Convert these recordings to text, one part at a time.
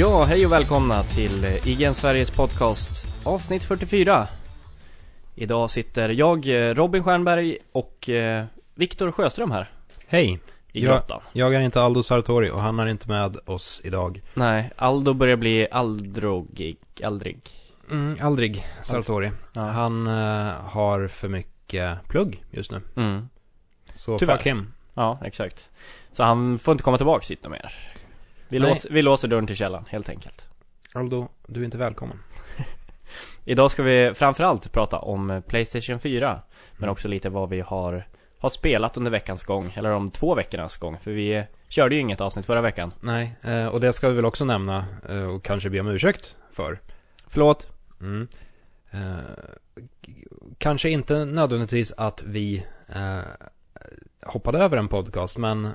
Ja, hej och välkomna till eh, IGN Sveriges podcast avsnitt 44. Idag sitter jag, eh, Robin Stjernberg och eh, Viktor Sjöström här Hej, i Ja. grottan. jag är inte Aldo Sartori och han är inte med oss idag. Nej, Aldo börjar bli aldrogig, aldrig. Mm, aldrig Sartori. Ja. Han eh, har för mycket plugg just nu. Mm. Så Tyvärr. fuck him. Ja, exakt. Så han får inte komma tillbaka hit mer. Vi, lås, vi låser dörren till källaren, helt enkelt. Aldo, du är inte välkommen. Idag ska vi framförallt prata om eh, Playstation 4 Men Mm. också lite vad vi har, har spelat under veckans gång Eller de två veckornas gång För vi eh, körde ju inget avsnitt förra veckan Nej, eh, och det ska vi väl också nämna och kanske be om ursäkt för. Förlåt Mm. Kanske inte nödvändigtvis att vi hoppade över en podcast, men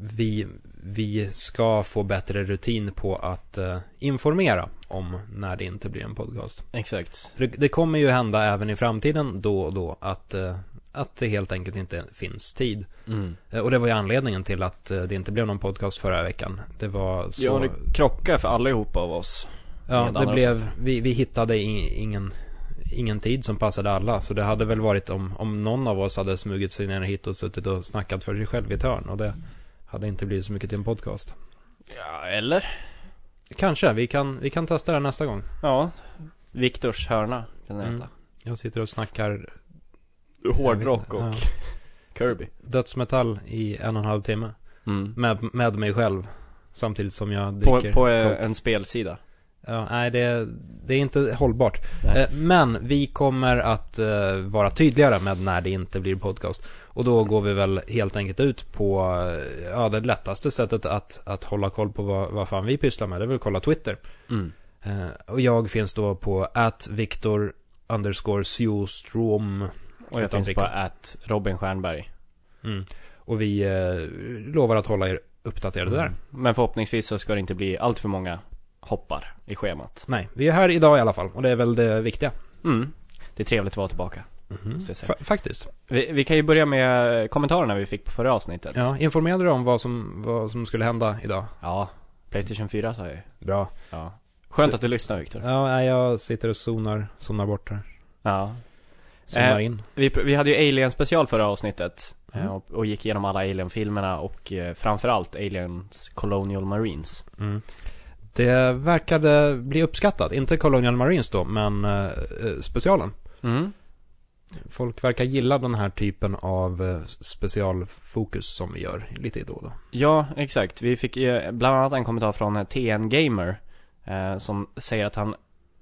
vi, vi ska få bättre rutin på att eh, informera om när det inte blir en podcast. Exakt För det, det kommer ju hända även i framtiden då och då att, eh, att det helt enkelt inte finns tid. mm. Eh, och det var ju anledningen till att eh, det inte blev någon podcast förra veckan. Det var så... Ja, det krockar för allihopa av oss Ja, det blev, vi, vi hittade i, ingen, ingen tid som passade alla. Så det hade väl varit om, om någon av oss hade smugit sig ner hit och suttit och snackat för sig själv i ett hörn. Och det hade inte blivit så mycket till en podcast. Ja, eller? Kanske, vi kan, vi kan testa det nästa gång. Ja Viktors hörna kan det Mm. heta Jag sitter och snackar Hårdrock och Ja. Kirby dödsmetall i en och en halv timme. mm. Med, med mig själv. Samtidigt som jag På, dricker på eh, coke. en spelsida Ja, nej, det, det är inte hållbart. Nej. Eh, Men vi kommer att eh, vara tydligare med när det inte blir podcast. Och då går vi väl helt enkelt ut på, eh, ja, det lättaste sättet att, att hålla koll på vad, vad fan vi pysslar med. Det är väl att kolla Twitter. mm. Och jag finns då på at Victor underscore Sjostrom. Och jag finns på att Robin Stjernberg Mm. Och vi eh, lovar att hålla er uppdaterade där. Men förhoppningsvis så ska det inte bli allt för många hoppar i schemat Nej, vi är här idag i alla fall. Och det är väl det viktiga. Mm. Det är trevligt att vara tillbaka. Säga. Fa- faktiskt. Vi, vi kan ju börja med kommentarerna vi fick på förra avsnittet. Ja, informerade du om vad som, vad som skulle hända idag? Ja, Playstation 4 sa jag ju. Bra. Ja. Skönt att du lyssnar Viktor. Ja, jag sitter och zonar, zonar bort här. Ja. Zonar Eh, in. Vi, vi hade ju Alien special förra avsnittet. Mm. eh, Och, och gick igenom alla Alien-filmerna och eh, framförallt Aliens Colonial Marines. Mm. Det verkade bli uppskattat. Inte Colonial Marines då, men eh, eh, specialen. Mm. Folk verkar gilla den här typen av eh, specialfokus som vi gör lite då och då. Ja, exakt. Vi fick eh, bland annat en kommentar från TN Gamer. Eh, som säger att han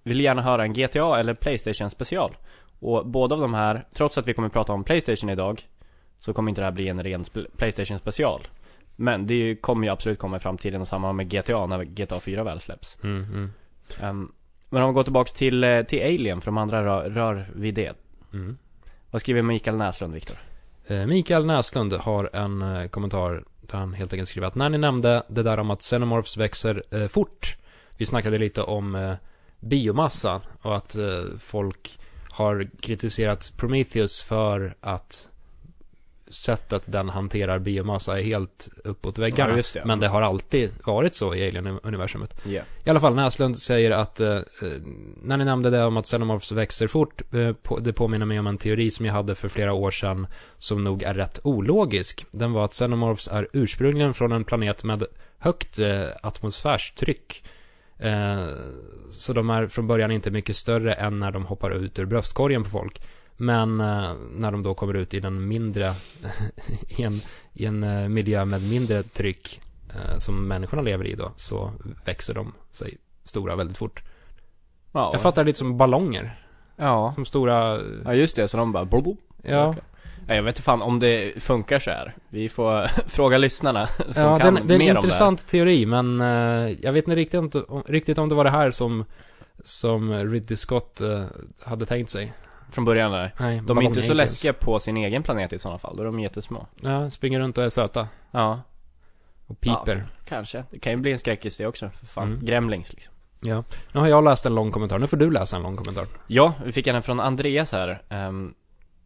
vill gärna höra en GTA eller Playstation special. Och båda av de här, trots att vi kommer prata om Playstation idag, så kommer inte det här bli en ren Playstation special. Men det kommer ju absolut komma i framtiden och samma med GTA när GTA 4 väl släpps. Mm, mm, Ehm, men om vi går tillbaks till, eh, till Alien, för de andra rör, rör vid det. mm. Vad skriver Mikael Näslund, Viktor? Eh, Mikael Näslund har en eh, kommentar där han helt enkelt skriver att när ni nämnde det där om att Xenomorphs växer eh, fort. Vi snackade lite om eh, biomassa och att eh, folk har kritiserat Prometheus för att sättet den hanterar biomassa är helt uppåt väggarna. Ja, det. Men det har alltid varit så i Alien-universumet. Ja. I alla fall, Näslund säger att eh, när ni nämnde det om att Xenomorphs växer fort, eh, på, det påminner mig om en teori som jag hade för flera år sedan som nog är rätt ologisk. Den var att Xenomorphs är ursprungligen från en planet med högt eh, atmosfärstryck. Eh, så de är från början inte mycket större än när de hoppar ut ur bröstkorgen på folk. Men eh, när de då kommer ut i den mindre, i en, i en eh, miljö med mindre tryck eh, som människorna lever i då, så växer de sig stora väldigt fort. Ja, Jag fattar lite som ballonger. Ja. Som stora, ja, just det. Så de bara blub, blub. ja. Ja, jag vet inte fan om det funkar så här. Vi får fråga lyssnarna som Ja, kan det, det är mer en om intressant teori, men jag vet inte riktigt om, riktigt om det var det här som, som Ridley Scott hade tänkt sig. Från början. Där. Nej, De är inte så läskiga på sin egen planet i sådana fall. Då är de jättesmå. Ja, springer runt och är söta. Ja, Och piper. kanske. Det kan ju bli en skräckis det också. För fan. Mm. Gremlings liksom. Ja. Nu har jag läst en lång kommentar, nu får du läsa en lång kommentar. Ja, vi fick en från Andreas här. ehm,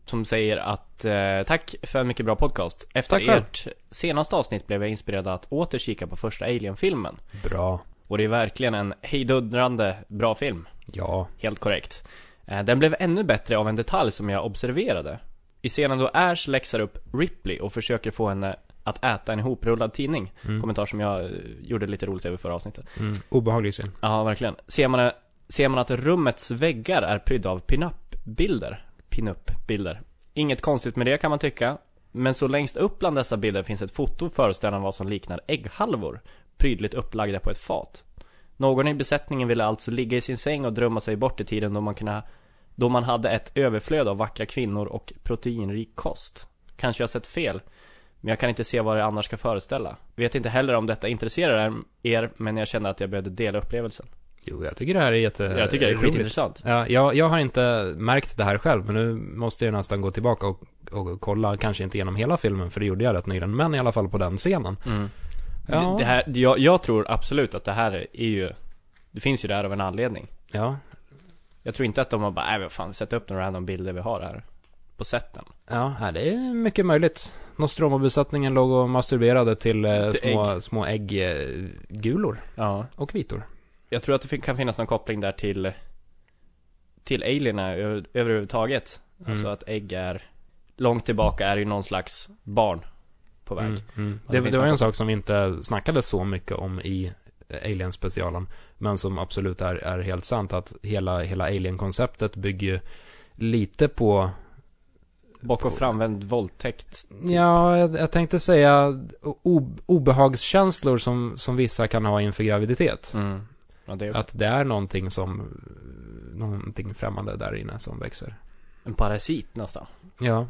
som säger att eh, tack för en mycket bra podcast. Efter Tack själv. ert senaste avsnitt blev jag inspirerad att åter kika på första Alien-filmen. Bra. Och det är verkligen en hejdundrande bra film. Ja. Helt korrekt. Eh, Den blev ännu bättre av en detalj som jag observerade. I scenen då Ash läxar upp Ripley och försöker få henne att äta en ihoprullad tidning. Mm. Kommentar som jag eh, gjorde lite roligt över förra avsnittet. Mm. Obehaglig scen. Ja, verkligen. Ser man, ser man att rummets väggar är prydda av pin-up-bilder. Pin-up-bilder. Inget konstigt med det kan man tycka. Men så längst upp bland dessa bilder finns ett foto föreställande vad som liknar ägghalvor. Prydligt upplagda på ett fat. Någon i besättningen ville alltså ligga i sin säng och drömma sig bort i tiden då man kunde då man hade ett överflöd av vackra kvinnor och proteinrik kost. Kanske jag sett fel, men jag kan inte se vad det annars ska föreställa. Vet inte heller om detta intresserar er, men jag känner att jag behövde dela upplevelsen. Jo, jag tycker det här är jätte... Jag tycker det är skitintressant. Ja, jag, jag har inte märkt det här själv, men nu måste jag nästan gå tillbaka och, och kolla, kanske inte genom hela filmen, för det gjorde jag rätt nyligen, men i alla fall på den scenen. Mm. Ja. Det, det här, jag, jag tror absolut att det här är ju Det finns ju där av en anledning Ja, Jag tror inte att de har bara, nej vad fan, sätt upp några random bilder vi har här På sätten ja, det är mycket möjligt. Nostromo-besättningen låg och masturberade till, eh, små, små ägggulor Ja och vitor. Jag tror att det kan finnas någon koppling där till Till alierna överhuvudtaget Alltså Mm. att ägg är Långt tillbaka är ju någon slags barn På väg Mm, mm. Det, det det var en sak som vi inte snackade så mycket om i Alien-specialen, men som absolut är, är helt sant, att hela, hela Alien-konceptet bygger ju lite på Bak och framvänd våldtäkt Ja, jag, jag tänkte säga o, obehagskänslor som, som vissa kan ha inför graviditet. mm. Ja det är Att det är någonting som, någonting främmande där inne som växer. en parasit nästan Ja.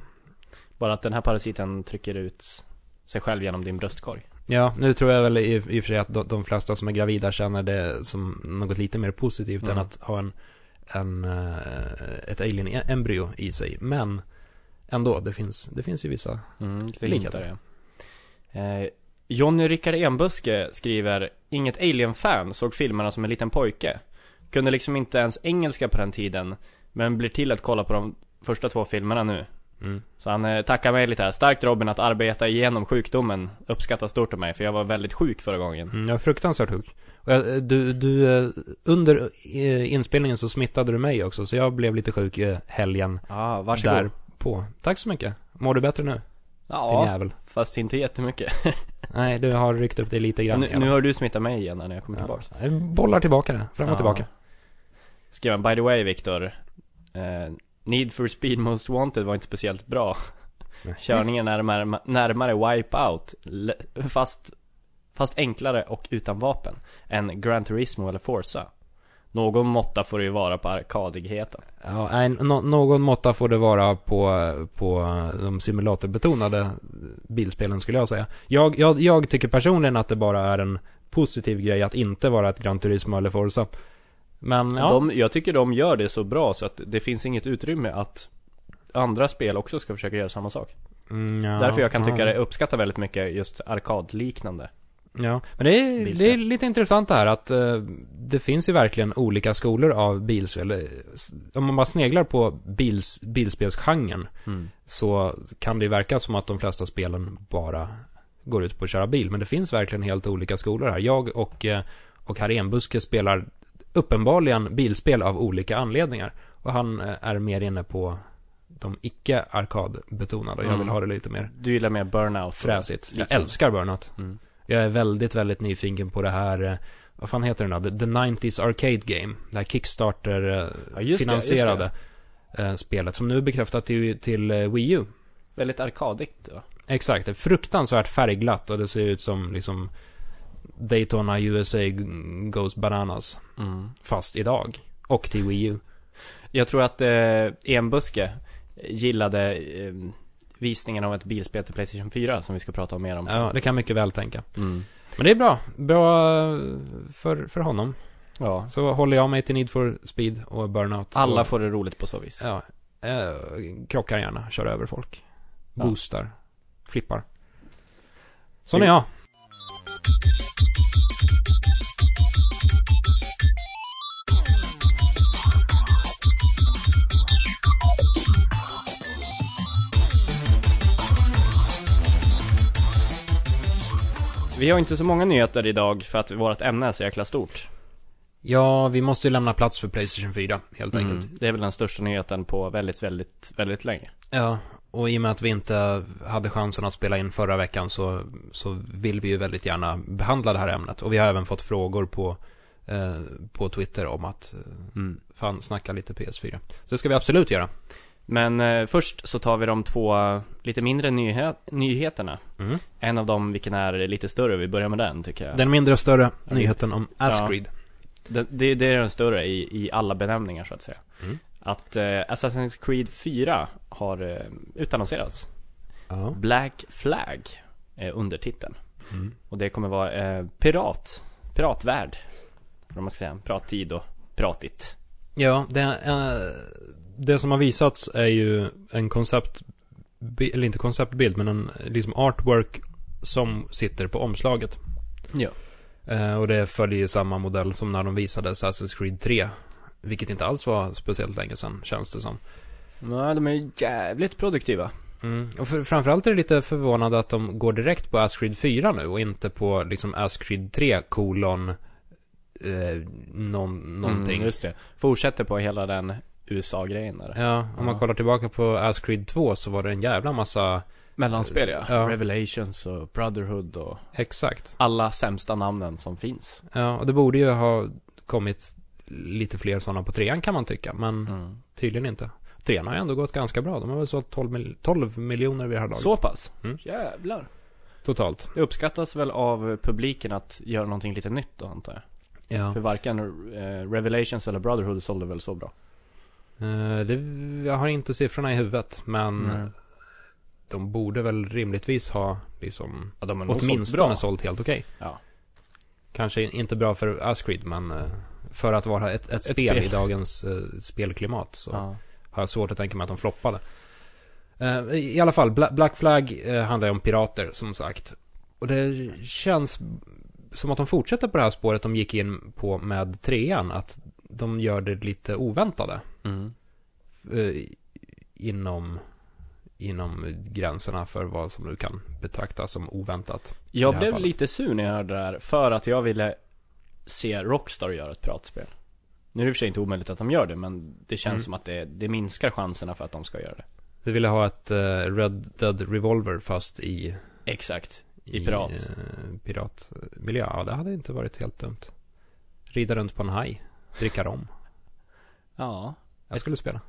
Bara att den här parasiten trycker ut sig själv genom din bröstkorg Ja, nu tror jag väl i, i och för sig att de, de flesta som är gravida känner det som något lite mer positivt Mm. än att ha en, en eh, ett alien-embryo i sig. Men ändå, det finns, det finns ju vissa. Mm, likheter. Eh, Jonny Rickard Enbuske skriver Inget Alien-fan såg filmerna som en liten pojke. Kunde liksom inte ens engelska på den tiden. Men blir till att kolla på de första två filmerna nu. Mm. Så han eh, tackar mig lite här. Starkt Robin att arbeta igenom sjukdomen. Uppskattar stort av mig för jag var väldigt sjuk förra gången. Mm, jag är fruktansvärt sjuk. Och jag, du, du, eh, under eh, inspelningen så smittade du mig också, så jag blev lite sjuk eh, helgen Ja, ah, varsågod. där på. Tack så mycket. Mår du bättre nu? Din Ja, jävel. fast inte jättemycket. Nej, du har ryckt upp dig lite grann. nu, i nu har du smittat mig igen när jag kommer. Ja, jag bollar tillbaka det, fram och Ja. tillbaka. Skrev han, by the way Viktor. Eh, Need for speed most wanted var inte speciellt bra. Körningen närmare, närmare Wipeout, fast, fast enklare och utan vapen, än Gran Turismo eller Forza. Någon måtta får det ju vara på arkadigheten. Ja, nej, nå- någon måtta får det vara på, på de simulatorbetonade bilspelen skulle jag säga. Jag, jag, jag tycker personligen att det bara är en positiv grej att inte vara ett Gran Turismo eller Forza. Men ja, De, jag tycker de gör det så bra så att det finns inget utrymme att andra spel också ska försöka göra samma sak. Mm, ja, Därför jag kan tycka det uppskatta väldigt mycket just arkadliknande. Ja, men det är, Bilspel. det är lite intressant det här att eh, det finns ju verkligen olika skolor av bilspel. Om man bara sneglar på bils, bilspelsgenren Mm. så kan det ju verka som att de flesta spelen bara går ut på att köra bil. Men det finns verkligen helt olika skolor här. Jag och, eh, och herr Enbuske spelar uppenbarligen bilspel av olika anledningar. Och han eh, är mer inne på de icke arkadbetonade och jag vill Mm. ha det lite mer Du gillar mer burnout? fräsigt. Jag älskar Burnout. Mm. Jag är väldigt, väldigt nyfiken på det här, eh, vad fan heter den då? The, the 90s Arcade Game. Det här Ja, Kickstarter-finansierade det, just spelet som nu är bekräftat till, till eh, Wii U. Väldigt arkadigt då. Exakt, fruktansvärt färgglatt och det ser ut som liksom Daytona USA goes bananas. Mm. Fast idag. Och till Wii U. Jag tror att eh, Enbuske gillade eh, visningen av ett bilspel till Playstation 4 som vi ska prata om mer om sen. Ja, det kan mycket väl tänka. Mm. Men det är bra. Bra eh, för, för honom. Ja. Så håller jag mig till Need for Speed och Burnout. Alla och, får det roligt på så vis. Ja, eh, krockar gärna, kör över folk. Ja. Boostar. Flippar. Sån är jag. Vi har inte så många nyheter idag för att vårt ämne är så jäkla stort. Ja, vi måste ju lämna plats för Playstation 4, helt Mm. enkelt. Det är väl den största nyheten på väldigt, väldigt, väldigt länge. Ja, och i och med att vi inte hade chansen att spela in förra veckan så, så vill vi ju väldigt gärna behandla det här ämnet. Och vi har även fått frågor på, eh, på Twitter om att eh, Mm. fan snacka lite PS4. Så det ska vi absolut göra. Men eh, först så tar vi de två lite mindre nyhe- nyheterna. Mm. En av dem, vilken är lite större, vi börjar med den tycker jag. Den mindre och större Ja. nyheten om Ascreed. Det, det, det är den större i, i alla benämningar så att säga. Mm. Att eh, Assassin's Creed 4 har eh, utannonserats. Ja. Black Flag är undertiteln. Mm. Och det kommer vara eh, pirat, piratvärld. Vad man ska säga, pirattid och piratigt. Ja, det, eh, det som har visats är ju en koncept, eller inte konceptbild, men en liksom artwork som sitter på omslaget. Ja. Eh, och det följer ju samma modell som när de visade Assassin's Creed 3. Vilket inte alls var speciellt länge sedan, känns det som. Nej, de är jävligt produktiva. Mm. Och för, framförallt är det lite förvånande att de går direkt på Ascreed 4 nu och inte på liksom Ascreed 3 kolon eh, någon, någonting. Mm, just det. Fortsätter på hela den USA-grejen där. Ja, om man Ja. kollar tillbaka på Ascreed 2 så var det en jävla massa, Mellanspel ja. Ja. Revelations och Brotherhood och exakt. alla sämsta namnen som finns. Ja, och det borde ju ha kommit lite fler sådana på trean kan man tycka, men Mm. tydligen inte. Trean har ju ändå gått ganska bra. De har väl sålt 12, mil- 12 miljoner vid det här laget. Så pass? Mm. Jävlar. Totalt. Det uppskattas väl av publiken att göra någonting lite nytt då antar jag. Ja. För varken eh, Revelations eller Brotherhood sålde väl så bra. Eh, det, jag har inte siffrorna i huvudet, men Nej. de borde väl rimligtvis ha liksom Ja, de åtminstone sålt sålt, bra. helt okej. Ja. Kanske inte bra för Ascreed, men eh, för att vara ett, ett, spel, spel. i dagens eh, spelklimat så Ja. har jag svårt att tänka mig att de floppade. Eh, I alla fall, Bla- Black Flag eh, handlar ju om pirater, som sagt. Och det känns som att de fortsätter på det här spåret de gick in på med trean, att de gör det lite oväntade. Mm. inom, inom gränserna för vad som nu kan betraktas som oväntat. Jag blev lite sur när jag hörde det här för att jag ville se Rockstar göra ett pratspel. Nu är det i och för sig inte omöjligt att de gör det, men det känns Mm. som att det, det minskar chanserna för att de ska göra det. Vi ville ha ett eh, Red Dead Revolver fast i, Exakt. I pirat. eh, piratmiljö. Ja, det hade inte varit helt dumt. Rida runt på en haj, dricka rom. Ja. Jag skulle spela.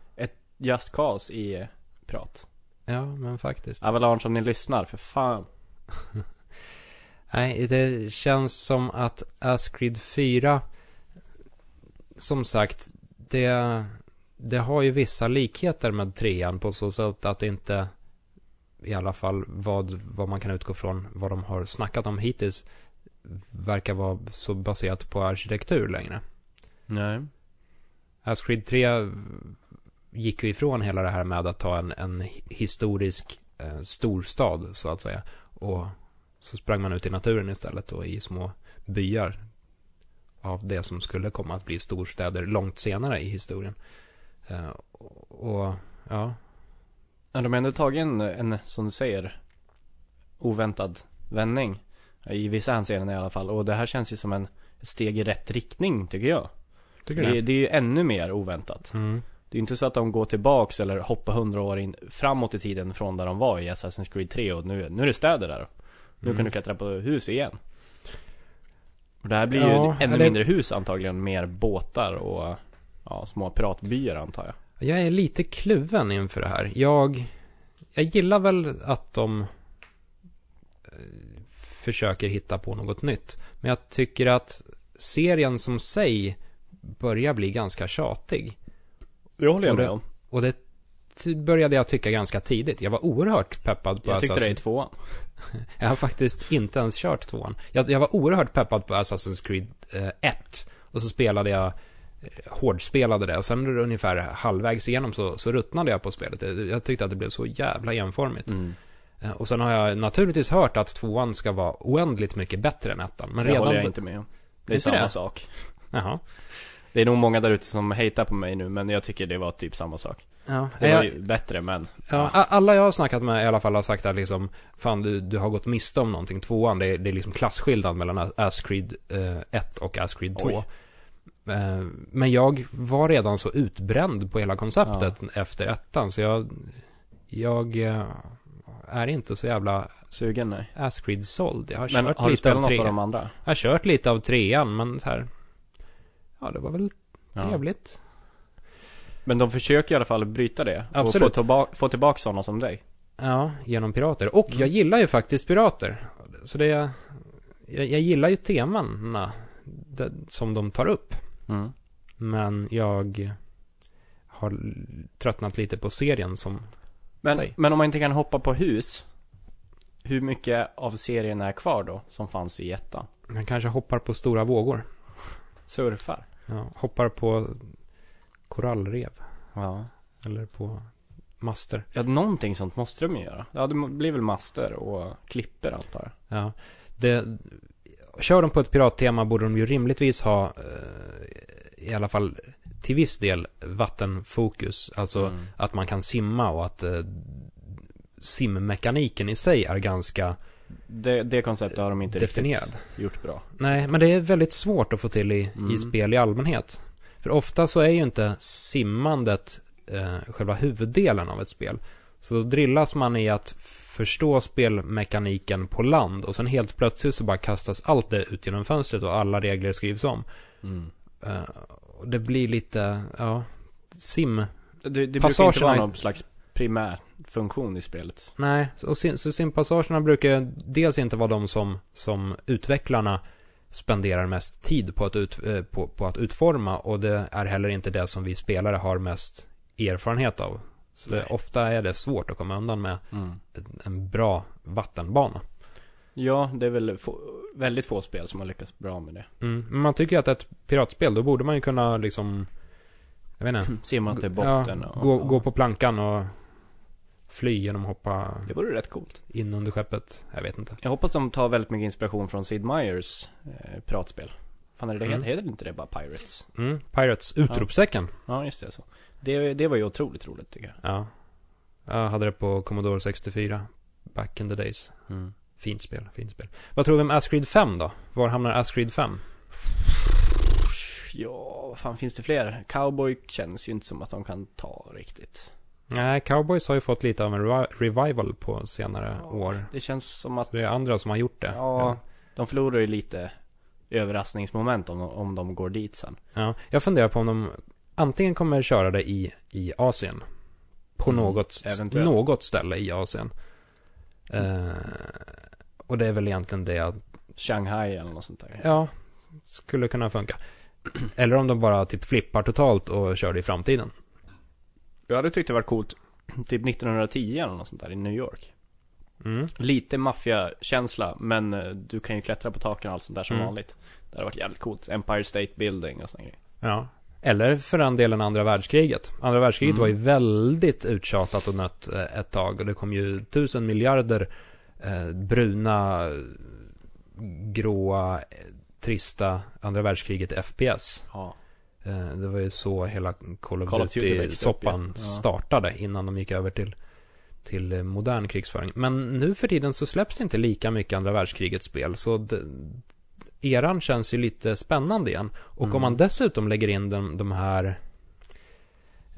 Just Cause i prat. Ja, men faktiskt. Avalanche om ni lyssnar, för fan. Nej, det känns som att Ascreed 4, som sagt, det, det har ju vissa likheter med trean på så sätt att det inte, i alla fall vad, vad man kan utgå från, vad de har snackat om hittills, verkar vara så baserat på arkitektur längre. Nej. Ascreed 3 gick ju ifrån hela det här med att ta en, en historisk eh, storstad, så att säga. Och så sprang man ut i naturen istället och i små byar av det som skulle komma att bli storstäder långt senare i historien. Eh, och, ja, Ja, de har ändå tagit en, en, som du säger, oväntad vändning. I vissa hänseenden i alla fall. Och det här känns ju som en steg i rätt riktning, tycker jag. tycker Det, det? det är ju ännu mer oväntat. Mm. Det är inte så att de går tillbaks eller hoppar hundra år in framåt i tiden från där de var i Assassin's Creed 3 och nu, nu är det städer där. Nu Mm. kan du klättra på hus igen. Och det här blir Ja, ju ännu eller- mindre hus antagligen, mer båtar och ja, små piratbyar antar jag. Jag är lite kluven inför det här. Jag, jag gillar väl att de eh, försöker hitta på något nytt. Men jag tycker att serien som sig börjar bli ganska tjatig. Det håller jag med om. Och det började jag tycka ganska tidigt. Jag var oerhört peppad på Jag tyckte det i tvåan. Jag har faktiskt inte ens kört tvåan. Jag, jag var oerhört peppad på Assassin's Creed eh, 1. Och så spelade jag eh, hårdspelade det och sen ungefär halvvägs igenom så, så ruttnade jag på spelet. Jag, jag tyckte att det blev så jävla enformigt. Mm. Eh, Och sen har jag naturligtvis hört att tvåan ska vara oändligt mycket bättre än ettan. Men det redan... håller jag inte med om. Det är Inte samma det? sak. Jaha. Det är nog många där ute som hatar på mig nu, men jag tycker det var typ samma sak. Ja, Det var jag, ju bättre, men... ja, a- alla jag har snackat med i alla fall har sagt att liksom, fan du, du har gått miste om någonting. Tvåan, det är, det är liksom klasskillnad mellan Ascreed eh, 1 och Ascreed 2. Oj. Eh, men jag var redan så utbränd på hela konceptet efter ettan, så jag, jag eh, är inte så jävla Sugen nej. Ascreed såld. Jag har Men kört har lite av trean. av de andra? Jag har kört lite av trean, men så här. Ja, det var väl Ja. Men de försöker i alla fall bryta det. Absolut. Och få, tillba- få tillbaka sådana som dig. Ja, genom pirater. Och Mm. jag gillar ju faktiskt pirater. Så det... Jag, jag gillar ju temana det, som de tar upp. Mm. Men jag har tröttnat lite på serien som... Men, Säg. men om man inte kan hoppa på hus. Hur mycket av serien är kvar då? Som fanns i ettan? Man kanske hoppar på stora vågor. Surfar? Ja, hoppar på korallrev. Ja. Eller på master. Ja, någonting sånt måste de ju göra. Ja, det blir väl master och klipper antar jag. Ja, det, kör de på ett pirattema borde de ju rimligtvis ha eh, i alla fall till viss del vattenfokus. Alltså Mm. att man kan simma och att eh, simmekaniken i sig är ganska Det, det konceptet har de inte definierad. riktigt gjort bra. Nej, men det är väldigt svårt att få till i, Mm. i spel i allmänhet. För ofta så är ju inte simmandet eh, själva huvuddelen av ett spel. Så då drillas man i att förstå spelmekaniken på land och sen helt plötsligt så bara kastas allt det ut genom fönstret och alla regler skrivs om. Mm. Eh, och det blir lite, ja, sim. Det, det brukar inte vara någon slags primär funktion i spelet. Nej, så, sim, så simpassagerna brukar dels inte vara de som, som utvecklarna spenderar mest tid på att, ut, eh, på, på att utforma och det är heller inte det som vi spelare har mest erfarenhet av. Så det, ofta är det svårt att komma undan med Mm. en- bra vattenbana. Ja, det är väl få, väldigt få spel som har lyckats bra med det. Mm. Men man tycker att ett piratspel, då borde man ju kunna liksom, jag vet inte, Simma till botten och... gå, ja. gå på plankan och fly genom att hoppa Det vore rätt coolt. in under skeppet. Jag vet inte. Jag hoppas de tar väldigt mycket inspiration från Sid Meier's eh, piratspel. Fan är det det Mm. heter? Heter inte det bara Pirates? Mm. Pirates, utropstecken. Ja, just det så. Det, det var ju otroligt roligt tycker jag. Ja. Jag hade det på Commodore 64. Back in the days. Mm. Fint spel, fint spel. Vad tror vi om Ascreed 5 då? Var hamnar Ascreed 5? Ja, vad fan finns det fler? Cowboy känns ju inte som att de kan ta riktigt. Nej, Cowboys har ju fått lite av en revi- revival på senare år. Det känns som att... Så det är andra som har gjort det. Ja, de förlorar ju lite överraskningsmoment om, om de går dit sen. ja. Jag funderar på om de antingen kommer köra det i, i Asien. På Mm, något, eventuellt. något ställe i Asien. Eh, och det är väl egentligen det jag Shanghai eller något sånt där. Ja, skulle kunna funka. Eller om de bara typ flippar totalt och kör det i framtiden. Jag hade tyckt det var coolt, typ 1910 eller något sånt där i New York. Mm. Lite maffiakänsla, men eh, du kan ju klättra på taken och allt sånt där som Mm. vanligt. Det hade varit jävligt coolt. Empire State Building och såna grejer. Ja. Eller för den delen andra världskriget. Andra världskriget Mm. var ju väldigt uttjatat och nött eh, ett tag. Och det kom ju tusen miljarder eh, bruna, gråa, trista andra världskriget FPS. Ja. Eh, det var ju så hela Call of Call of Duty Duty-soppan ja. Ja. startade innan de gick över till, till eh, modern krigsföring. Men nu för tiden så släpps det inte lika mycket andra världskrigets spel. Så det, eran känns ju lite spännande igen. Och Mm. om man dessutom lägger in de, de här,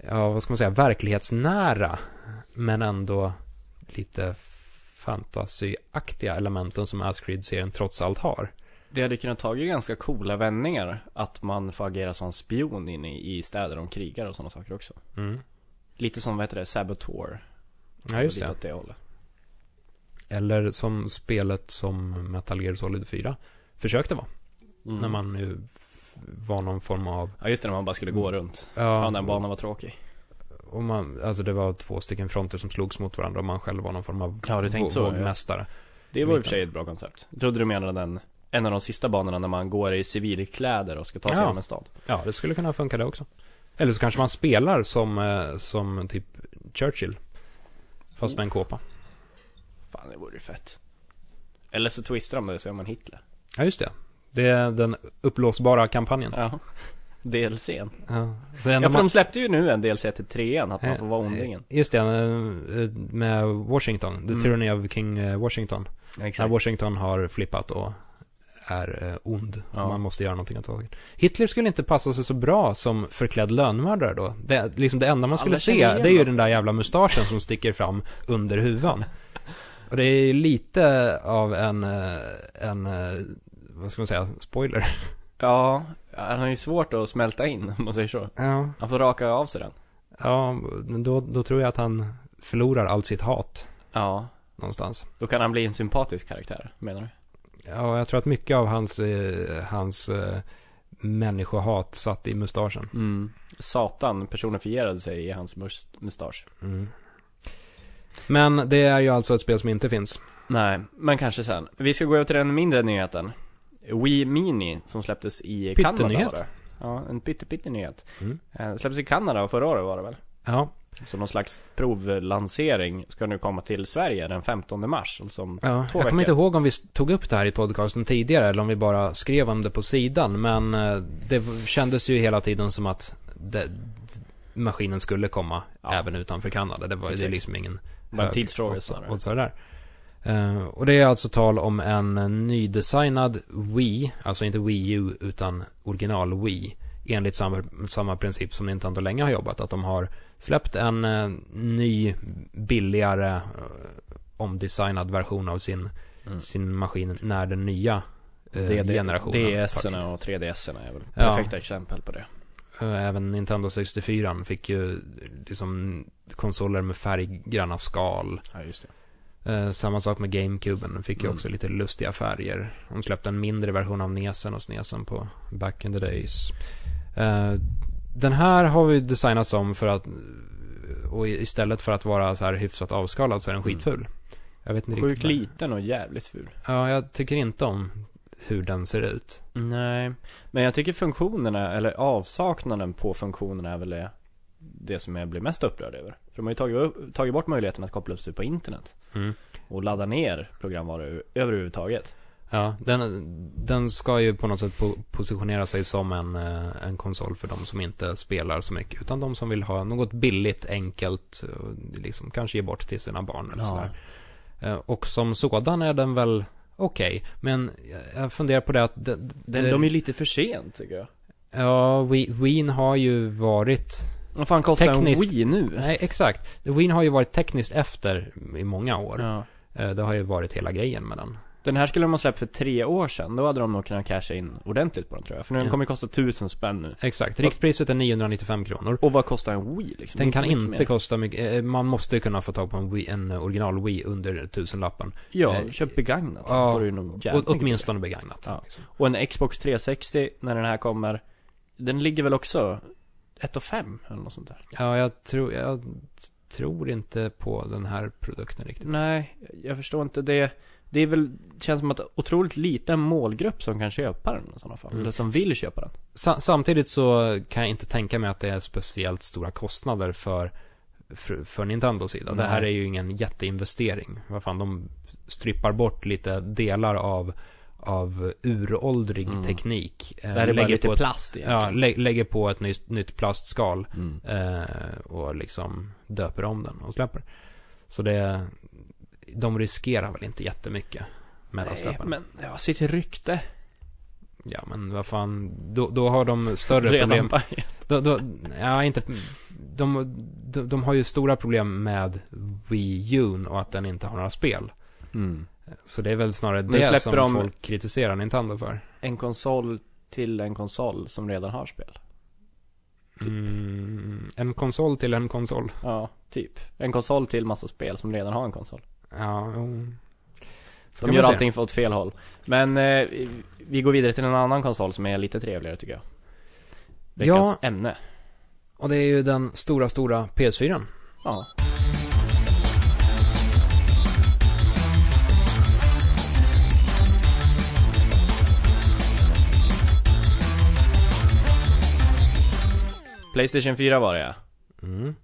ja vad ska man säga, verklighetsnära, men ändå lite fantasyaktiga elementen som Ascreed-serien trots allt har. Det hade kunnat tagit ganska coola vändningar. Att man får agera som spion inne i, i städer de krigar och sådana saker också. Mm. Lite som, vad heter det, Saboteur. Ja, just det. åt det hållet. Eller som spelet som Metal Gear Solid 4 försökte vara. Mm. När man nu var någon form av... Ja just det, när man bara skulle gå runt. Mm. Ja, Fan, den banan var tråkig. och man, alltså det var två stycken fronter som slogs mot varandra och man själv var någon form av Ja, du tänkte så, ja. Det var i och för sig ett bra koncept. Jag trodde du menade den, en av de sista banorna när man går i civilkläder och ska ta sig Ja. genom en stad. Ja, det skulle kunna funka det också. Eller så kanske man spelar som, eh, som typ Churchill. Fast med en kåpa. Fan, det vore ju fett. Eller så twistar de det så är man Hitler. Ja, just det. Det är den upplåsbara kampanjen. Ja. DLCn. Ja. Ja, för man, de släppte ju nu en DLC till trean, att man får vara Eh, ondingen. Just det, eh, med Washington. The Mm. Tyranny of King eh, Washington. När Exakt. Washington har flippat och är eh, ond. Ja. Man måste göra någonting åt saken. Hitler skulle inte passa sig så bra som förklädd lönnmördare då. Det, liksom det enda man skulle Alla se, det är ju den där jävla mustaschen som sticker fram under huvan. Och det är lite av en, eh, en, eh, vad ska man säga, spoiler. Ja, han har ju svårt att smälta in, om man säger så. Ja, Han får raka av sig den. ja men då, då tror jag att han förlorar allt sitt hat Ja, någonstans. då kan han bli en sympatisk karaktär, menar du? Ja, jag tror att mycket av hans, eh, hans eh, människohat satt i mustaschen. Mm. Satan personifierade sig i hans mus- mustasch. Mm. Men det är ju alltså ett spel som inte finns. Nej, men kanske sen. Vi ska gå över till den mindre nyheten. Wii Mini, som släpptes i Kanada Pyttenyhet. var det. Ja, en pytte-pytte-nyhet. Mm. Eh, släpptes i Kanada förra året var det väl? Ja, Så någon slags provlansering ska nu komma till Sverige den 15 mars. Alltså om ja. Två jag kommer veckor. inte ihåg om vi tog upp det här i podcasten tidigare eller om vi bara skrev om det på sidan. Men eh, det kändes ju hela tiden som att det, maskinen skulle komma Ja. även utanför Kanada. Det var det är Precis. liksom ingen hög tidsfråga snarare. där. Eh, och det är alltså tal om en nydesignad Wii, alltså inte Wii U utan original Wii. Enligt samma, samma princip som Nintendo länge har jobbat. Att de har släppt en eh, ny, billigare, eh, omdesignad version av sin, Mm. sin maskin när den nya eh, generationen ds och 3DS är väl Ja. perfekta exempel på det. Eh, Även Nintendo 64 fick ju liksom konsoler med färggranna skal. Ja, just det. Eh, samma sak med GameCuben, den fick ju Mm. också lite lustiga färger. De släppte en mindre version av Nesen och Snesen på Back in the Days. Eh, den här har vi designats om för att, och istället för att vara så här hyfsat avskalad så är den Mm. skitful. Jag vet inte Sjukt riktigt. vad- liten och jävligt ful. Ja, jag tycker inte om hur den ser ut. Nej, men jag tycker funktionerna, eller avsaknaden på funktionerna är väl det, det som jag blir mest upprörd över. För de har ju tagit, upp, tagit bort möjligheten att koppla upp sig på internet. Mm. Och ladda ner programvaror överhuvudtaget. Ja, den, den ska ju på något sätt po- positionera sig som en, eh, en konsol för de som inte spelar så mycket. Utan de som vill ha något billigt, enkelt, och liksom kanske ge bort till sina barn eller sådär. Eh, Och som sådan är den väl okej. Men jag- funderar på det att... Det, Den, de är lite för sent tycker jag. Ja, Wien har ju varit... Vad fan kostar Tekniskt- en Wii nu? Nej, exakt. Wien har ju varit tekniskt efter i många år. Ja. Eh, Det har ju varit hela grejen med den. Den här skulle de ha släppt för tre år sedan. Då hade de nog kunnat casha in ordentligt på den tror jag. För nu Ja. kommer det kosta tusen spänn nu. Exakt. Riktpriset är 995 kronor. Och vad kostar en Wii liksom? Den kan inte mer. kosta mycket. eh, Man måste kunna få tag på en, Wii, en original Wii under tusenlappen. Ja, eh, köp begagnat. ja, får du ju nog åtminstone begagnat. Ja. Liksom. Och en Xbox 360 när den här kommer Den ligger väl också 1 och 5 eller något sånt där Ja, jag tror, jag tror inte på den här produkten riktigt. Nej, jag förstår inte det Det är väl, känns som att otroligt liten målgrupp som kan köpa den i sådana fall Mm. Eller som vill köpa den Sa samtidigt så kan jag inte tänka mig att det är speciellt stora kostnader för, för, för Nintendos sida. Det här är ju ingen jätteinvestering. Vad fan, de strippar bort lite delar av, av uråldrig Mm. teknik. Eh, Det är bara lite på ett, plast Ja, egentligen lä lägger på ett nytt, nytt plastskal mm. eh, och liksom döper om den och släpper. Så det, de riskerar väl inte jättemycket med att Nej, men ja, sitt rykte Ja, men vad fan, då, då har de större Redan problem. pajat. Då, då, ja, inte, de, de, de har ju stora problem med Wii U och att den inte har några spel. mm. Så det är väl snarare Men det som de- folk kritiserar Nintendo för. En konsol till en konsol som redan har spel Typ. Mm, en konsol till en konsol. Ja, typ En konsol till massa spel som redan har en konsol Ja. Så De gör se. allting åt fel håll. Men eh, vi går vidare till en annan konsol som är lite trevligare tycker jag. Veckans Ja. ämne. Och det är ju den stora, stora PS4. Ja. Playstation 4 var det ja. Mm.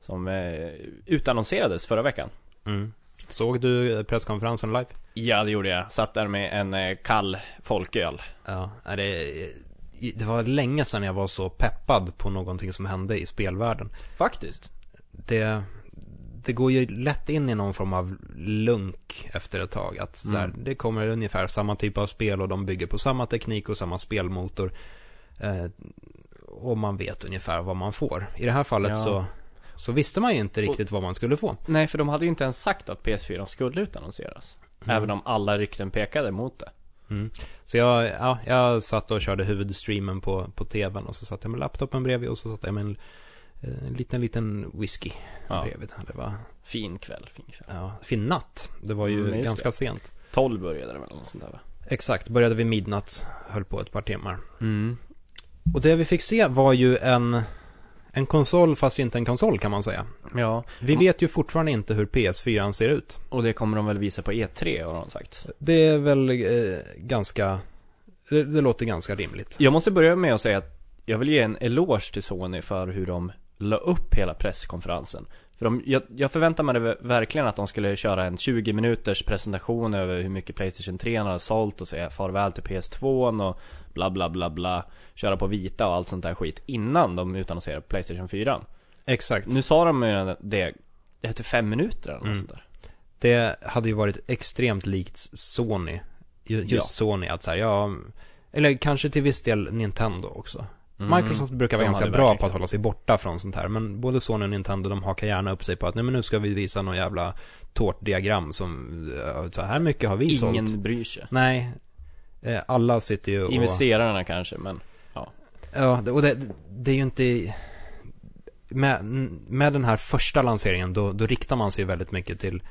Som eh, utannonserades förra veckan. Mm. Såg du presskonferensen live? Ja, det gjorde jag. Satt där med en eh, kall folköl. Ja, det... det var länge sedan jag var så peppad på någonting som hände i spelvärlden. Faktiskt. Det, det går ju lätt in i någon form av lunk efter ett tag. Att så här, Mm. det kommer ungefär samma typ av spel och de bygger på samma teknik och samma spelmotor. Eh, och man vet ungefär vad man får. I det här fallet Ja. så, så visste man ju inte riktigt vad man skulle få. Nej, för de hade ju inte ens sagt att PS4 skulle utannonseras. Mm. Även om alla rykten pekade mot det. Mm. Så jag, ja, jag satt och körde huvudstreamen på, på tvn och så satt jag med laptopen bredvid och så satt jag med en, eh, en liten, liten whisky Ja. bredvid. Det var, Fin kväll, fin kväll. ja, fin natt. Det var ju Mm, ganska det. sent. 12 började det väl, något sånt där va? Exakt, började vid midnatt, höll på ett par timmar. Mm. Och det vi fick se var ju en, en konsol fast inte en konsol kan man säga. Ja, Vi vet ju fortfarande inte hur PS4 ser ut. och det kommer de väl visa på E3 har de sagt. Det är väl eh, ganska, det, det låter ganska rimligt. Jag måste börja med att säga att jag vill ge en eloge till Sony för hur de la upp hela presskonferensen. För de, jag, jag förväntar mig det verkligen att de skulle köra en 20 minuters presentation över hur mycket Playstation 3 hade sålt och säga farväl till PS2 och bla bla bla bla. Köra på vita och allt sånt där skit innan de utannonserade Playstation 4. Exakt. Nu sa de ju det, det hette fem minuter eller något Mm. sånt där. Det hade ju varit extremt likt Sony. Ju- Just Ja. Sony att så här, ja, eller kanske till viss del Nintendo också. Mm. Microsoft brukar vara De ganska bra på att hålla sig borta från sånt här. Men både Sony och Nintendo, de hakar gärna upp sig på att nej men nu ska vi visa någon jävla tårtdiagram som, så här mycket har vi sålt. Ingen bryr sig. Nej. Eh, Alla sitter ju och... Investerarna kanske, men Ja, det- och det, det är ju inte... Med, med den här första lanseringen, då, då riktar man sig väldigt mycket till,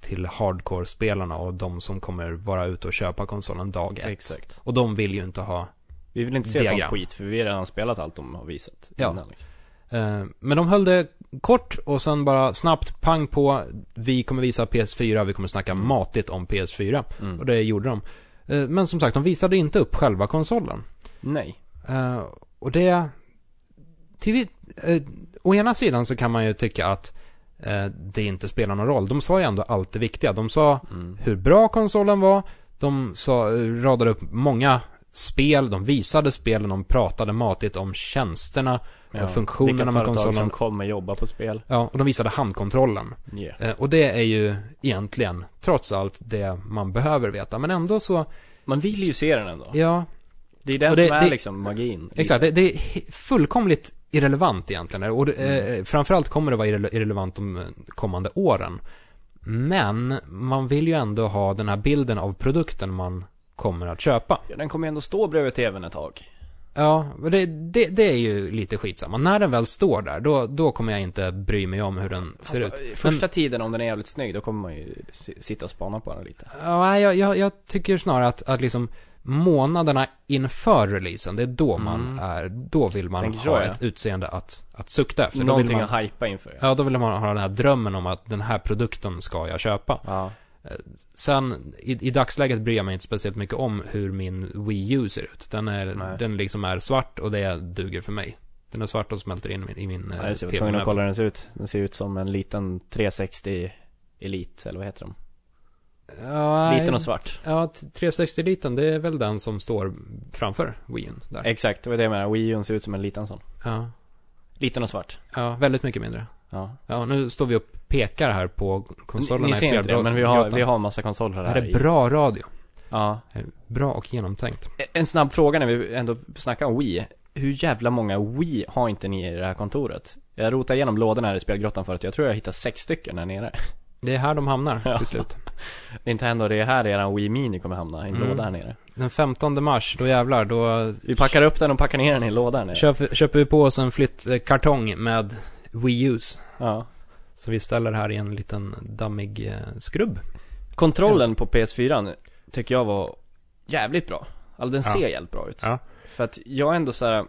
till hardcore-spelarna och de som kommer vara ute och köpa konsolen dag ett. exakt. Och de vill ju inte ha... Vi vill inte se Diagram. sånt skit, för vi har redan spelat allt de har visat Ja. innan, liksom. Eh, men de höll det kort och sen bara snabbt pang på. Vi kommer visa PS4, vi kommer snacka Mm. matigt om PS4. mm. Och det gjorde de. Eh, men som sagt, de visade inte upp själva konsolen. Nej. Eh, och det... Till, eh, å ena sidan så kan man ju tycka att det inte spelar någon roll. De sa ju ändå allt det viktiga. De sa Mm. hur bra konsolen var. De sa, radade upp många spel. De visade spelen. De pratade matigt om tjänsterna. Ja. funktionerna med konsolen. som kommer jobba på spel. Ja, och de visade handkontrollen. Yeah. Eh, och det är ju egentligen, trots allt, det man behöver veta. Men ändå så, Man vill ju se den ändå. ja, Det är den Och det- som är det- liksom magin. Exakt, det, det är fullkomligt irrelevant egentligen. Och det, eh, framförallt kommer det vara irre- irrelevant de eh, kommande åren. Men man vill ju ändå ha den här bilden av produkten man kommer att köpa. Ja, den kommer ju ändå stå bredvid tvn ett tag. Ja, det, det, det är ju lite skitsamma. När den väl står där, då, då kommer jag inte bry mig om hur den ser ut. Fast, eh, Första tiden om den är jävligt snygg, då kommer man ju si- sitta och spana på den lite. Ja, jag, jag, jag tycker snarare att, att liksom månaderna inför releasen, det är då man Mm. är, då vill man Tänker ha så, ja. ett utseende att, att sukta efter. Då vill Någonting man, att hypa inför. Ja, då vill man ha den här drömmen om att den här produkten ska jag köpa. Ja. Sen, i, i dagsläget bryr jag mig inte speciellt mycket om hur min Wii U ser ut. Den är, Nej. den liksom är svart och det duger för mig. Den är svart och smälter in i min, i min Ja, eh, jag var tvungen att kolla hur den ser ut. Den ser ut som en liten 360 Elite, eller vad heter de? Ja, Liten och svart. Ja, 360-liten, det är väl den som står framför Wii U där. Exakt, det var det jag menade. Wii U ser ut som en liten sån. Ja, Liten och svart. ja, väldigt mycket mindre. Ja. Ja, nu står vi och pekar här på konsolerna Ni i ser inte det, men vi har, vi har massa konsoler Det här här är i- bra radio. Ja. Bra och genomtänkt. En snabb fråga när vi ändå snackar om Wii. Hur jävla många Wii har inte ni i det här kontoret? Jag rotade igenom lådorna här i spelgrottan förut. Jag tror jag hittade sex stycken där nere. Det är här de hamnar Ja. till slut. Ändå det är här eran Wii Mini kommer hamna, i en Mm. låda här nere. Den 15 mars, då jävlar, då Vi packar upp den och packar ner den i en låda här nere. köper, köper vi på oss en flyttkartong med Wii U's. Ja. Så vi ställer här i en liten dammig eh, skrubb. Kontrollen på PS4 tycker jag var jävligt bra. Alltså den Ja. ser jävligt bra ut. Ja. För att jag är ändå så här.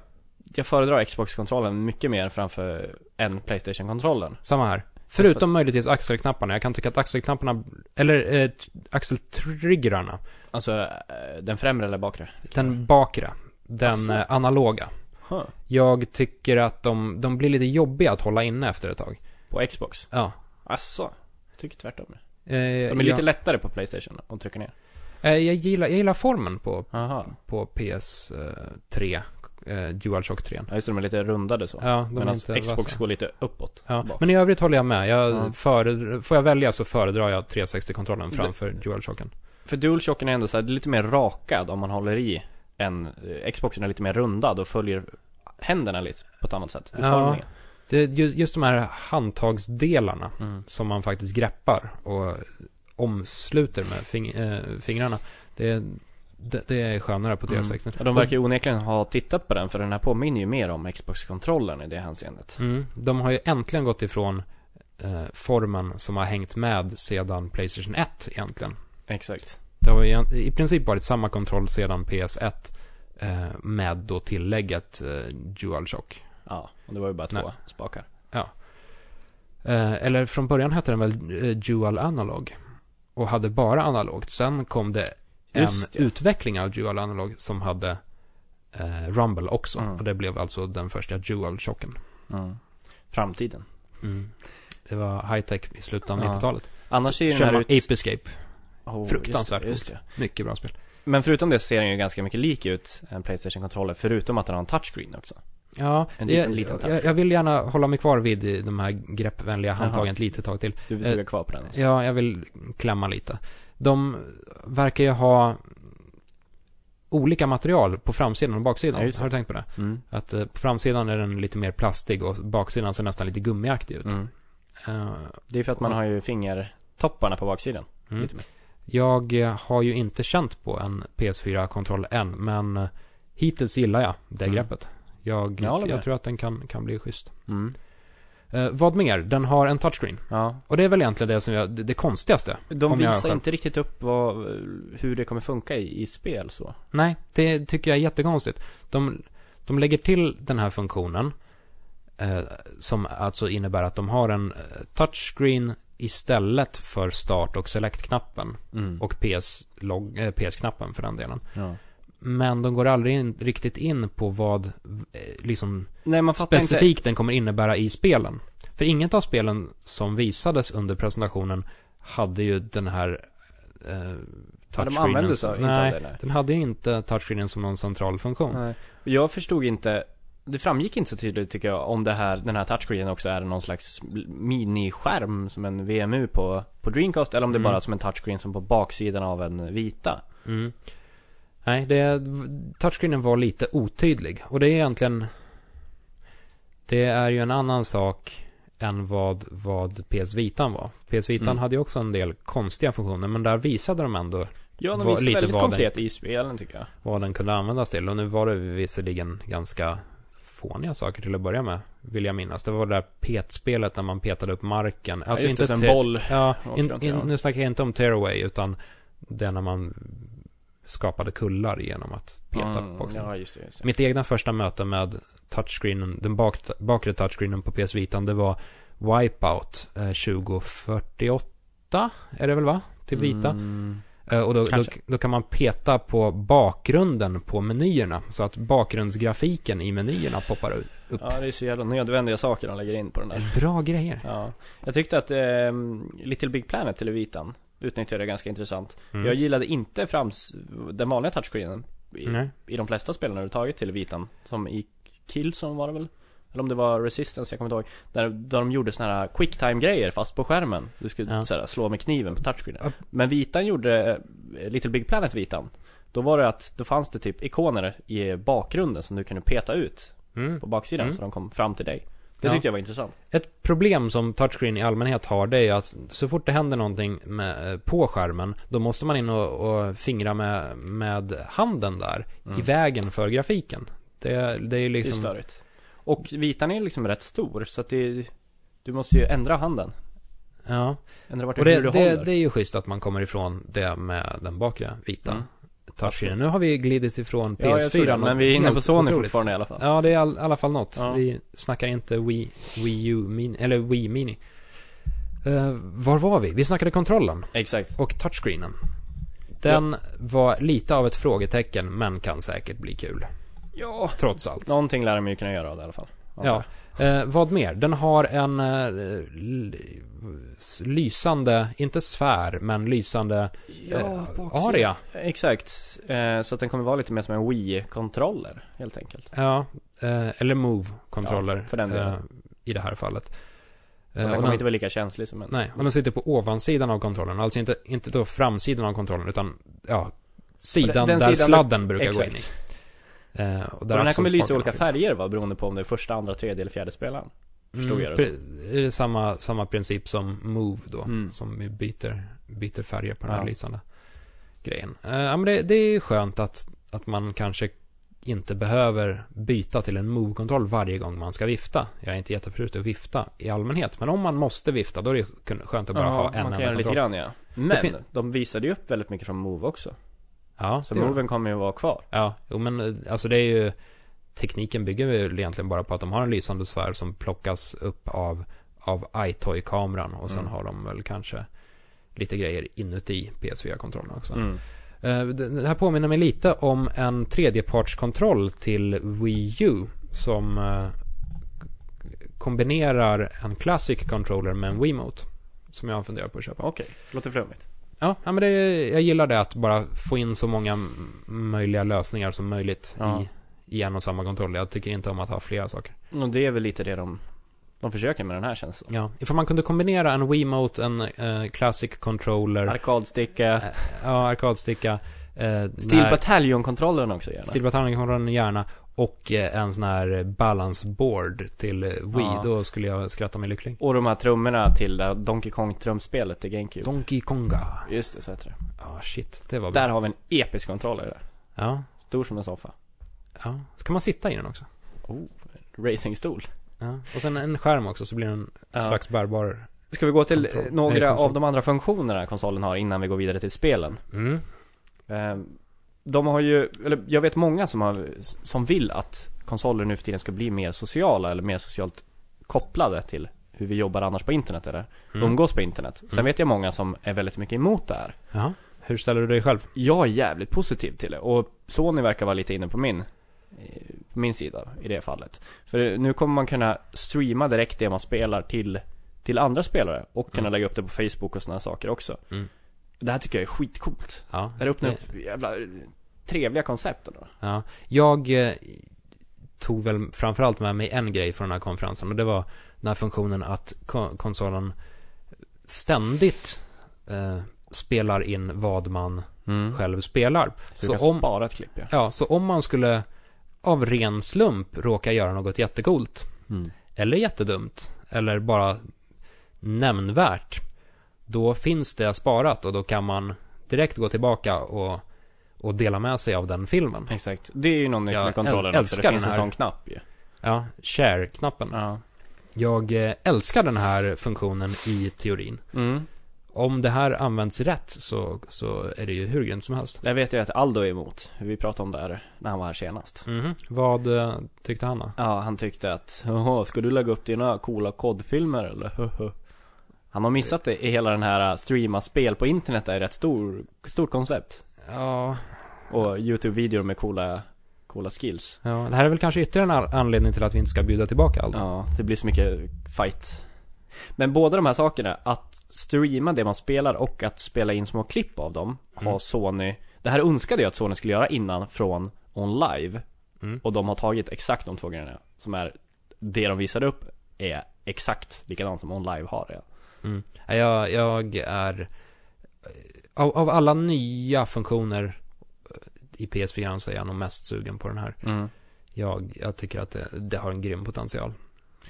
Jag föredrar Xbox-kontrollen mycket mer framför än Playstation-kontrollen. Samma här. Förutom möjligtvis axelknapparna. Jag kan tycka att axelknapparna, eller eh, axeltriggerarna, Alltså, eh, den främre eller bakre? den bakre, den Asså. eh, analoga. Huh. Jag tycker att de, de blir lite jobbiga att hålla inne efter ett tag. På Xbox? Ja. Asså? Tycker tvärtom. Eh, De är lite lättare på Playstation att trycka ner. eh, jag, gillar, jag gillar formen på, Aha. på PS3 eh, DualShock 3. Ja, just det, de är lite rundade så. Ja, de Medan Xbox vassa. går lite uppåt. Ja, bak. men i övrigt håller jag med. Jag Ja. föredr- får jag välja så föredrar jag 360-kontrollen framför DualShocken. För DualShocken är ändå så här, det är lite mer rakad om man håller i än eh, Xboxen är lite mer rundad och följer händerna lite på ett annat sätt. Ja. Det är ju- just de här handtagsdelarna Mm. som man faktiskt greppar och omsluter med fing- eh, fingrarna. Det är, det, det är skönare på 360. Och de verkar ju onekligen ha tittat på den för den här påminner ju mer om Xbox-kontrollen i det hänseendet. Mm. De har ju äntligen gått ifrån eh, formen som har hängt med sedan Playstation 1 egentligen. Exakt. Det har i princip varit samma kontroll sedan PS1 eh, med då tillägget eh, DualShock. Ja, och det var ju bara två Nej. spakar. Eh, eller från början hette den väl Dual Analog. Och hade bara analogt. Sen kom det en det. utveckling av Dual Analog som hade Rumble också. Mm. Och det blev alltså den första Dual-chocken. Mm. Framtiden. Det var high-tech i slutet av Ja. 90-talet. Annars ser ju den här ut... Ape Escape. Oh, fruktansvärt just det, just det. Mycket bra spel. Men förutom det ser den ju ganska mycket lik ut en Playstation-kontroller, förutom att den har en touchscreen också. Ja, En liten, liten touch. jag, jag vill gärna hålla mig kvar vid de här greppvänliga handtagen ett litet tag till. Du vill Eh, suga kvar på den alltså. Ja, jag vill klämma lite. De verkar ju ha olika material på framsidan och baksidan. Ja. Har du tänkt på det? Mm. Att eh, på framsidan är den lite mer plastig och baksidan ser nästan lite gummiaktig ut. Mm. Eh, Det är för att man Ja. har ju fingertopparna på baksidan. mm. Lite mer. Jag eh, har ju inte känt på en PS4-kontroll än, men eh, hittills gillar jag det Mm. greppet. Jag, Jag jag tror att den kan, kan bli schysst. Mm. Eh, vad mer? Den har en touchscreen. Ja. Och det är väl egentligen det som jag, det, det konstigaste. De visar inte riktigt upp vad, hur det kommer funka i, i spel så. Nej, det tycker jag är jättekonstigt. De, de lägger till den här funktionen eh, som alltså innebär att de har en eh, touchscreen istället för start och select-knappen Mm. och PS, log, eh, PS-knappen för den delen. ja. Men de går aldrig in, riktigt in på vad eh, liksom Nej, fattar inte. specifikt den kommer innebära i spelen. För inget av spelen som visades under presentationen hade ju den här eh, Ja, touchscreenen. de inte av nej, den hade ju inte touchscreenen som någon central funktion. Nej. Jag förstod inte det framgick inte så tydligt tycker jag om det här, den här touchscreenen också är någon slags miniskärm som en VMU på, på Dreamcast eller om det Mm. bara är som en touchscreen som på baksidan av en vita. Mm. Nej, det, touchscreenen var lite otydlig. Och det är egentligen... Det är ju en annan sak än vad, vad PS Vitan var. PS Vitan Mm. hade ju också en del konstiga funktioner, men där visade de ändå Ja, de visar lite väldigt vad den- konkret i spelen tycker jag. vad den kunde användas till. Och nu var det visserligen ganska fåniga saker till att börja med, vill jag minnas. Det var det där petspelet när man petade upp marken. Alltså just det, så en boll. Ja, in, in, nu snackar jag inte om tearaway, utan det när man skapade kullar genom att peta på Mm, boxen. ja, just det, just det. Mitt egna första möte med touchscreenen, den bak, bakre touchscreenen på PS Vitan, det var Wipeout eh, 2048, är det väl va? Till vita. Mm, och då, då, då kan man peta på bakgrunden på menyerna, så att bakgrundsgrafiken i menyerna poppar ut- upp. ja, det är så jävla nödvändiga saker de lägger in på den där. Bra grejer. Ja. Jag tyckte att eh, Little Big Planet till Vitan utnyttjade det ganska intressant. Mm. Jag gillade inte frams, den vanliga touchscreenen i, i de flesta spelen överhuvudtaget till Vitan. Som i Killzone var det väl? Eller om det var Resistance, jag kommer inte ihåg. Där, där de gjorde såna här quicktime grejer fast på skärmen. Du skulle Ja. såhär, slå med kniven på touchscreenen. Men Vitan gjorde, eh, Little Big Planet Vitan. Då var det att, då fanns det typ ikoner i bakgrunden som du kunde peta ut Mm. på baksidan Mm. så de kom fram till dig. Det Ja. tyckte jag var intressant. Ett problem som touchscreen i allmänhet har, det är att så fort det händer någonting med, eh, på skärmen, då måste man in och, och fingra med, med handen där, Mm. i vägen för grafiken. Det, det är ju Det är liksom... störigt. Och vitan är liksom rätt stor så att det Du måste ju ändra handen. Ja. Ändra vart Och det, du det, det är ju schysst att man kommer ifrån det med den bakre vita Mm. touchscreenen. Nu har vi glidit ifrån PS4. ja, jag tror det, men vi är inne på Sony otroligt. fortfarande i alla fall. Ja, det är i all, alla fall något. Ja. Vi snackar inte Wii, Wii U Mini, eller Wii Mini. Eh, var var vi? Vi snackade kontrollen Exakt. och touchscreenen. Den var lite av ett frågetecken, men kan säkert bli kul. Ja, Trots allt. någonting lär de ju kunna göra av det i alla fall. Ja. Eh, vad mer? Den har en eh, lysande, inte sfär, men lysande eh, aria. Exakt. Eh, så att den kommer vara lite mer som en Wii-kontroller, helt enkelt. Ja, eh, eller Move-kontroller Ja, för den delen. eh, i det här fallet. Och den kommer den, inte vara lika känslig som en... nej, och den sitter på ovansidan av kontrollen. Alltså inte, inte då framsidan av kontrollen, utan ja, sidan den där sidan sladden brukar gå in i. Eh, och Och den här kommer lysa axelspakarna olika färger va, beroende på om det är första, andra, tredje eller fjärde spelaren. Förstod jag det är det samma, samma princip som Move då, Mm. som byter, byter färger på den här Ja. lysande grejen. Eh, ja, men det, det är skönt att, att man kanske inte behöver byta till en Move-kontroll varje gång man ska vifta. Jag är inte jätteförtjust i att vifta i allmänhet, men om man måste vifta, då är det skönt att bara ha en enda göra lite kontroll. grann ja. Men, de visade ju upp väldigt mycket från Move också. Ja, Så. Moven kommer ju vara kvar. Ja, jo men eh, alltså det är ju Tekniken bygger väl egentligen bara på att de har en lysande sfär som plockas upp av, av iToy-kameran och sen Mm. har de väl kanske lite grejer inuti PS4-kontrollen också. Mm. Eh, Det här påminner mig lite om en tredjepartskontroll till Wii U som eh, kombinerar en Classic Controller med en Wiimote. Som jag har funderat på att köpa. Okej, låter flummigt. Ja, men det, jag gillar det att bara få in så många möjliga lösningar som möjligt Ja. i, i en och samma kontroll. Jag tycker inte om att ha flera saker. Och det är väl lite det de, de försöker med den här tjänsten. Ja, ifall man kunde kombinera en Wiimote, en eh, Classic Controller, Arkadsticka, ja, arkadsticka, eh, Steel Battalion-kontrollen också gärna. Steel Battalion gärna och eh, en sån här balance board till eh, Wii. Ja. Då skulle jag skratta mig lycklig. Och de här trummorna till Donkey Kong-trumspelet till GameCube. Donkey Konga. Just det, så heter det. Ja, shit. Det var bra. Där har vi en episk kontroller där. Ja, Stor som en soffa. ja. Ska man sitta i den också? Oh, racingstol. Ja. Och sen en skärm också så blir den en Ja. slags bärbar. Ska vi gå till Kontroll. några Nej, av de andra funktionerna konsolen har innan vi går vidare till spelen? Mm. Eh, De har ju, eller jag vet många som har, som vill att konsoler nu för tiden ska bli mer sociala eller mer socialt kopplade till hur vi jobbar annars på internet eller Mm. umgås på internet. Sen Mm. vet jag många som är väldigt mycket emot det här. Ja. Hur ställer du dig själv? Jag är jävligt positiv till det och Sony verkar vara lite inne på min eh, på min sida i det fallet. För nu kommer man kunna streama direkt det man spelar till till andra spelare och kunna Mm. lägga upp det på Facebook och sådana saker också. Mm. Det här tycker jag är skitcoolt. Ja. Det här öppnar upp jävla trevliga koncept då. Ja, jag eh, tog väl framförallt med mig en grej från den här konferensen och det var den här funktionen att ko- konsolen ständigt eh, spelar in vad man Mm. själv spelar. Så, Så du kan om- spara ett klipp ja. Ja, så om man skulle av ren slump råka göra något jättekult Mm. eller jättedumt eller bara nämnvärt då finns det sparat och då kan man direkt gå tillbaka och, och dela med sig av den filmen. Exakt. Det är ju något nytt med kontrollen äl- också. älskar Det finns den en sån knapp ju. Ja, share-knappen. Ja. Jag eh, älskar den här funktionen i teorin. Mm. Om det här används rätt så, så är det ju hur grymt som helst. Det vet jag att Aldo är emot. Vi pratade om det här när han var här senast. Mhm. Vad eh, tyckte han då? Ja, han tyckte att ska du lägga upp dina coola kodfilmer eller? Han har missat det i hela den här uh, streama spel på internet är ett stor, stort koncept. Ja, Och YouTube-videor med coola, coola skills. ja, det här är väl kanske ytterligare en an- anledning till att vi inte ska bjuda tillbaka Aldo. Ja, det blir så mycket fight. Men båda de här sakerna, att streama det man spelar och att spela in små klipp av dem, har Mm. Sony Det här önskade jag att Sony skulle göra innan från On Live. Mm. Och de har tagit exakt de två grejerna. Som är, det de visade upp är exakt likadant som On Live har det. Mm. Ja, Jag, jag är... Av, av alla nya funktioner i PS4 så är jag nog mest sugen på den här. Mm. Jag, jag tycker att det, det har en grym potential.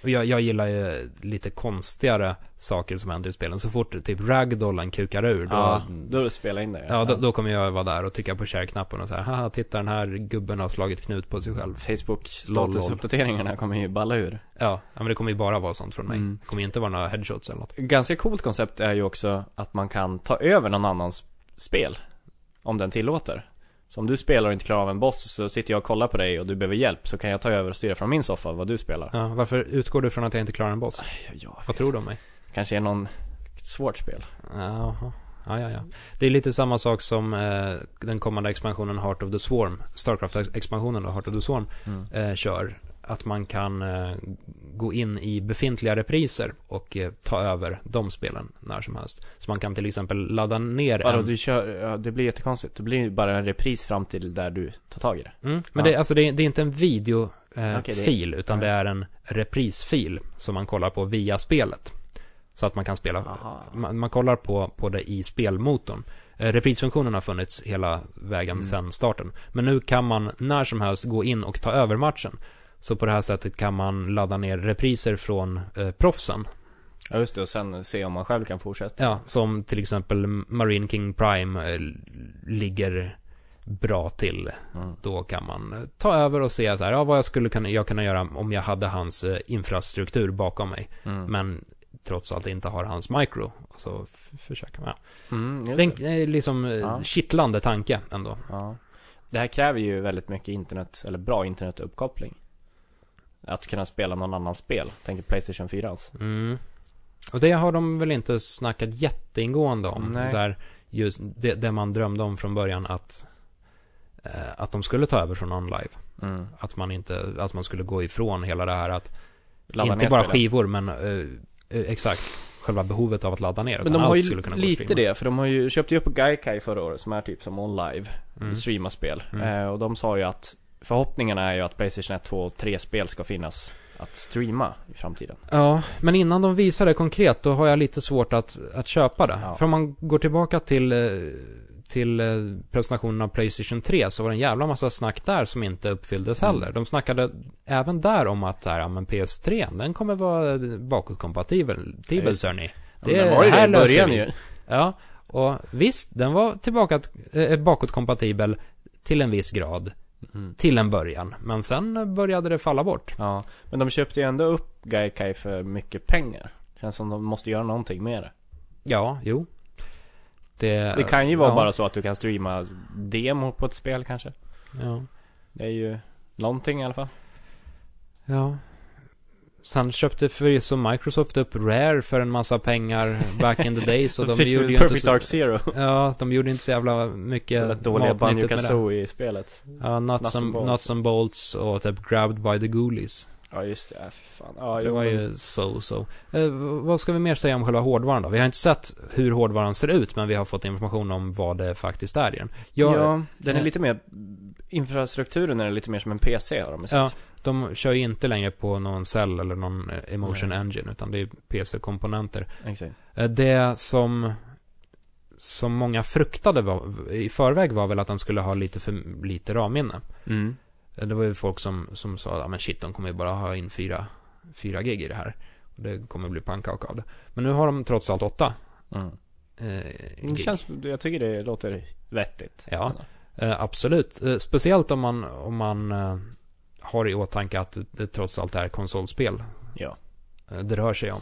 Och jag, jag gillar ju lite konstigare saker som händer i spelen. Så fort typ ragdollen kukar ur, då, Ja, då spelar in det. ja, då, då kommer jag vara där och trycka på share-knappen och så här, haha, titta den här gubben har slagit knut på sig själv. Facebook Lol, lol. statusuppdateringarna kommer ju balla ur. Ja, ja, men det kommer ju bara vara sånt från mig. Mm. Det kommer ju inte vara några headshots eller något. Ganska coolt koncept är ju också att man kan ta över någon annans spel. Om den tillåter. Så om du spelar och inte klarar av en boss så sitter jag och kollar på dig och du behöver hjälp så kan jag ta över och styra från min soffa vad du spelar. Ja, varför utgår du från att jag inte klarar en boss? Vad tror du om mig? Kanske är någon svårt spel. Jaha. Ja, ja, ja. Det är lite samma sak som eh, den kommande expansionen Heart of the Swarm, Starcraft-expansionen då, Heart of the Swarm, Mm. eh, kör. Att man kan eh, gå in i befintliga repriser och eh, ta över de spelen när som helst. Så man kan till exempel ladda ner Vadå, en... du kör, ja, det blir jättekonstigt. Det blir bara en repris fram till där du tar tag i det. Mm, men Ja. det, alltså det, är- det är inte en videofil, eh, Okej, det- utan ja. det är en reprisfil som man kollar på via spelet. Så att man kan spela, man, man kollar på, på det i spelmotorn. Eh, reprisfunktionen har funnits hela vägen Mm. sedan starten. Men nu kan man när som helst gå in och ta över matchen. Så på det här sättet kan man ladda ner repriser från eh, proffsen. Ja just det, och sen se om man själv kan fortsätta. Ja, som till exempel Marine King Prime eh, ligger bra till. Mm. Då kan man eh, ta över och se så här, ja, vad jag skulle kunna, jag kunna göra om jag hade hans eh, infrastruktur bakom mig. Mm. Men trots allt inte har hans micro. Så försöker man. Mm, Det är eh, liksom eh, Ja. kittlande tanke ändå. Ja. Det här kräver ju väldigt mycket internet, eller bra internetuppkoppling. Att kunna spela någon annans spel. Tänker Playstation 4 alltså. Mm. Och det har de väl inte snackat jätteingående om. Nej. Så här, just det, det man drömde om från början att eh, att de skulle ta över från OnLive. Mm. Att man inte, att man skulle gå ifrån hela det här att Ladda inte bara spelen. skivor men eh, eh, exakt själva behovet av att ladda ner. Men de har ju lite det, för de har ju köpt ju upp Gaikai förra året som är typ som OnLive. Mm. Streama spel. Mm. Eh, och de sa ju att förhoppningarna är ju att Playstation 1, 2 och 3 spel ska finnas att streama i framtiden. Ja, men innan de visar det konkret då har jag lite svårt att, att köpa det. Ja. För om man går tillbaka till, eh, till eh, presentationen av Playstation 3 så var det en jävla massa snack där som inte uppfylldes Mm. heller. De snackade även där om att här, ja, men PS3, den kommer vara bakåtkompatibel, Ja, ser ni. Det Det men var ju det här i löser början ju. Ja, och visst, den var tillbaka, eh, bakåtkompatibel till en viss grad, Mm. till en början. Men sen började det falla bort. Ja, men de köpte ju ändå upp Gaikai för mycket pengar. Känns som de måste göra någonting med det. Ja, jo. Det, Det kan ju vara ja, bara så att du kan streama demo på ett spel kanske. Ja. Det är ju någonting i alla fall. Ja. Sen köpte förvisso Microsoft upp Rare för en massa pengar back in the days och de Fick gjorde ju inte så... Dark Zero. Ja, de gjorde inte så jävla mycket dåliga matnyttigt Banjo med det. Kazooie i spelet. Ja, nuts, Nuts and bolts. nuts and bolts och typ Grabbed by the Ghoulies. Ja just det, ja, fy fan. Ja, Det jo, var men- ju so-so. Eh, v- vad ska vi mer säga om själva hårdvaran då? Vi har inte sett hur hårdvaran ser ut, men vi har fått information om vad det faktiskt är i den. Jag, ja, den är eh, lite mer Infrastrukturen är lite mer som en PC har de sagt. Ja, de kör ju inte längre på någon cell eller någon eh, emotion Nej. engine, utan det är PC-komponenter. Exakt. Eh, Det som, som många fruktade var, i förväg var väl att den skulle ha lite för lite RAM-minne. Mm. Eh, Det var ju folk som, som sa, ja men shit, de kommer ju bara ha in 4, 4 gig i det här. Och det kommer bli pannkaka av det. Men nu har de trots allt 8 Mm. eh, Det känns, jag tycker det låter vettigt. Ja. Eh, absolut. Eh, speciellt om man, om man har i åtanke att det, trots allt är konsolspel Ja. eh, det rör sig om.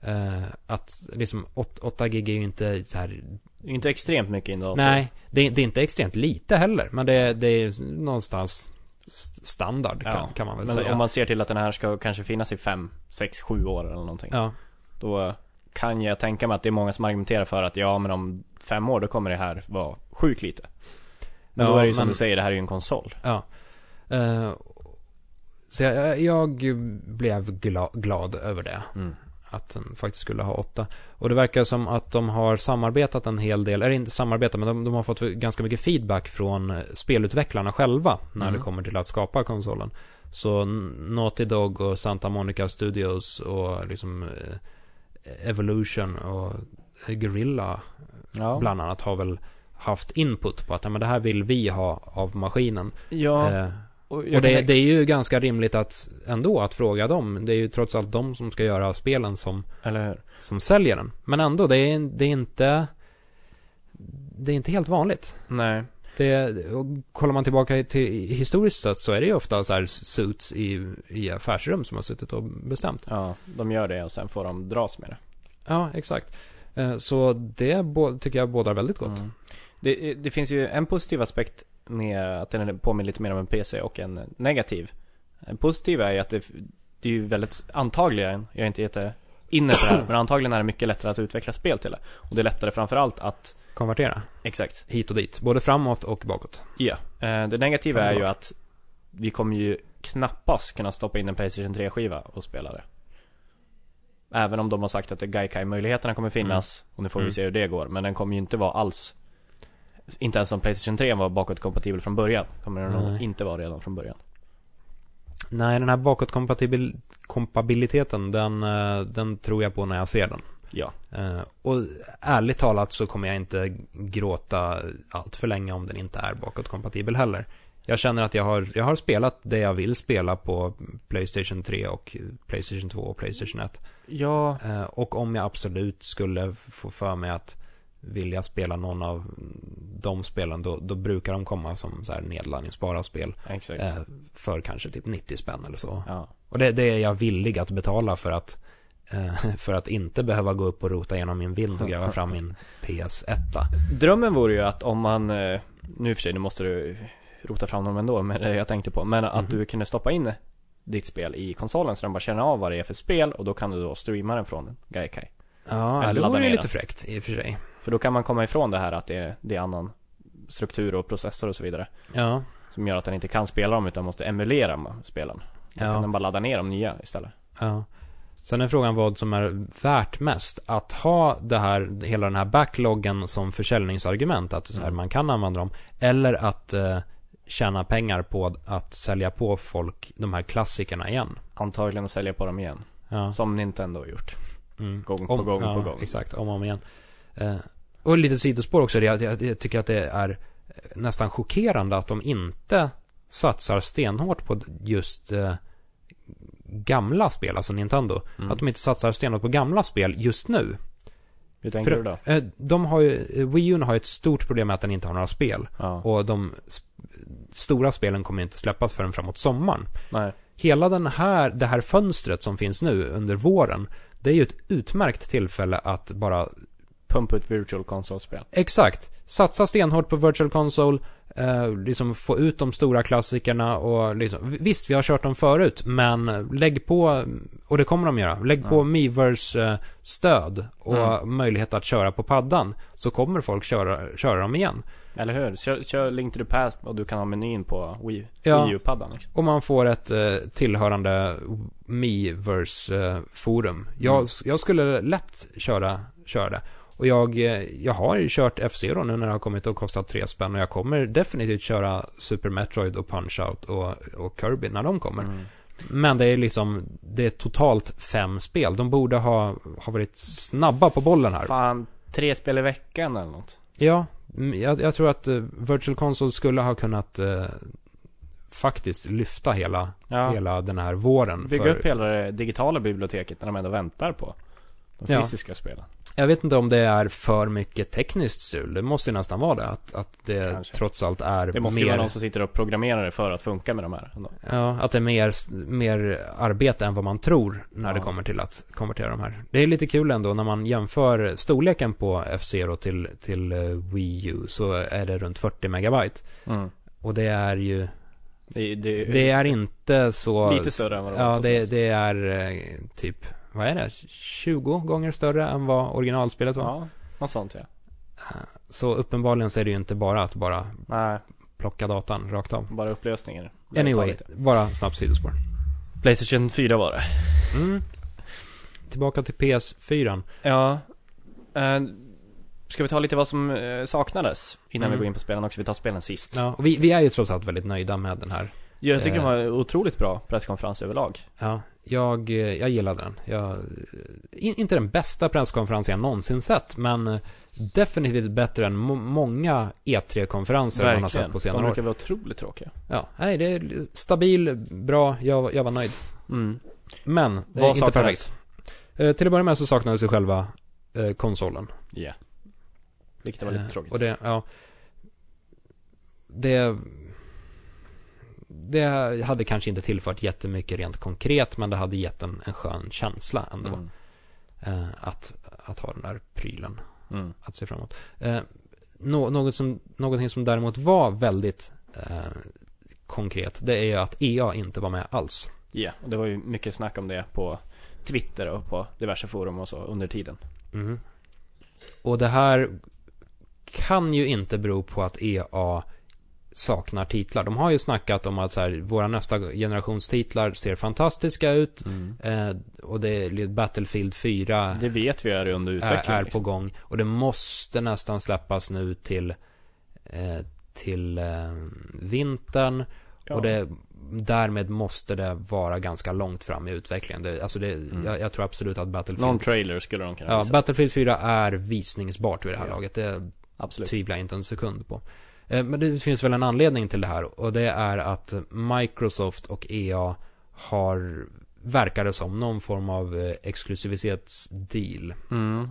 Eh, att liksom 8 gig är ju inte så här Inte extremt mycket in Nej, det är, det är inte extremt lite heller. Men det, det är någonstans st- standard Ja, kan, kan man väl Men säga. om man ser till att den här ska kanske finnas i 5, 6, 7 år eller någonting. Ja, Då kan jag tänka mig att det är många som argumenterar för att ja men om fem år då kommer det här vara sjukt lite. Men Ja, då är det ju som men- du säger, det här är ju en konsol. ja. Eh, så jag, jag blev gla, glad över det. Mm. Att den faktiskt skulle ha åtta. Och det verkar som att de har samarbetat en hel del, eller inte samarbetat, men de, de har fått ganska mycket feedback från eh, spelutvecklarna själva när Mm. det kommer till att skapa konsolen. Så Naughty Dog och Santa Monica Studios och liksom eh, Evolution och Guerrilla Ja. bland annat har väl haft input på att men det här vill vi ha av maskinen. Ja. Eh, och och det, kan- det är ju ganska rimligt att ändå att fråga dem. Det är ju trots allt de som ska göra spelen som, som säljer den. Men ändå, det är, det är inte det är inte helt vanligt. Nej. Det, och kollar man tillbaka till historiskt sett så är det ju ofta så här suits i, i affärsrum som har suttit och bestämt. Ja, de gör det och sen får de dras med det. Ja, exakt. Eh, Så det tycker jag bådar väldigt gott. Mm. Det, det finns ju en positiv aspekt med att den påminner lite mer om en PC och en negativ. En positiv är ju att det, det är ju väldigt, antagligen, jag är inte jätte inne på det här, men antagligen är det mycket lättare att utveckla spel till det. Och det är lättare framförallt att, Konvertera. exakt, Hit och dit. Både framåt och bakåt. ja. Eh, Det negativa är ju Framför. att vi kommer ju knappast kunna stoppa in en Playstation 3-skiva och spela det. Även om de har sagt att Gaikai-möjligheterna kommer finnas. Och nu får vi Mm. se hur det går. Men den kommer ju inte vara alls Inte ens om Playstation 3 var bakåtkompatibel från början. Kommer den nog inte vara redan från början. Nej, den här bakåtkompatibiliteten, den, eh, den tror jag på när jag ser den. Ja. Eh, Och ärligt talat så kommer jag inte gråta allt för länge om den inte är bakåtkompatibel heller. Jag känner att jag har, jag har spelat det jag vill spela på Playstation 3 och Playstation 2 och Playstation 1. Ja, Eh, Och om jag absolut skulle få för mig att vilja spela någon av de spelen, då, då brukar de komma som så här nedladdningsbara spel. exakt. Eh, för kanske typ 90 spänn eller så. Ja. Och det, det är jag villig att betala för att eh, för att inte behöva gå upp och rota genom min vind och gräva fram min PS1. Drömmen vore ju att om man, eh, nu för sig, nu måste du rota fram dem ändå, men det jag tänkte på. Men att Mhm. du kunde stoppa in ditt spel i konsolen så den bara känner av vad det är för spel och då kan du då streama den från Gaikai. Ja, Eller det vore ju lite fräckt i och för sig. För då kan man komma ifrån det här att det är, det är annan struktur och processor och så vidare. Ja, Som gör att den inte kan spela dem utan måste emulera spelen. Då Ja. kan den bara ladda ner de nya istället. ja. Sen är frågan vad som är värt mest. Att ha det här, hela den här backloggen som försäljningsargument, att här, Mm. man kan använda dem. Eller att eh, tjäna pengar på att sälja på folk de här klassikerna igen. Antagligen att sälja på dem igen. Ja. Som Nintendo har gjort. Mm. Gång på gång ja, på gång. Exakt, om och om igen. Eh, och lite sidospår också, jag, jag, jag tycker att det är nästan chockerande att de inte satsar stenhårt på just eh, gamla spel, alltså Nintendo. Mm. Att de inte satsar stenhårt på gamla spel just nu. Hur tänker För- du då? Eh, de har ju, eh, Wii U har ju ett stort problem med att den inte har några spel. Ja. Och de stora spelen kommer inte släppas förrän framåt sommaren. Nej. Hela den här, det här fönstret som finns nu under våren, det är ju ett utmärkt tillfälle att bara Pumpa ut virtual console-spel. Exakt. Satsa stenhårt på Virtual Console, eh, liksom få ut de stora klassikerna och liksom, visst vi har kört dem förut, men lägg på, och det kommer de göra, lägg Ja. på Miiverse eh, stöd och Mm. möjlighet att köra på paddan, så kommer folk köra, köra dem igen. Eller hur? Kör, kör Link to the Past och du kan ha menyn på Wii, Ja. Wii U-paddan liksom. Och man får ett eh, tillhörande Miiverse-forum. jag, Mm. jag skulle lätt köra, köra det. Och jag, eh, jag har kört F-Zero nu när det har kommit och kostat tre spänn och jag kommer definitivt köra Super Metroid och Punch-Out och, och Kirby när de kommer. Mm. Men det är liksom, det är totalt fem spel. De borde ha, ha varit snabba på bollen här. Fan, tre spel i veckan eller något. Ja, mm, jag, jag tror att eh, Virtual Console skulle ha kunnat eh, faktiskt lyfta hela, Ja. hela den här våren. Bygga för- upp hela det digitala biblioteket när de ändå väntar på de Ja. fysiska spelen. Jag vet inte om det är för mycket tekniskt strul. Det måste ju nästan vara det. Att, att det Kanske. trots allt är Det måste ju vara mer... någon som sitter och programmerar det för att funka med de här ändå. Ja, att det är mer, mer arbete än vad man tror när det Ja. kommer till att konvertera de här. Det är lite kul ändå när man jämför storleken på F-Zero till, till eh, Wii U så är det runt 40 megabyte. Mm. Och det är ju, Det, det, det är inte så... Lite större än vad det var Ja, det, det är eh, typ, vad är det? 20 gånger större än vad originalspelet var. Ja, något sånt ja. Så uppenbarligen så är det ju inte bara att bara Nej, plocka datan rakt av. bara upplösningar. Det Anyway, bara snabbt sidospår. Playstation 4 var det. Mm. Tillbaka till PS4. Ja. Eh, ska vi ta lite vad som eh, saknades innan Mm. vi går in på spelen också? Vi tar spelen sist. Ja, och vi, vi är ju trots allt väldigt nöjda med den här. Jag tycker Eh. det var otroligt bra presskonferens överlag. Ja, jag, eh, jag gillade den. Jag, in, inte den bästa presskonferensen jag någonsin sett, men eh, definitivt bättre än må, många E3-konferenser man har sett på De senare år. brukar vara otroligt tråkiga. Ja, nej, det är stabil, bra, jag, jag var nöjd. Mm. Men, det är Vad inte perfekt. Eh, till att börja med så saknades ju själva eh, konsolen. Ja. Vilket var lite Eh, tråkigt. Och det, ja. Det... Det hade kanske inte tillfört jättemycket rent konkret, men det hade gett en, en skön känsla ändå. Mm. Eh, att, att ha den där prylen Mm. att se framåt. Eh, nå, något som, någonting som däremot var väldigt eh, konkret, det är ju att EA inte var med alls. Ja, och det var ju mycket snack om det på Twitter och på diverse forum och så under tiden. Mhm. Och det här kan ju inte bero på att EA saknar titlar. De har ju snackat om att så här, våra nästa generations titlar ser fantastiska ut. Mm. Eh, och det är Battlefield 4 Det vet vi är under är, utveckling. är på liksom. gång. Och det måste nästan släppas nu till, eh, till eh, vintern. Ja. Och det, därmed måste det vara ganska långt fram i utvecklingen. Det, alltså det, jag, jag tror absolut att Battlefield... Någon trailer skulle de kunna ja, visa. Battlefield 4 är visningsbart vid det här Ja. laget. Det Absolut. tvivlar jag inte en sekund på. Eh, Men det finns väl en anledning till det här och det är att Microsoft och EA har, verkar det som, någon form av eh, exklusivitetsdeal. Mm.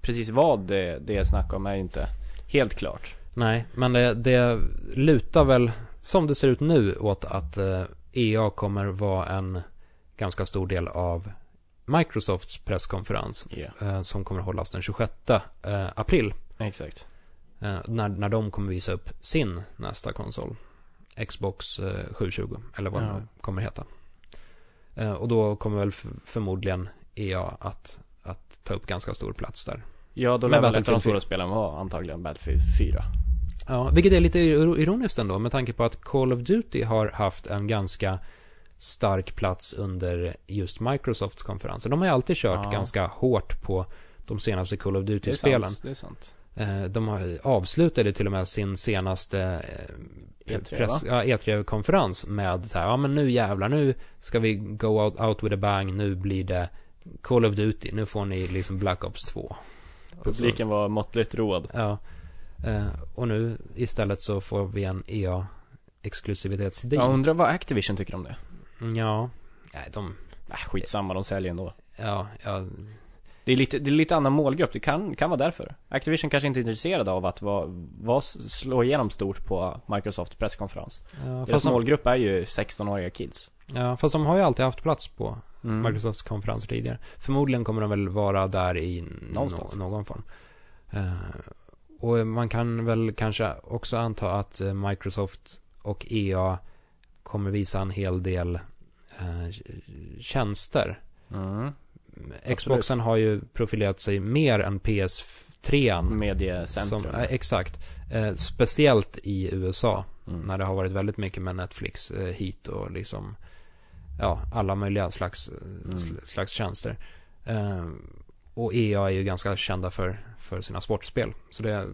Precis vad det, det är snack om är ju inte helt klart. Nej, men det, det lutar väl, som det ser ut nu, åt att eh, EA kommer vara en ganska stor del av Microsofts presskonferens eh, som kommer hållas den 26 eh, april. Exakt. Eh, när, när de kommer visa upp sin nästa konsol. Xbox eh, 720, eller vad Ja. den kommer heta. Eh, och då kommer väl förmodligen EA att, att ta upp ganska stor plats där. Ja, då lär väl ett av de stora spelen vara antagligen Battlefield 4. Ja, vilket är lite ir- ironiskt ändå med tanke på att Call of Duty har haft en ganska stark plats under just Microsofts konferenser. De har ju alltid kört Ja. ganska hårt på de senaste Call of Det är Duty-spelen. sant. Det är sant. Eh, De har avslutade till och med sin senaste eh, E3, press, va? ja, E3-konferens med så här, ja men nu jävlar, nu ska vi go out, out with a bang, nu blir det Call of Duty, nu får ni liksom Black Ops 2. Och så- Publiken var måttligt road. Ja. Eh, och nu istället så får vi en E EA exklusivitetsdeal. Jag undrar vad Activision tycker om det. Ja. Nej, de... Äh, skitsamma, de säljer ändå. Ja, ja. Det är lite, det är lite annan målgrupp, det kan, kan vara därför. Activision kanske inte är intresserade av att vara, vara, slå igenom stort på Microsofts presskonferens. ja Deras de, målgrupp är ju 16-åriga kids. ja, fast de har ju alltid haft plats på Mm. Microsofts konferenser tidigare. Förmodligen kommer de väl vara där i Någonstans. nå- någon form. Eh, och man kan väl kanske också anta att eh, Microsoft och EA kommer visa en hel del eh, tjänster. Mm. Xboxen har ju profilerat sig mer än PS3. Mediecentrum. Som, eh, exakt. Eh, speciellt i USA. Mm. När det har varit väldigt mycket med Netflix eh, hit och liksom ja, alla möjliga slags, eh, Mm. sl- slags tjänster. Eh, och EA är ju ganska kända för, för sina sportspel. Så det,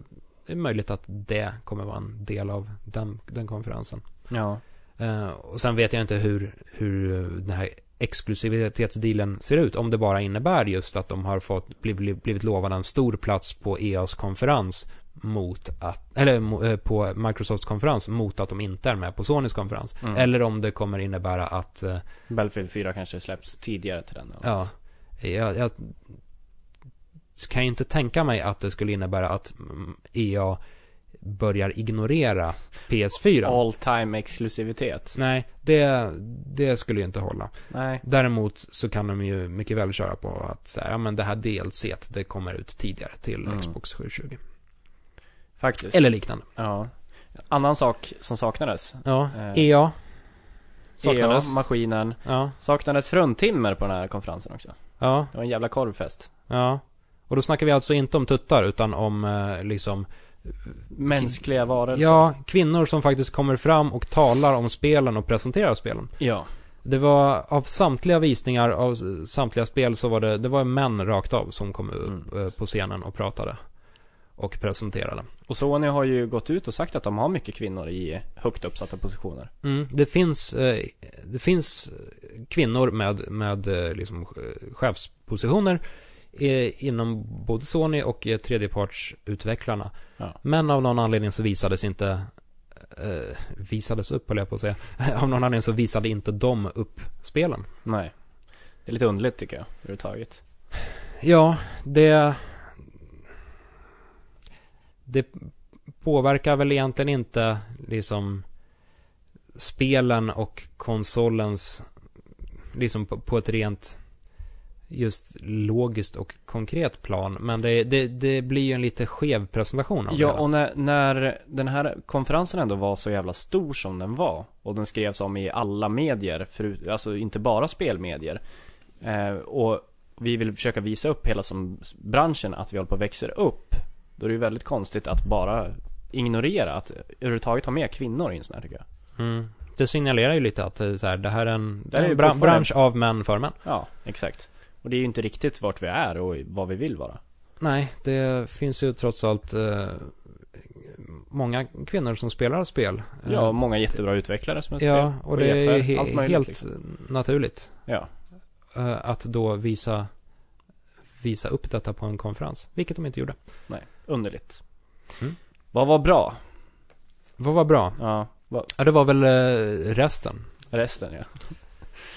det är möjligt att det kommer vara en del av den, den konferensen. Ja. Eh, och sen vet jag inte hur, hur den här exklusivitetsdealen ser ut. Om det bara innebär just att de har fått, blivit, blivit lovade en stor plats på EAs konferens mot att, eller eh, på Microsofts konferens mot att de inte är med på Sonys konferens. Mm. Eller om det kommer innebära att, eh, Battlefield 4 kanske släpps tidigare till den. eller ja, jag, jag kan ju inte tänka mig att det skulle innebära att mm, EA börjar ignorera PS4. All time exklusivitet. Nej, det, det skulle ju inte hålla. Nej. Däremot så kan de ju mycket väl köra på att så här, ja men det här DLC det kommer ut tidigare till Mm. Xbox 720. Faktiskt. Eller liknande. Ja. Annan sak som saknades. Ja, Eh, EA. Saknades. EA, maskinen. Ja, Saknades fruntimmer på den här konferensen också. ja, Det var en jävla korvfest. ja. Och då snackar vi alltså inte om tuttar utan om eh, liksom Mänskliga varelser. Ja, kvinnor som faktiskt kommer fram och talar om spelen och presenterar spelen. Ja. Det var av samtliga visningar av samtliga spel så var det, det var män rakt av som kom upp Mm. eh, på scenen och pratade. Och presenterade. Och Sony har ju gått ut och sagt att de har mycket kvinnor i högt uppsatta positioner. Mm, det finns, eh, det finns kvinnor med, med eh, liksom chefspositioner inom både Sony och eh, tredjepartsutvecklarna. Ja. Men av någon anledning så visades inte eh, visades upp, höll jag på att säga. av någon anledning så visade inte de upp spelen. Nej. Det är lite underligt tycker jag, överhuvudtaget. Ja, det... Det påverkar väl egentligen inte liksom spelen och konsolens liksom på, på ett rent just logiskt och konkret plan. Men det, det, det blir ju en lite skev presentation av det Ja, hela. och när, när den här konferensen ändå var så jävla stor som den var och den skrevs om i alla medier, förut, alltså inte bara spelmedier. Eh, och vi vill försöka visa upp hela som branschen att vi håller på att växa upp. Då är det ju väldigt konstigt att bara ignorera att överhuvudtaget ha med kvinnor i en sån här tycker jag. Mm. Det signalerar ju lite att eh, så här, det här är en, Det här är en bransch av män för män. Ja, exakt. Och det är ju inte riktigt vart vi är och vad vi vill vara. Nej, det finns ju trots allt eh, många kvinnor som spelar spel. Eh, Ja, många jättebra utvecklare som är ja spel. och det är ju EFR, he- allt möjligt, helt liksom. naturligt Ja, eh, att då visa, visa upp detta på en konferens. Vilket de inte gjorde. nej. Underligt. Mm. Vad var bra? Vad var bra? Ja, vad, Ja, det var väl eh, resten. resten ja.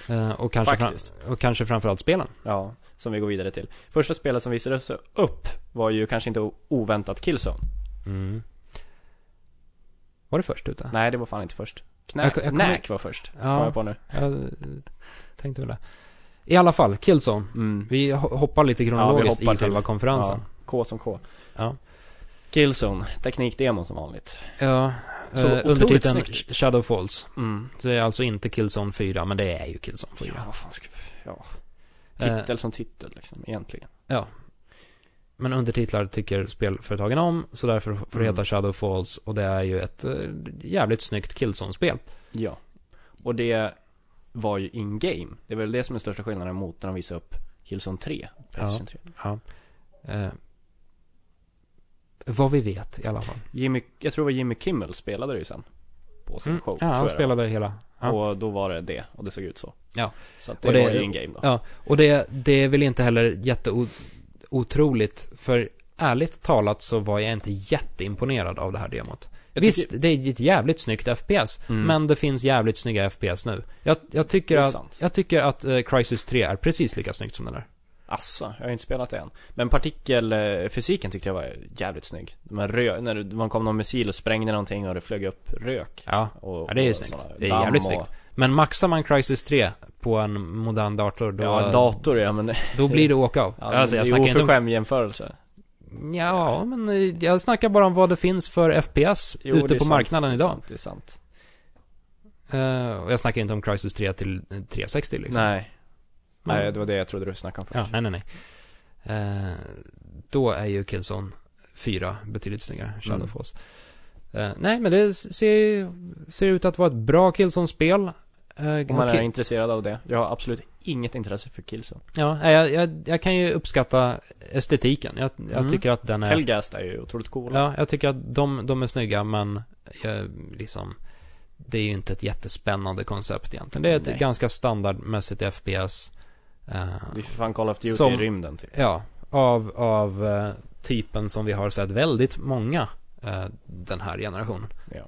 Eh, och, kanske fram, och kanske framförallt spelen. Ja, som vi går vidare till. Första spelet som visades upp var ju kanske inte oväntat Killzone. Mm. Var det först ute? Nej, det var fan inte först. Knä, Jag- jag Knack var först. Ja. Kom jag på nu. Jag tänkte väl det. I alla fall, Killzone. Mm. Vi ho- hoppar lite kronologiskt hoppar i själva konferensen. K som K. Ja. Killzone, teknikdemon som vanligt. Ja. Så eh, undertiteln snyggt. Shadow Falls. Mm. Det är alltså inte Killzone 4, men det är ju Killzone 4. Ja, vad fan ska Ja. Eh, Titel som titel liksom, egentligen. Men undertitlar tycker spelföretagen om, så därför får det Mm. heta Shadow Falls och det är ju ett eh, jävligt snyggt Killzone-spel. Ja. Och det var ju in-game. Det är väl det som är största skillnaden mot när de visade upp Killzone 3. Playstation 3. Ja. Eh, vad vi vet i alla fall. Jimmy, jag tror det var Jimmy Kimmel spelade det ju sen. På sin Mm. show. Ja, han spelade hela. Ja. Och då var det det. Och det såg ut så. Ja. Så att det, Och det- var ju in-game då. Ja, och det, det är väl inte heller jätteotroligt, för ärligt talat så var jag inte jätteimponerad av det här demot. Jag Visst, tycker- det är ett jävligt snyggt FPS, Mm. men det finns jävligt snygga FPS nu. Jag, jag, tycker, att, sant. jag tycker att eh, Crysis 3 är precis lika snyggt som den där. Asså, jag har inte spelat det än. Men partikelfysiken tyckte jag var jävligt snygg. Här rö- när man kom någon missil och sprängde någonting och det flög upp rök. Ja, Och, Ja, det är snyggt. Det är jävligt och, snyggt. men maxar man Crysis 3 på en modern dator, då, Ja, dator ja, men då blir det åka av. ja, alltså, jag det är inte om... oförskämd jämförelse. Ja, men eh, jag snackar bara om vad det finns för FPS Jo, ute på sant, marknaden det är idag. Sant, det är sant. Eh, och jag snackar inte om Crysis 3 till eh, 360 liksom. Nej, Men- nej, det var det jag trodde du snackade om Ja, först. nej, nej, nej. Eh, då är ju Killzone 4 betydligt snyggare, Shadow Mm. Eh, nej, men det ser, ser ut att vara ett bra Killzone-spel. Eh, Om man är intresserad av det. Jag har absolut inget intresse för Killzone. Ja, jag, jag, jag kan ju uppskatta estetiken. Jag, jag Mm. tycker att den är... Helgast är ju otroligt coola. Ja, jag tycker att de, de är snygga, men jag, liksom... Det är ju inte ett jättespännande koncept egentligen. Det är ett Nej. ganska standardmässigt FPS. Det är för fan Call of Duty Som- i rymden typ. Ja, av, av eh, typen som vi har sett väldigt många eh, den här generationen. Ja.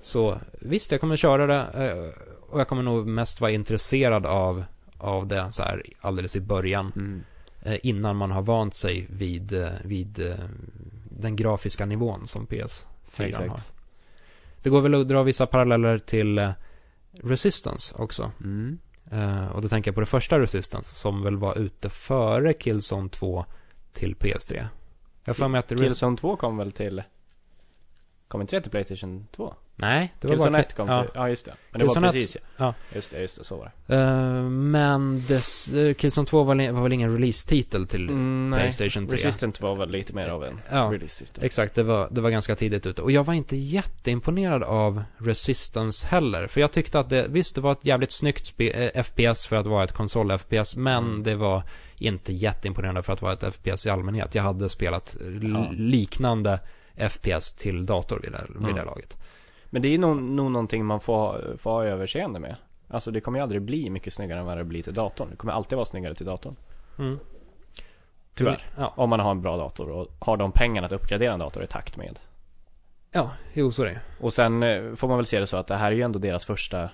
Så visst, jag kommer köra det och jag kommer nog mest vara intresserad av, av det så här alldeles i början. Mm. Innan man har vant sig vid, vid den grafiska nivån som PS4 Exakt. har. Det går väl att dra vissa paralleller till Resistance också. Mm. Eh, och då tänker jag på det första Resistance som väl var ute före Killzone 2 till PS3. Jag för mig att Killzone 2 kom väl till... Kom inte det till Playstation 2? Nej, det var Killzone bara... 1 kom ja. till... Ja, just det. Men det Killzone var precis ja. ja. Just det, just det, så var det. Eh, men dess, eh, Killzone 2 var, var väl ingen release-titel till Mm. Playstation 3? Resistant var väl lite mer av en Ja, release just det. exakt. Det var, det var ganska tidigt ute. Och jag var inte jätteimponerad av Resistance heller. För jag tyckte att det, visst det var ett jävligt snyggt eh, FPS för att vara ett konsol-FPS. Men Mm. det var inte jätteimponerande för att vara ett FPS i allmänhet. Jag hade spelat Ja. liknande FPS till dator vid det, vid Mm. det laget. Men det är nog, nog någonting man får, får ha överseende med. Alltså det kommer ju aldrig bli mycket snyggare än vad det blir till datorn. Det kommer alltid vara snyggare till datorn. Mm. Tyvärr. Ja, Om man har en bra dator och har de pengarna att uppgradera en dator i takt med. ja jo så är det Och sen eh, får man väl se det så att det här är ju ändå deras första,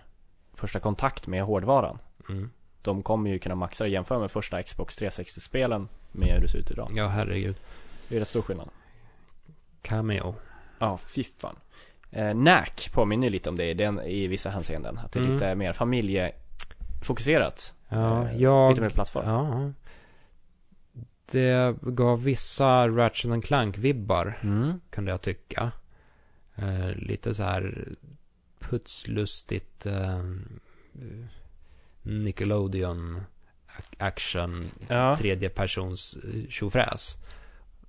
första kontakt med hårdvaran. mm. De kommer ju kunna maxa det jämföra med första Xbox 360-spelen med hur det ser ut idag. Ja, herregud. Det är rätt stor skillnad. Cameo. Ja, fy fan. Eh, NAC påminner lite om det i, den, i vissa hänseenden. Att det är Mm. lite mer familjefokuserat. Ja, Eh, jag... Lite mer plattform. Ja. Det gav vissa Ratchet and Clank-vibbar, Mm. kunde jag tycka. Eh, lite så här putslustigt eh, Nickelodeon ac- action, Ja. tredje persons eh, tjofräs.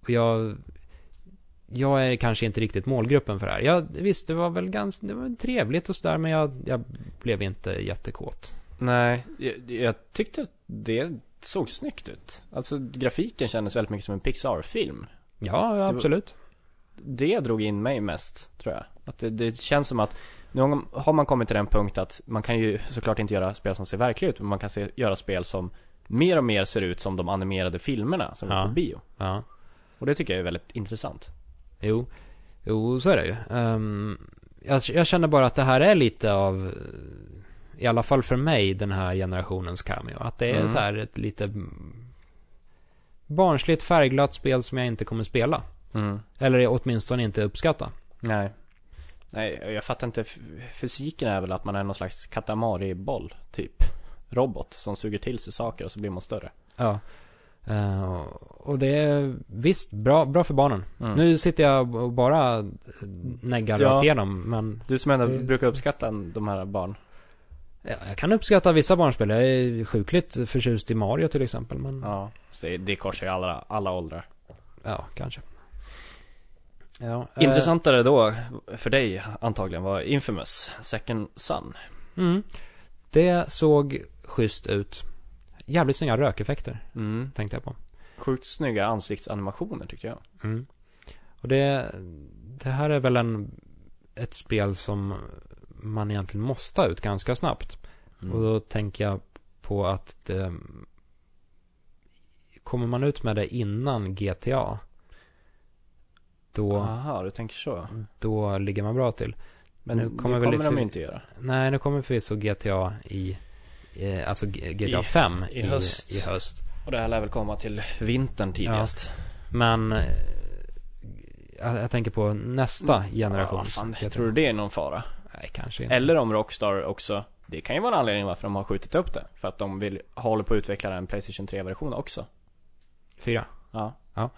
Och jag... jag är kanske inte riktigt målgruppen för det här. Jag, visst, det var väl ganska, det var trevligt och sådär, men jag, jag blev inte jättekåt. Nej, jag, jag tyckte att det såg snyggt ut. Alltså grafiken kändes väldigt mycket som en Pixar-film. Ja, ja absolut. Det drog in mig mest, tror jag. Att det, det känns som att nu har man kommit till den punkt att man kan ju såklart inte göra spel som ser verkliga ut, men man kan se, göra spel som mer och mer ser ut som de animerade filmerna som Ja. är på bio. Ja. Och det tycker jag är väldigt intressant. Jo, jo så är det ju. Ehm, jag, jag känner bara att det här är lite av, i alla fall för mig, den här generationens cameo. Att det är Mm. så här ett lite barnsligt färgglatt spel som jag inte kommer spela. Mm. Eller åtminstone inte uppskatta. Nej. Nej, jag fattar inte. Fysiken är väl att man är någon slags katamari-boll, typ. Robot som suger till sig saker och så blir man större. Ja. Eh, och det är visst bra, bra för barnen. Mm. Nu sitter jag och bara neggar Ja. rakt igenom, men Du som ändå Det- brukar uppskatta de här barn. ja, jag kan uppskatta vissa barnspel. Jag är sjukligt förtjust i Mario till exempel, men ja, Ja, så det, det korsar ju alla, alla åldrar. kanske. Ja, eh, Intressantare då, för dig antagligen, var Infamous, Second Son. Mm. Det såg schysst ut. Jävligt snygga rökeffekter, Mm. tänkte jag på. Sjukt snygga ansiktsanimationer tycker jag. Mm. Och det, det här är väl en, ett spel som man egentligen måste ha ut ganska snabbt. Mm. Och då tänker jag på att det, kommer man ut med det innan GTA, då, Aha, du tänker så. då ligger man bra till. Men Nu nu kommer kommer, väl kommer de inte göra. Nej, nu kommer förvisso GTA i, eh, alltså GTA I- 5 i höst. i höst. Och det här lär väl komma till vintern tidigast. Men eh, jag, jag tänker på nästa generation. Ja, fan, tror du det är någon fara? Nej, kanske inte. Eller om Rockstar också Det kan ju vara en anledning varför de har skjutit upp det. För att de vill, håller på att utveckla en Playstation 3-version också. Fyra. Ja. Ja.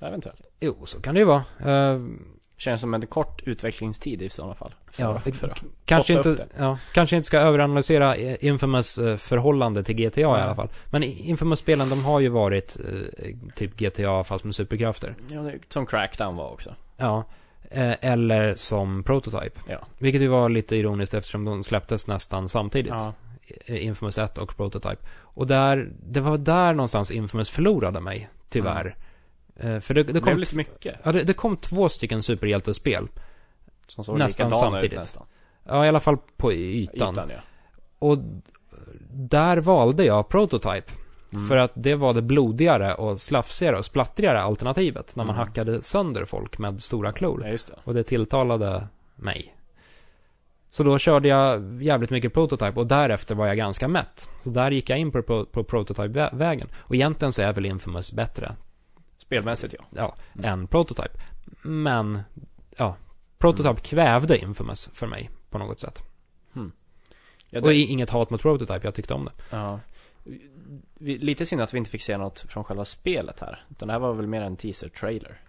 Eventuellt. Jo, så kan det ju vara. Känns som en kort utvecklingstid i sådana fall. För, Ja, för att kanske, inte, ja, kanske inte ska överanalysera eh, Infamous eh, förhållande till GTA i Nej. alla fall. Men i- Infamous-spelen, de har ju varit eh, typ GTA fast med superkrafter. Ja, som Crackdown var också. Ja. Eh, eller som Prototype. Ja. Vilket ju var lite ironiskt eftersom de släpptes nästan samtidigt. Ja. Eh, Infamous 1 och Prototype. Och där, det var där någonstans Infamous förlorade mig, tyvärr. Eh, För det, det Det kom, lite mycket. ja, det, det kom två stycken superhjältespel. Som såg nästan samtidigt. Ut, nästan. Ja, i alla fall på ytan. Ytan ja. Och där valde jag Prototype. Mm. För att det var det blodigare och slafsigare och splattrigare alternativet. När man Mm. hackade sönder folk med stora klor. Ja, just det. Och det tilltalade mig. Så då körde jag jävligt mycket Prototype och därefter var jag ganska mätt. Så där gick jag in på, på, på Prototype-vägen. Och egentligen så är väl Infamous bättre Spelmässigt ja. ja, Mm. än Prototype. Men, ja, Prototype Mm. kvävde Infamous för mig på något sätt. ja Och i- inget hat mot Prototype, jag tyckte om det. Ja. Lite synd att vi inte fick se något från själva spelet här. Utan det här var väl mer en teaser-trailer.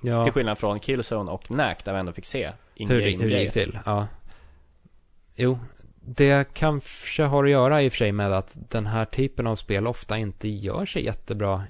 Ja, Till skillnad från Killzone och Knack där vi ändå fick se hur, det- hur det gick till. Ja. Jo, det kanske har att göra i och för sig med att den här typen av spel ofta inte gör sig jättebra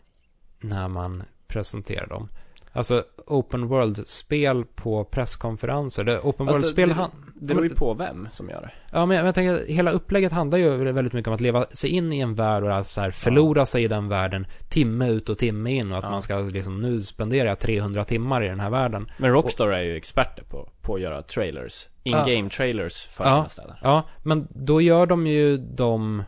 när man presenterar dem. Alltså, open world-spel på presskonferenser. Det, open Fast world-spel... det, han- det, det beror ju på vem som gör det. Ja, men jag, jag tänker, hela upplägget handlar ju väldigt mycket om att leva sig in i en värld och alltså så här förlora sig i den världen timme ut och timme in och att Ja. man ska liksom, nu spenderar jag 300 timmar i den här världen. Men Rockstar är ju experter på, på att göra trailers. In-game trailers för Ja. sina ställen. Ja, men då gör de ju dem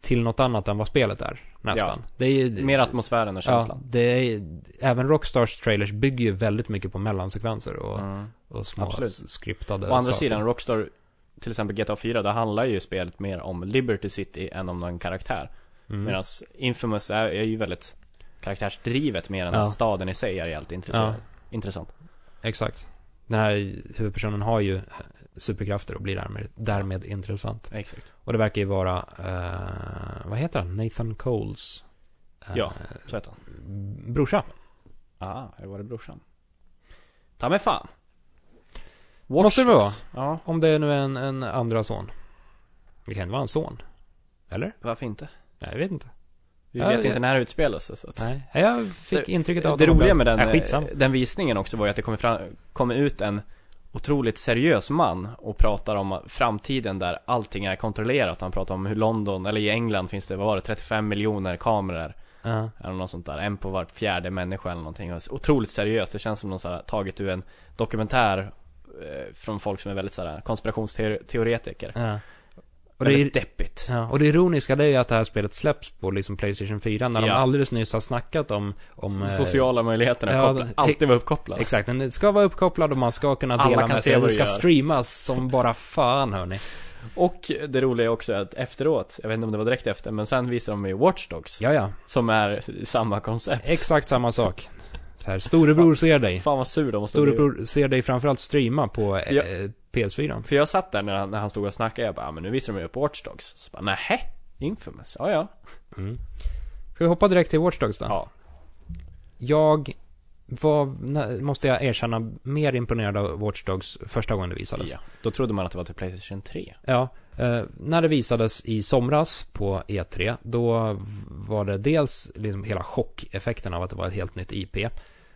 till något annat än vad spelet är, nästan. Det är ju, Mer atmosfären och ja, känslan. det är, även Rockstars trailers bygger ju väldigt mycket på mellansekvenser och, Mm. och små Absolut. skriptade Å andra saker. sidan, Rockstar, till exempel GTA 4, där handlar ju spelet mer om Liberty City än om någon karaktär. Mm. Medan Infamous är, är ju väldigt karaktärsdrivet mer än Ja. att staden i sig är helt intressant. Ja. intressant. Exakt. Den här huvudpersonen har ju superkrafter och blir därmed, därmed intressant. Exakt. Och det verkar ju vara, eh, vad heter han? Nathan Coles eh, Ja. Så heter han. brorsa. Ah, det var det brorsan. Ta mig fan. Watch Måste det vara? Ja, Om det nu är en, en andra son. Det kan inte vara en son. Eller? varför inte? Nej, jag vet inte. Vi Ja, vet det- inte när det utspelar sig så att... Nej, jag fick intrycket av att Det de roliga med den, eh, den visningen också var ju att det fram, kommer ut en otroligt seriös man och pratar om framtiden där allting är kontrollerat. Han pratar om hur London, eller i England finns det, vad var det, 35 miljoner kameror Ja. eller något sånt där. En på vart fjärde människa eller någonting. Otroligt seriöst. Det känns som någon så här, taget ur en dokumentär eh, från folk som är väldigt såhär konspirationsteoretiker. Ja. Och det, är, deppigt. ja, och det ironiska det är ju att det här spelet släpps på liksom Playstation 4 när de Ja. alldeles nyss har snackat om, om eh, Sociala möjligheterna, ja, koppla, alltid vara uppkopplad. Exakt, den ska vara uppkopplad och man ska kunna Alla dela med sig. du ska gör. streamas som bara fan hörni. Och det roliga är också att efteråt, jag vet inte om det var direkt efter, men sen visar de ju Watch Dogs. Ja, ja. Som är samma koncept. Exakt samma sak. Så här, storebror ser dig. Fan vad sur de måste bli. Storebror ser dig framförallt streama på eh, Ja. PS4. För jag satt där när han, när han stod och snackade, jag bara, ah, men nu visar de ju upp Watch Dogs. Så bara, nähä? Infamous? Ja, ja. Mm. Ska vi hoppa direkt till Watch Dogs då? Ja. Jag var, måste jag erkänna, mer imponerad av Watch Dogs första gången det visades. ja. Då trodde man att det var till Playstation 3. Ja, eh, när det visades i somras på E3, då var det dels liksom hela chockeffekten av att det var ett helt nytt IP.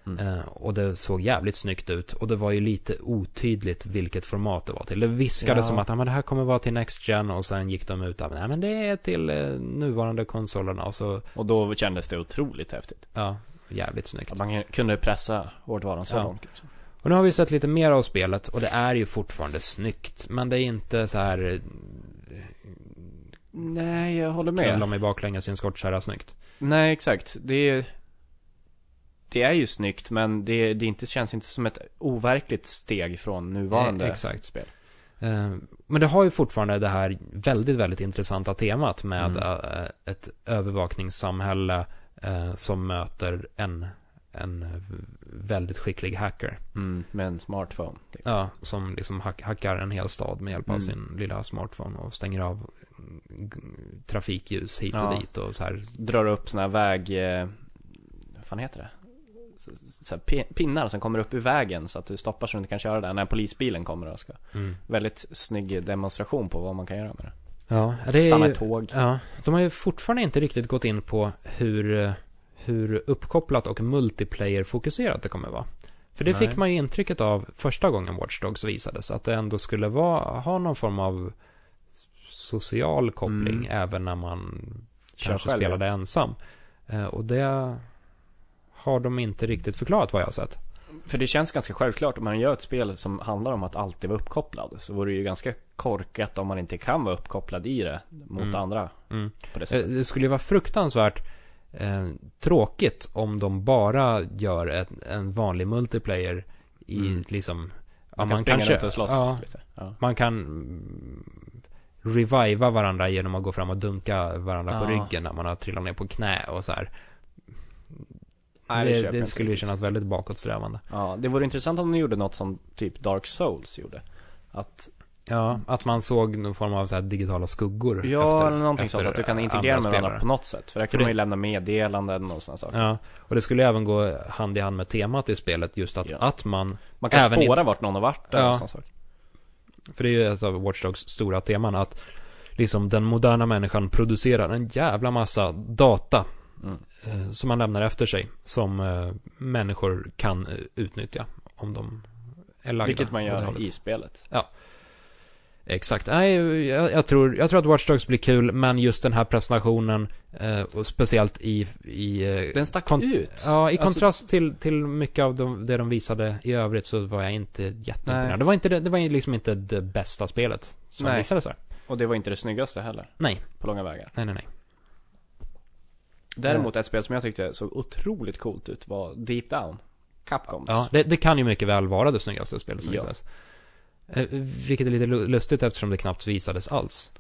Mm. Eh, och det såg jävligt snyggt ut. Och det var ju lite otydligt vilket format det var till. Det viskades Ja. som att ah, men det här kommer vara till Next Gen och sen gick de ut att nej men det är till eh, nuvarande konsolerna och så, Och då kändes det otroligt häftigt. ja, jävligt snyggt. Att man kunde pressa hårdvaran så Ja. långt liksom. Och nu har vi sett lite mer av spelet och det är ju fortfarande snyggt. Men det är inte så här eh, Nej, jag håller med. knulla mig baklänges i en skottkärra snyggt. Nej, exakt. Det är... Det är ju snyggt, men det, det inte, känns inte som ett overkligt steg från nuvarande Eh, exakt. spel. Eh, Men det har ju fortfarande det här väldigt, väldigt intressanta temat med Mm. eh, ett övervakningssamhälle som möter en, en väldigt skicklig hacker. Mm, med en smartphone. Typ. Ja, som liksom hack, hackar en hel stad med hjälp av Mm. sin lilla smartphone och stänger av trafikljus hit och Ja. dit och så här. Drar upp såna här väg... Vad fan heter det? Så, här, pin- pinnar som kommer upp ur vägen så att du stoppar så du inte kan köra där när polisbilen kommer och ska. Mm. Väldigt snygg demonstration på vad man kan göra med det. Ja, det är Stanna ju, tåg. Ja, de har ju fortfarande inte riktigt gått in på hur, hur uppkopplat och multiplayer-fokuserat det kommer vara. För det Nej. fick man ju intrycket av första gången Watch Dogs visades, att det ändå skulle vara, ha någon form av social koppling Mm. även när man Kör kanske själv, spelade ensam. Eh, Och det har de inte riktigt förklarat vad jag har sett. För det känns ganska självklart om man gör ett spel som handlar om att alltid vara uppkopplad. Så vore det ju ganska korkat om man inte kan vara uppkopplad i det mot Mm. andra Mm. på det Eh. Det skulle ju vara fruktansvärt eh, tråkigt om de bara gör ett, en vanlig multiplayer i Mm. liksom... Man kan springa runt och slåss ja, lite. Ja. man kan reviva varandra genom att gå fram och dunka varandra på Ja. ryggen när man har trillat ner på knä och så här. Nej, det det inte skulle ju kännas väldigt bakåtsträvande. Ja, det vore intressant om de gjorde något som typ Dark Souls gjorde. Att, Ja, att man såg någon form av så digitala skuggor. ja, efter, eller någonting sånt. Att du kan integrera med varandra på något sätt. För där kan det- man ju lämna meddelanden och sådana saker. Ja, och det skulle även gå hand i hand med temat i spelet, just att, Ja. att man Man kan Även spåra vart någon har varit där Ja. och sådana saker. För det är ju ett av Watch Dogs stora teman att liksom den moderna människan producerar en jävla massa data Mm. som man lämnar efter sig som eh, människor kan eh, utnyttja om de är lagda. Vilket man gör i spelet. Exakt. Nej, jag, jag, tror, jag tror att Watch Dogs blir kul, men just den här presentationen, eh, och speciellt i... i Den stack ut. Ja, i Alltså- kontrast till, till mycket av de, det de visade i övrigt så var jag inte jätteimponerad. Det var inte det, var liksom inte det bästa spelet som Nej. visades där. Och det var inte det snyggaste heller. Nej. På långa vägar. Nej, nej, nej. Däremot ett spel som jag tyckte såg otroligt coolt ut var Deep Down. Capcoms. Ja, det, det kan ju mycket väl vara det snyggaste spelet som Ja. visades. Eh, vilket är lite lu- lustigt eftersom det knappt visades alls.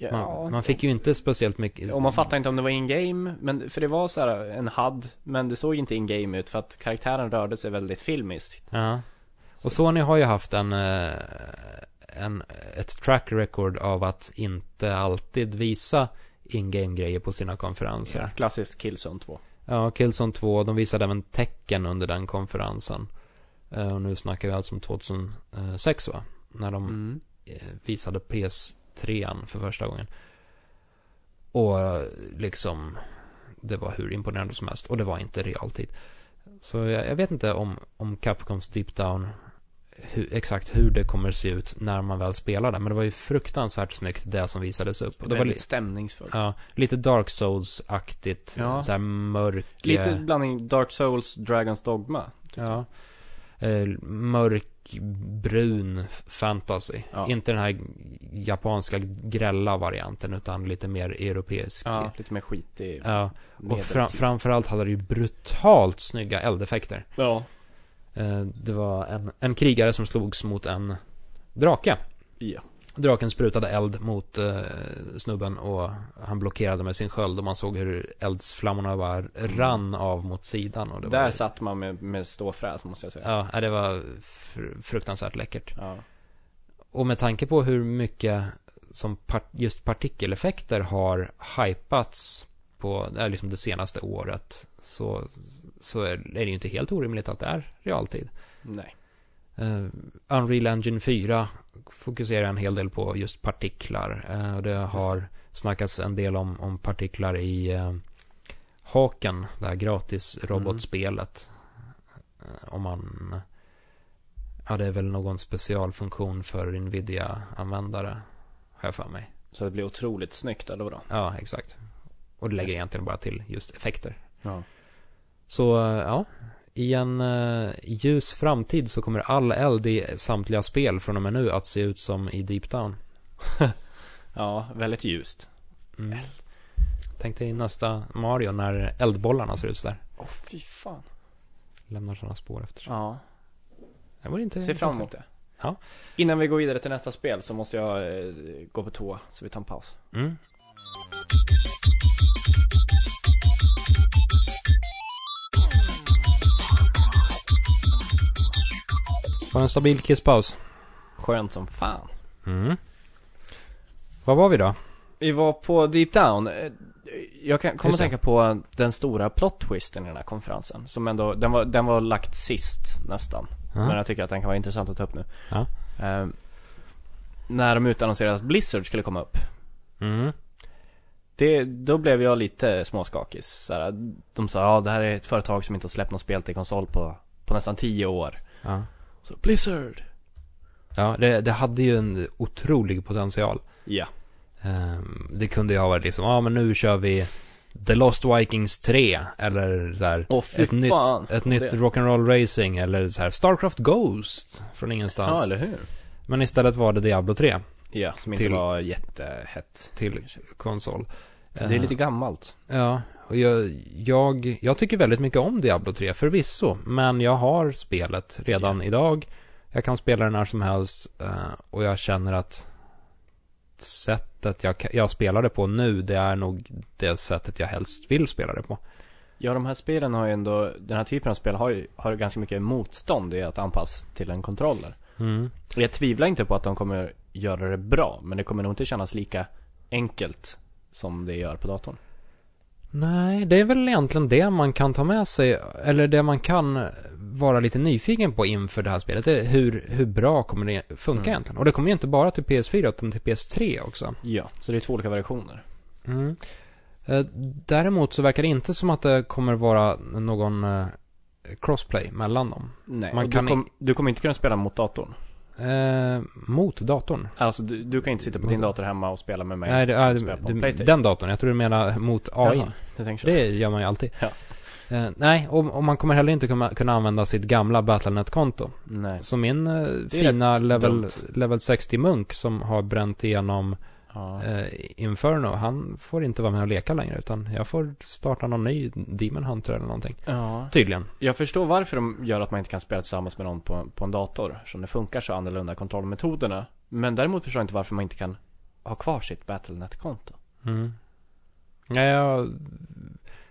Ja, Man, man fick ju inte speciellt mycket... Och man fattar inte om det var in-game, men för det var så här en HUD, men det såg inte in-game ut för att karaktären rörde sig väldigt filmiskt. Ja. Och Sony har ju haft en, eh, en, ett track record av att inte alltid visa in-game grejer på sina konferenser. Ja, klassiskt Killzone 2. Ja, Killzone 2, de visade även tecken under den konferensen. Eh, Och nu snackar vi alltså om 2006 va? När de Mm. eh, visade PS3 för första gången. Och eh, liksom det var hur imponerande som helst. Och det var inte realtid. Så jag, jag vet inte om, om Capcoms Deep Down hur, exakt hur det kommer se ut när man väl spelar det. Men det var ju fruktansvärt snyggt det som visades upp. Och det var Väldigt li- stämningsfullt. ja, lite Dark Souls-aktigt. Ja. Så här mörk. Lite eh, blandning Dark Souls, Dragons Dogma. Ja. Eh, mörk, brun f- fantasy. Ja. Inte den här japanska grälla varianten utan lite mer europeisk. Ja, lite mer skitig. Ja, och fra, framförallt hade det ju brutalt snygga eldeffekter. Ja. Eh, det var en, en krigare som slogs mot en drake. Ja. Draken sprutade eld mot eh, snubben och han blockerade med sin sköld och man såg hur eldsflammorna bara rann av mot sidan. Och det Där var, satt man med, med ståfräs måste jag säga. Ja, det var fr- fruktansvärt läckert. Ja. Och med tanke på hur mycket som part, just partikeleffekter har hypats på är liksom det senaste året så, så är, är det ju inte helt orimligt att det är realtid. Nej. Uh, Unreal Engine 4 fokuserar en hel del på just partiklar. Uh, det har snackats en del om, om partiklar i uh, Haken, det här gratis robotspelet. Eh, om man... Ja, det är väl någon specialfunktion för Nvidia-användare, har jag för mig. Så det blir otroligt snyggt eller vadå? Ja, exakt. Och det lägger egentligen bara till just effekter. Ja. Så, eh, ja. I en uh, ljus framtid så kommer all eld i samtliga spel från och med nu att se ut som i Deep Down. Ja, väldigt ljust. Mm. Tänk dig nästa Mario när eldbollarna ser ut sådär. Åh fy fan. Lämnar sådana spår efter sig. Ja. Det var inte Ser fram emot det. Ja. Innan vi går vidare till nästa spel så måste jag eh, gå på toa, så vi tar en paus. Mm. Var en stabil kisspaus. Skönt som fan. Mm. Vad var vi då? Vi var på Deep Down. Eh, Jag kan, kommer att tänka på den stora plot twisten i den här konferensen. Som ändå, den var, den var lagt sist nästan. Ja. Men jag tycker att den kan vara intressant att ta upp nu. Ja. Eh, när de utannonserade att Blizzard skulle komma upp. Mm. Det, då blev jag lite småskakig. De sa ja det här är ett företag som inte har släppt något spel till konsol på, på nästan tio år. Ja. Så Blizzard. Ja, det, det hade ju en otrolig potential. Ja. Ehm, det kunde ju ha varit liksom, ja men nu kör vi The Lost Vikings 3 eller så här, fy ett nytt, fan. ett nytt Rock'n'Roll Racing eller så här Starcraft Ghost från ingenstans. Ja eller hur? Men istället var det Diablo 3 Ja, som inte Till- var jättehett. till konsol. Det är lite gammalt. Ja, och jag, jag, jag tycker väldigt mycket om Diablo 3 förvisso, men jag har spelet redan idag. Jag kan spela det när som helst eh, och jag känner att sättet jag, jag spelar det på nu, det är nog det sättet jag helst vill spela det på. Ja, de här spelen har ju ändå, den här typen av spel har ju, har ganska mycket motstånd i att anpassa till en kontroller. Mm. Och jag tvivlar inte på att de kommer göra det bra, men det kommer nog inte kännas lika enkelt som det gör på datorn. Nej, det är väl egentligen det man kan ta med sig, eller det man kan vara lite nyfiken på inför det här spelet. Det är hur, hur bra kommer det funka Mm. egentligen? Och det kommer ju inte bara till PS4 utan till PS3 också. Ja, så det är två olika versioner. Mm. Eh, Däremot så verkar det inte som att det kommer vara någon eh, crossplay mellan dem. Nej, Man kan du, kom, du kommer inte kunna spela mot datorn. Eh, mot datorn. Alltså du, du kan inte sitta på din dator hemma och spela med mig. Nej, det, äh, det, Playstation. den datorn. Jag tror du menar mot AI. Jaha. Det gör man ju alltid. Ja. Eh, nej, och, och man kommer heller inte kunna, kunna använda sitt gamla Battlenet-konto. Nej. Så min eh, fina level, dumt. level 60 munk som har bränt igenom Ja. eh, Inferno, han får inte vara med och leka längre utan jag får starta någon ny Demon Hunter eller någonting. ja. Tydligen. Jag förstår varför de gör att man inte kan spela tillsammans med någon på, på en dator. Som det funkar så annorlunda kontrollmetoderna. Men däremot förstår jag inte varför man inte kan ha kvar sitt Battlenet-konto. Mm. Ja, jag,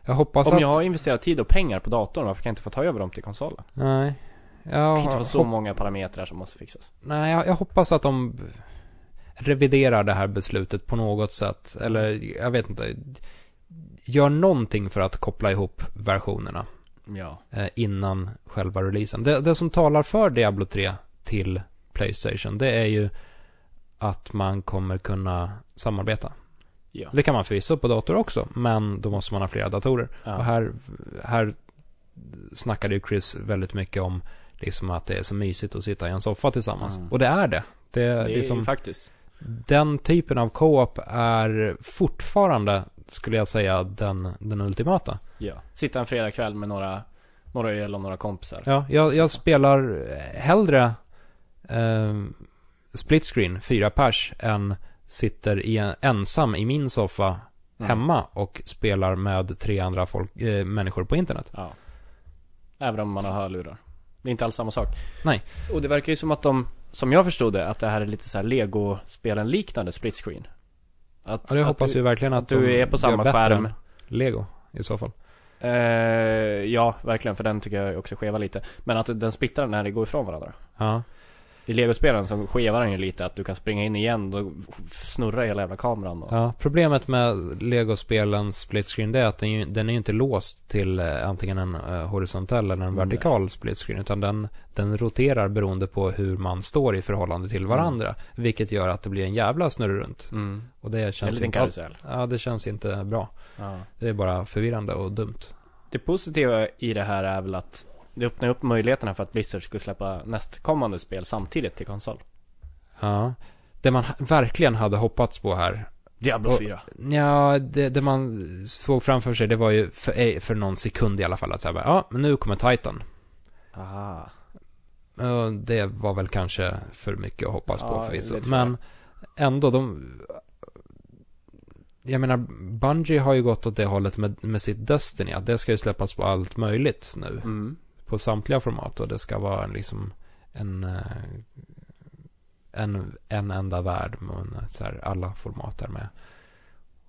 jag hoppas Om att... jag har investerat tid och pengar på datorn, varför kan jag inte få ta över dem till konsolen? Nej. Det Jag, kan inte vara så hopp- många parametrar som måste fixas. Nej, jag, jag hoppas att de reviderar det här beslutet på något sätt. Eller, jag vet inte. Gör någonting för att koppla ihop versionerna Ja. eh, innan själva releasen. Det, det som talar för Diablo 3 till Playstation, det är ju att man kommer kunna samarbeta. Ja. Det kan man förvisso på dator också, men då måste man ha flera datorer. Ja. Och här, här snackade ju Chris väldigt mycket om liksom att det är så mysigt att sitta i en soffa tillsammans. Mm. Och det är det. Det är, Det är liksom, faktiskt. Den typen av co-op är fortfarande, skulle jag säga, den, den ultimata. Ja. Sitta en fredagkväll med några, några öl och några kompisar. Ja, jag, jag spelar hellre eh, split screen, fyra pers, än sitter i en, ensam i min soffa Mm. hemma och spelar med tre andra folk, eh, människor på internet. Ja. Även om man har hörlurar. Det är inte alls samma sak. Nej. Och det verkar ju som att de, som jag förstod det, att det här är lite så här Lego-spelen liknande split screen. Att, Ja, det att hoppas du, vi verkligen att, att du är på samma skärm. Lego i så fall. Eh, ja, verkligen, för den tycker jag också skevar lite. Men att den splittrar när det går ifrån varandra. Ja. I Lego-spelen så skevar den ju lite, att du kan springa in igen, då snurrar hela jävla kameran och... ja, problemet med Lego-spelens split screen det är att den, ju, den är ju inte låst till eh, antingen en eh, horisontell eller en Nej. vertikal split screen utan den, den roterar beroende på hur man står i förhållande till varandra. Vilket gör att det blir en jävla snurr runt. Mm. Och det känns inte, karusell. ja, det känns inte bra. Ja. Det är bara förvirrande och dumt. Det positiva i det här är väl att det öppnar upp möjligheterna för att Blizzard skulle släppa nästkommande spel samtidigt till konsol. Ja. Det man verkligen hade hoppats på här Diablo Och- 4. Ja, det, det man såg framför sig, det var ju för, för någon sekund i alla fall att säga ja, men nu kommer Titan. Aha. Och det var väl kanske för mycket att hoppas på Ja, förvisso. tror jag. Men ändå, de... Jag menar, Bungie har ju gått åt det hållet med, med sitt Destiny. Att det ska ju släppas på allt möjligt nu. Mm. På samtliga format. Och det ska vara en, liksom en... eh, En, en enda värld med så här, alla format där med.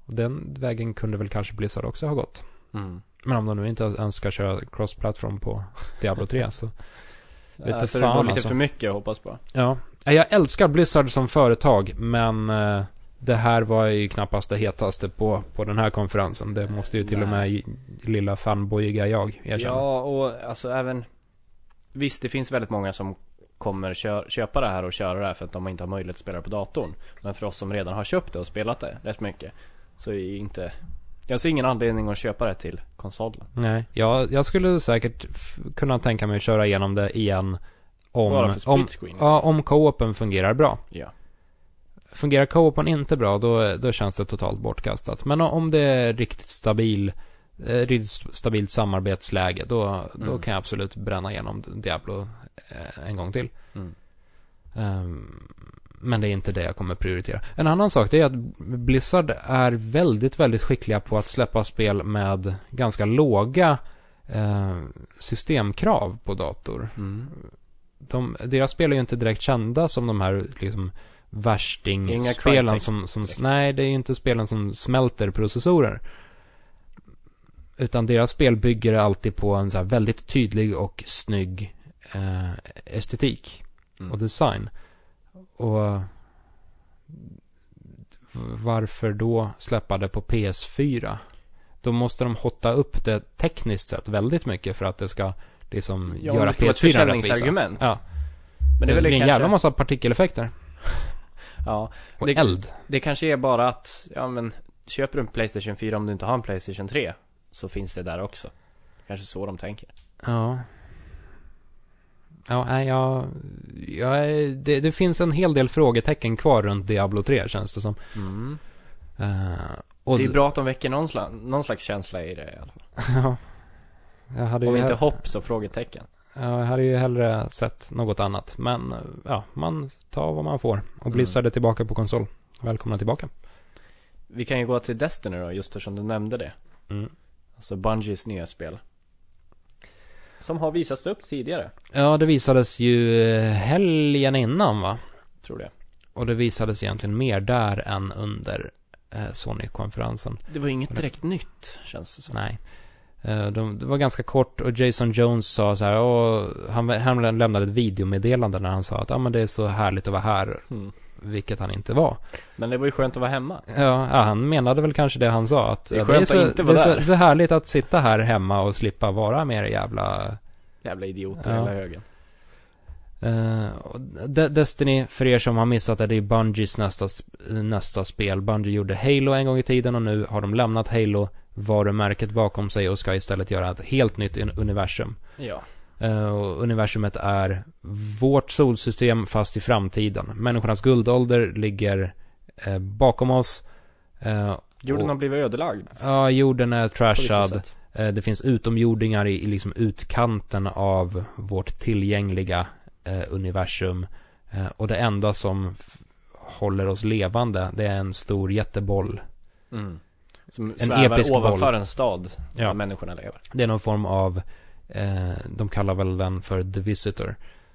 Och den vägen kunde väl kanske Blizzard också ha gått. Mm. Men om de nu inte ens ska köra cross-platform på Diablo 3 så... Vet Ja, så det var fan, lite alltså. för mycket att hoppas på. Ja. Jag älskar Blizzard som företag, men eh, det här var ju knappast det hetaste på, på den här konferensen. Det måste ju till och med Nej. lilla fanboyiga jag erkänna. Ja, och alltså även Visst, det finns väldigt många som kommer kö- köpa det här och köra det här för att de inte har möjlighet att spela det på datorn. Men för oss som redan har köpt det och spelat det rätt mycket så är inte Jag ser ingen anledning att köpa det till konsolen. Nej, ja, jag skulle säkert kunna tänka mig att köra igenom det igen om, Bara för om, ja, om co-open fungerar bra. Ja. Fungerar co-open inte bra, då, då känns det totalt bortkastat. Men om det är riktigt stabil, eh, riktigt stabilt samarbetsläge, då, då Mm. kan jag absolut bränna igenom Diablo eh, en gång till. Mm. Ehm, men det är inte det jag kommer prioritera. En annan sak det är att Blizzard är väldigt, väldigt skickliga på att släppa spel med ganska låga eh, systemkrav på dator. Mm. De, deras spel är ju inte direkt kända som de här liksom värstingspelen som, som nej det är inte spelen som smälter processorer. Utan deras spel bygger alltid på en så här väldigt tydlig och snygg eh, estetik Mm. och design. Och varför då släppa det på PS4? Då måste de hotta upp det tekniskt sett väldigt mycket för att det ska liksom Ja, göra det ska vara ett PS4 rättvisa. Ja. Men det är väl blir en kanske jävla massa partikeleffekter. Ja, Och Det- eld. det kanske är bara att, ja men Köper du en Playstation 4 om du inte har en Playstation 3 Så finns det där också Kanske så de tänker Ja. Ja, nej, jag... jag det, det finns en hel del frågetecken kvar runt Diablo 3 känns det som. mm. Eh, och Det är bra att de väcker någon, sla- någon slags känsla i det i alla fall. ja. Jag hade Om inte hopp så frågetecken jag hade ju hellre sett något annat. Men ja, man tar vad man får. Och Mm. Blizzard är tillbaka på konsol. Välkomna tillbaka. Vi kan ju gå till Destiny då, just eftersom du nämnde det Mm. Alltså Bungies nya spel Som har visats upp tidigare, Ja, det visades ju eh, helgen innan va? tror jag Och det visades egentligen mer där än under eh, Sony-konferensen. Det var inget direkt nytt, känns det som Nej. Eh, De, det var ganska kort och Jason Jones sa så här, och han, han lämnade ett videomeddelande när han sa att ah, men det är så härligt att vara här, mm. vilket han inte var. Men det var ju skönt att vara hemma Ja, ja, han menade väl kanske det han sa, att Det är skönt så, att inte det är vara så, så härligt att sitta här hemma och slippa vara mer jävla... Jävla idioter Ja. hela högen De- Destiny, för er som har missat det, det är Bungies nästa, nästa spel. Bungie gjorde Halo en gång i tiden och nu har de lämnat Halo varumärket bakom sig och ska istället göra ett helt nytt un- universum. Ja. Eh, och universumet är vårt solsystem fast i framtiden. Människornas guldålder ligger eh, bakom oss. Jorden och- har blivit ödelagd. Ja, jorden är trashad. Det finns utomjordingar i, i liksom utkanten av vårt tillgängliga universum. Eh, och det enda som håller oss levande, det är en stor jätteboll. Mm. Som En svävar episk ovanför boll. en stad Ja. där människorna lever. Det är någon form av, eh, de kallar väl den för The Visitor.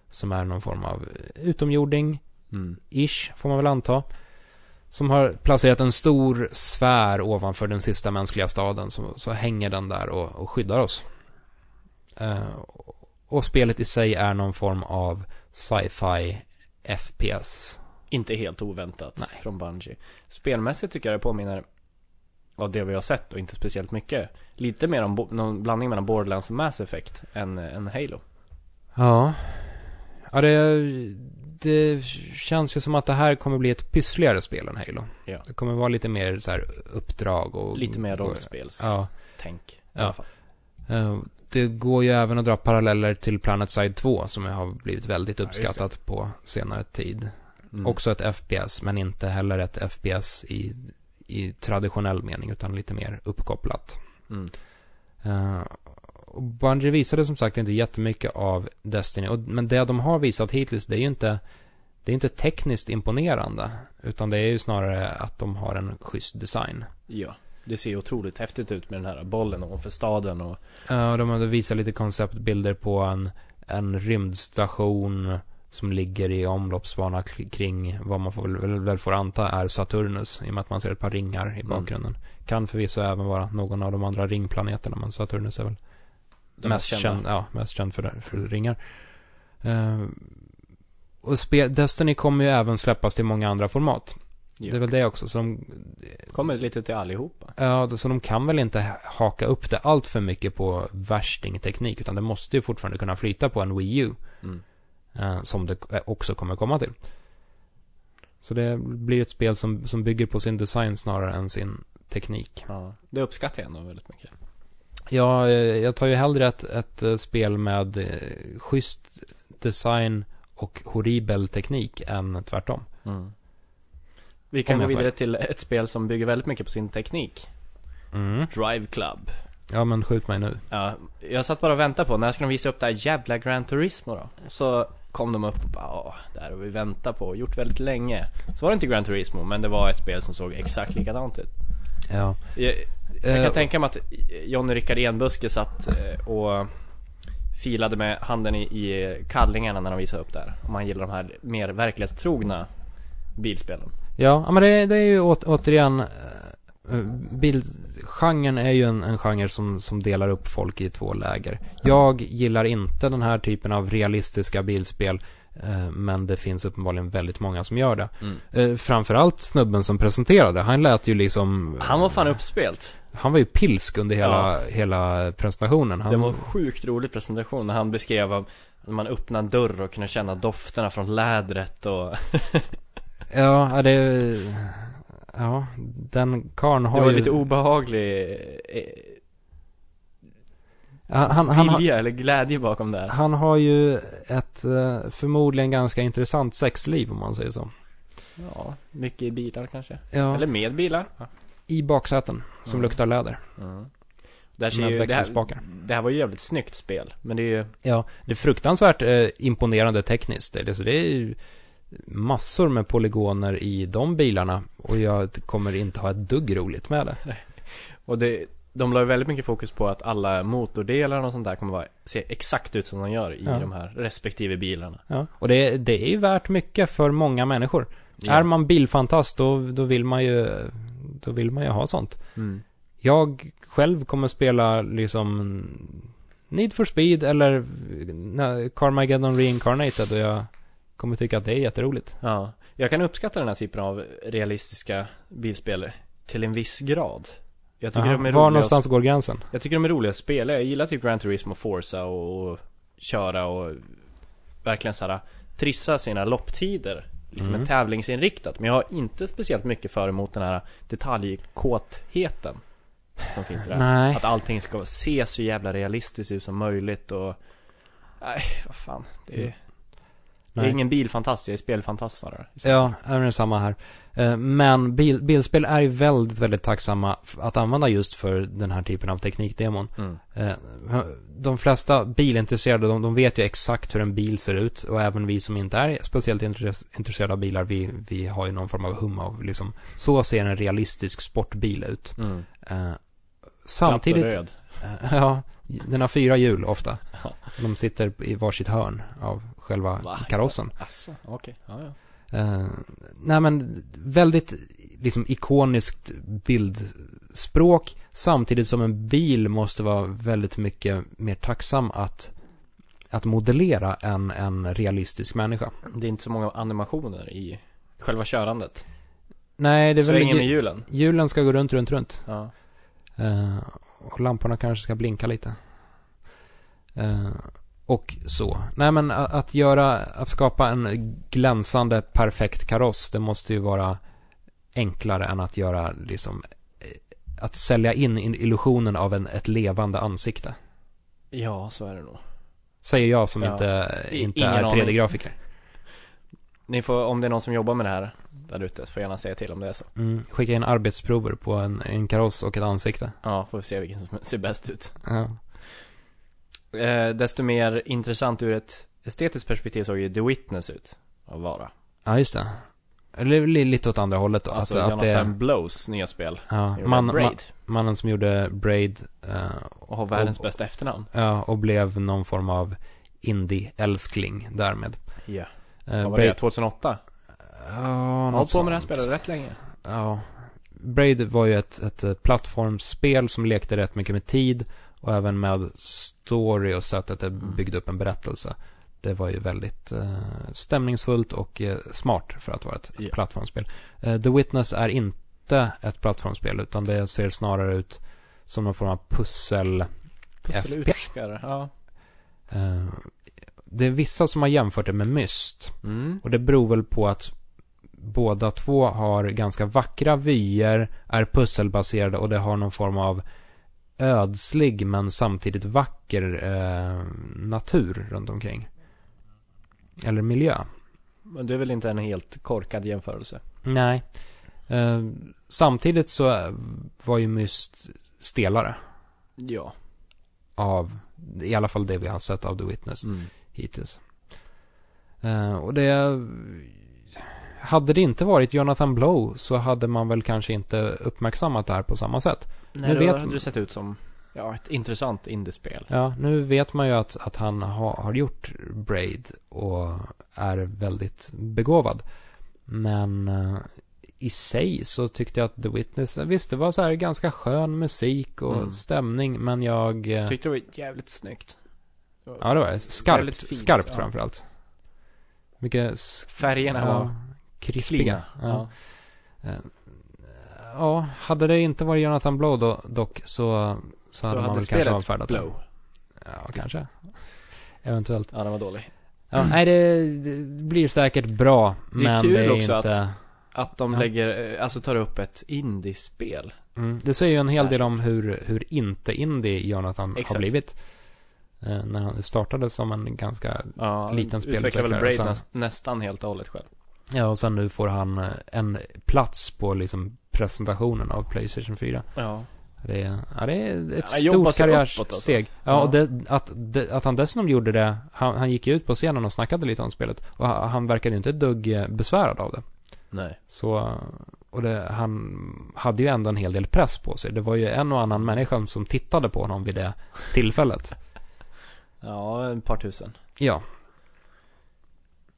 Som är någon form av utomjording, Mm. ish, får man väl anta. Som har placerat en stor sfär ovanför den sista mänskliga staden. Så, så hänger den där och, och skyddar oss. Eh, och spelet i sig är någon form av sci-fi FPS. Inte helt oväntat Nej. från Bungie. Spelmässigt tycker jag det påminner av det vi har sett och inte speciellt mycket. Lite mer om någon blandning mellan Borderlands och Mass Effect än, än Halo. Ja. Ja, det, det känns ju som att det här kommer bli ett pyssligare spel än Halo. Ja. Det kommer vara lite mer så här uppdrag och... Lite mer rollspelstänk Ja. i Ja. alla fall. Det går ju även att dra paralleller till Planet Side 2 som har blivit väldigt Ja, uppskattat på senare tid. Mm. Också ett FPS, men inte heller ett FPS i, i traditionell mening, utan lite mer uppkopplat. Mm. Uh, och Bungie visade som sagt inte jättemycket av Destiny, och, men det de har visat hittills, det är ju inte, det är inte tekniskt imponerande, utan det är ju snarare att de har en schysst design. Ja. Det ser otroligt häftigt ut med den här bollen ovanför staden och Ja, de hade visat lite konceptbilder på en, en rymdstation som ligger i omloppsbana kring vad man får, väl, väl får anta är Saturnus, i och med att man ser ett par ringar i Mm. bakgrunden. Kan förvisso även vara någon av de andra ringplaneterna, men Saturnus är väl de mest, mest känd, ja, mest känd för, för ringar. Eh, och Destiny kommer ju även släppas till många andra format. Ja. Det är väl det också, så de, Kommer lite till allihopa. Ja, så de kan väl inte haka upp det allt för mycket på värstingteknik, utan det måste ju fortfarande kunna flyta på en Wii U, Mm. eh, som det också kommer komma till. Så det blir ett spel som, som bygger på sin design snarare än sin teknik. Ja. Det uppskattar jag ändå väldigt mycket. Ja, eh, jag tar ju hellre ett, ett eh, spel med eh, schysst design och horribel teknik än tvärtom. Mm. Vi kan gå vidare till ett spel som bygger väldigt mycket på sin teknik. Mm. Drive Club. Ja, men skjut mig nu. Ja, jag satt bara och väntade på, när ska de visa upp det här jävla Gran Turismo då? Så kom de upp och bara, ja, det här har vi väntat på, gjort väldigt länge. Så var det inte Gran Turismo, men det var ett spel som såg exakt likadant ut. Ja. Jag, jag kan tänka mig att Johnny Rickard Enbuske satt eh, och filade med handen i, i kallingarna när de visade upp det här. Om man gillar de här mer verklighetstrogna bilspelen. Ja, men det, det är ju å, återigen eh, Bildgenren är ju en, en genre som, som delar upp folk i två läger. Jag gillar inte den här typen av realistiska bilspel eh, Men det finns uppenbarligen väldigt många som gör det. Mm. Eh, Framförallt snubben som presenterade. Han lät ju liksom Han var fan uppspelt. Han var ju pilsk under hela, Ja. hela presentationen. Han, Det var en sjukt rolig presentation när han beskrev när man öppnar en dörr och kunde känna dofterna från lädret och Ja, ja, det... Ja, den karln Det har var ju... lite obehaglig eh, han, han, han, vilja eller glädje bakom det här. Han har ju ett eh, förmodligen ganska intressant sexliv om man säger så. Ja, mycket i bilar kanske. Ja, Eller med bilar. i baksäten som Mm. luktar läder. Mm. Där ser ju, det, här, det här var ju jävligt snyggt spel. Men det är ju, Ja, det är fruktansvärt eh, imponerande tekniskt. Det, så det är ju massor med polygoner i de bilarna och jag kommer inte ha ett dugg roligt med det. och det, de la väldigt mycket fokus på att alla motordelar och sånt där kommer vara, se exakt ut som de gör i Ja. de här respektive bilarna. Ja, och det, det är ju värt mycket för många människor. Ja. Är man bilfantast då, då vill man ju då vill man ju ha sånt. Mm. Jag själv kommer spela liksom Need for Speed eller Carmageddon Reincarnated och jag kommer tycka att det är jätteroligt. Ja, jag kan uppskatta den här typen av realistiska bilspel till en viss grad. Jag tycker, Aha, de är Var någonstans går gränsen? jag tycker de är roliga att spela. Jag gillar typ Gran Turismo och Forza och, och köra och verkligen så här trissa sina lopptider lite Mm. mer tävlingsinriktat. Men jag har inte speciellt mycket för emot den här detaljkåtheten som finns där. Nej. Att allting ska se så jävla realistiskt ut som möjligt och... Nej, vad fan. Det är, Det är ingen bilfantast, jag är spelfantast snarare. Ja, det är samma här. Eh, Men bil, bilspel är ju väldigt, väldigt tacksamma att använda just för den här typen av teknikdemon. Mm. Eh, De flesta bilintresserade, de, de vet ju exakt hur en bil ser ut och även vi som inte är speciellt intress- intresserade av bilar, vi, vi har ju någon form av hum av liksom, så ser en realistisk sportbil ut. Mm. Eh, Samtidigt, Glatt och röd. ja, den har fyra hjul ofta. De sitter i varsitt hörn av själva Va? karossen. Asså, okej. Ja, ja. Eh, nej men väldigt liksom ikoniskt bildspråk samtidigt som en bil måste vara väldigt mycket mer tacksam att, att modellera än en realistisk människa. Det är inte så många animationer i själva körandet. Nej, det är väl Svänger med hju- hjulen. hjulen ska gå runt, runt, runt. Ja. Eh, och lamporna kanske ska blinka lite. Eh, och så. Nej men att göra, att skapa en glänsande perfekt kaross, det måste ju vara enklare än att göra liksom, eh, att sälja in illusionen av en, ett levande ansikte. ja, så är det nog. Säger jag som Ja. inte, inte ingen är aning. 3D-grafiker. Ni får, om det är någon som jobbar med det här där ute, får gärna säga till om det är så. Mm, skicka in arbetsprover på en, en kaross och ett ansikte. Ja, får vi se vilken som ser bäst ut. Ja. Eh, desto mer intressant ur ett estetiskt perspektiv såg ju The Witness ut att vara. ja, just det. Eller li- lite åt andra hållet då. Alltså att, att det Jonathan är, Blows nya spel. ja, som man, man, Braid. mannen som gjorde Braid eh, Och har världens och- bästa efternamn. ja, och blev någon form av indie-älskling därmed. Ja. Eh, Vad var det? 2008? Ja, har något hållit på med det här sånt. spelet rätt länge. Ja. Braid var ju ett, ett plattformsspel som lekte rätt mycket med tid och även med story och sättet det Mm. byggde upp en berättelse. Det var ju väldigt eh, stämningsfullt och eh, smart för att vara ett Ja. plattformsspel. Eh, The Witness är inte ett plattformsspel utan det ser snarare ut som någon form av pussel Pusselutskare. Ja. Eh, det är vissa som har jämfört det med Myst. Mm. Och det beror väl på att båda två har ganska vackra vyer, är pusselbaserade och det har någon form av ödslig men samtidigt vacker eh, natur runt omkring. Eller miljö. Men det är väl inte en helt korkad jämförelse? Nej. Eh, samtidigt så var ju Myst stelare Ja. av, i alla fall det vi har sett av The Witness. Mm. hittills. Eh, och det... Hade det inte varit Jonathan Blow så hade man väl kanske inte uppmärksammat det här på samma sätt. Nej, Nu då vet- hade det sett ut som ja, ett intressant indiespel. Ja, nu vet man ju att, att han ha, har gjort Braid och är väldigt begåvad. Men eh, i sig så tyckte jag att The Witness, visst det var så här ganska skön musik och Mm. stämning men jag... eh, Tyckte det var jävligt snyggt. Ja det var det. Skarpt, fint, skarpt ja. framförallt. Mycket Färgerna ja, var krispiga. Ja. Ja. Ja, hade det inte varit Jonathan Blow då, dock så, så hade Då man hade väl kanske avfärdat. Blow. Ja, kanske. Eventuellt. Ja, den var dålig. Ja, nej, det, det blir säkert bra, Det är men kul det är också inte... Att de Ja. lägger, eh, alltså tar upp ett indiespel. Mm, det säger ju en hel del om hur, hur inte indie Jonathan har Exakt. blivit. Eh, när han startade som en ganska... Ja, Liten utvecklar väl spelutvecklare, Braid sen- näst, nästan helt och hållet själv. Ja, och sen nu får han eh, en plats på liksom presentationen av Playstation 4. Ja. Det är, ja, det är ett jobbar stort karriärsteg. alltså. Ja, Ja. och det, att, det, att han dessutom gjorde det, han, han gick ju ut på scenen och snackade lite om spelet. Och han, han verkade inte ett dugg eh, besvärad av det. Nej. Så, och det, han hade ju ändå en hel del press på sig. Det var ju en och annan människa som tittade på honom vid det tillfället. Ja, ett par tusen. Ja.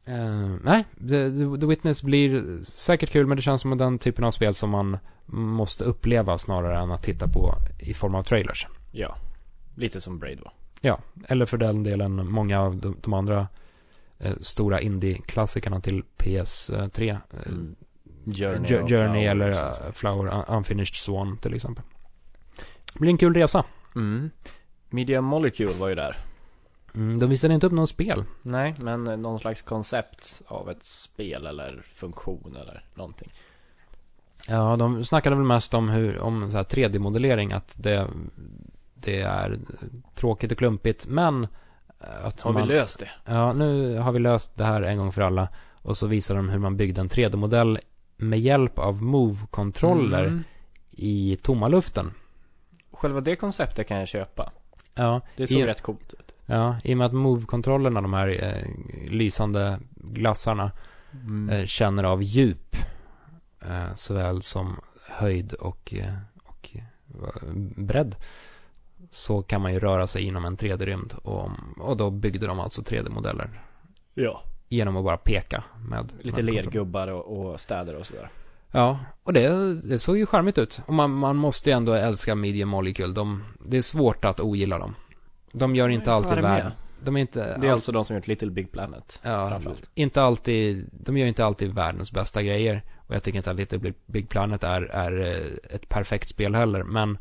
Eh, nej, The, The, Witness blir säkert kul, men det känns som den typen av spel som man måste uppleva snarare än att titta på i form av trailers. Ja. Lite som Braid var. Ja, eller för den delen många av de, de andra eh, stora indie-klassikerna till PS3. Eh, Mm. Journey, Journey, Flower eller sånt. Flower Un- Unfinished Swan till exempel. Det blir en kul resa. Mm. Media Molecule var ju där. Mm, de visade inte upp någon spel. Nej, men någon slags koncept av ett spel eller funktion eller någonting. Ja, de snackade väl mest om hur, om så här 3D-modellering, att det, det är tråkigt och klumpigt, men eh, att Har man, vi löst det? Ja, nu har vi löst det här en gång för alla. Och så visar de hur man byggde en 3D-modell med hjälp av Move-kontroller Mm. i tomma luften. Själva det konceptet kan jag köpa. Ja, Det såg I- rätt coolt ut. Ja, i och med att Move-kontrollerna, de här eh, lysande glassarna, Mm. eh, känner av djup. Eh, såväl som höjd och, eh, och eh, bredd. Så kan man ju röra sig inom en 3D-rymd. Och, och då byggde de alltså 3D-modeller. Ja. Genom att bara peka med Lite med lergubbar och, och städer och sådär. Ja, och det, det såg ju charmigt ut. Och man, man måste ju ändå älska Medium Molecule. De, det är svårt att ogilla dem. De gör inte alltid världen. De är inte... Det är all- alltså de som gjort Little Big Planet. Ja, inte alltid, de gör inte alltid världens bästa grejer. Och jag tycker inte att Little Big- Planet är, är eh, ett perfekt spel heller, men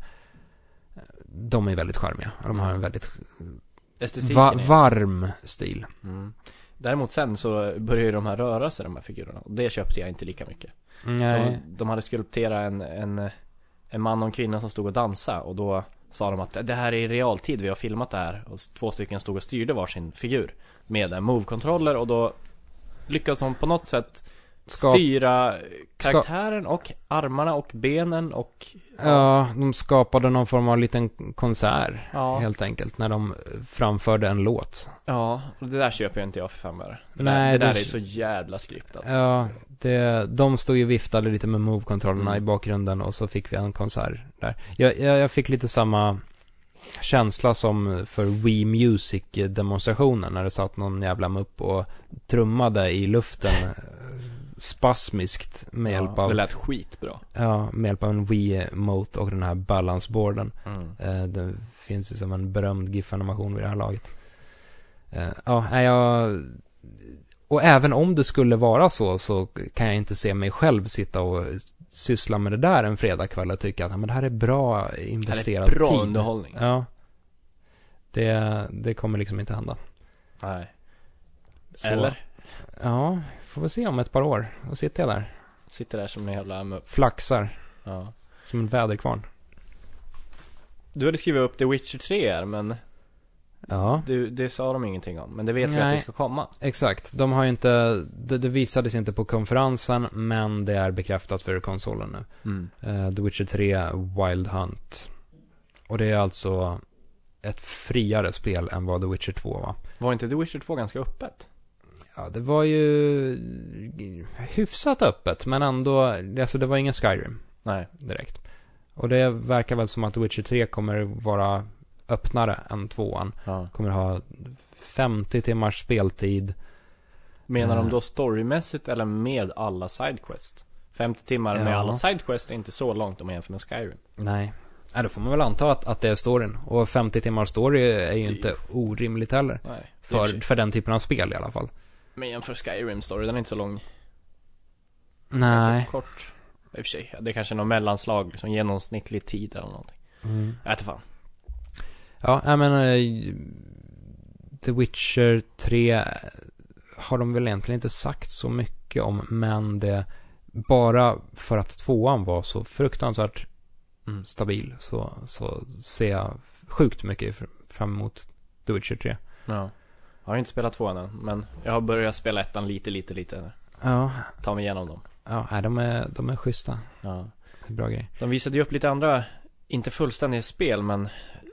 eh, de är väldigt charmiga. Och de har en väldigt va- varm stil. Mm. Däremot sen så börjar ju de här röra sig, de här figurerna. Och det köpte jag inte lika mycket. Nej. De, de hade skulpterat en, en, en man och en kvinna som stod och dansade och då sa de att det här är i realtid, vi har filmat det här. Och två stycken stod och styrde varsin figur med en move-controller och då lyckades de på något sätt Ska, styra karaktären och armarna och benen och ja, de skapade någon form av liten konsert, Ja. helt enkelt, när de framförde en låt. Ja, och det där köper jag inte jag för fem öre. Det, Nej, där, det där är så jävla skriptat. Ja, det, de stod ju och viftade lite med move-kontrollerna Mm. i bakgrunden och så fick vi en konsert där. Jag, jag, jag fick lite samma känsla som för Wii Music-demonstrationen när det satt någon jävla mupp och trummade i luften spasmiskt med hjälp ja, av, det lät skitbra. ja, med hjälp av en Wii-mote och den här balansboarden. Mm. Eh, det finns ju som en berömd GIF-animation vid det här laget. Eh, ja, jag... Och även om det skulle vara så, så kan jag inte se mig själv sitta och syssla med det där en fredagkväll och tycka att men det här är bra Det investerad här är bra tid. underhållning. Ja. Det, det kommer liksom inte hända. Nej. Så, Eller? Ja, får vi se om ett par år. Då sitter jag där. Sitter där som en jävla. Flaxar. Ja. Som en väderkvarn. Du hade skrivit upp The Witcher 3 här, men Ja, det, det sa de ingenting om. Men det vet vi att Nej. det ska komma. exakt. De har ju inte, det, det visades inte på konferensen, men det är bekräftat för konsolen nu. Mm. Eh, The Witcher 3 Wild Hunt. Och det är alltså ett friare spel än vad The Witcher 2 var. Var inte The Witcher 2 ganska öppet? Ja, det var ju hyfsat öppet, men ändå, alltså det var ingen Skyrim Nej. direkt. Och det verkar väl som att Witcher 3 kommer vara öppnare än 2an. Ja. Kommer ha 50 timmars speltid. Menar de Eh. då storymässigt eller med alla sidequest? 50 timmar med Ja. alla sidequest är inte så långt om man jämför med Skyrim. Nej. Nej, då får man väl anta att, att det är storyn. Och 50 timmars story är ju Det- inte orimligt heller. Nej. För, för den typen av spel i alla fall. Men jämför Skyrim story, den är inte så lång. Nej. Så kort. I och för sig, det är kanske är någon mellanslag, liksom genomsnittlig tid eller någonting. Mm. Jag fan. Ja, jag menar, eh, The Witcher 3 har de väl egentligen inte sagt så mycket om, men det bara för att tvåan var så fruktansvärt Mm. stabil så, så ser jag sjukt mycket fr- fram emot The Witcher 3. Ja. Jag har inte spelat tvåan än, men jag har börjat spela ettan lite, lite, lite. Ja, Ta mig igenom dem. ja nej, de, är, de är schyssta. Ja. Det är bra grej. De visade ju upp lite andra, inte fullständiga spel, men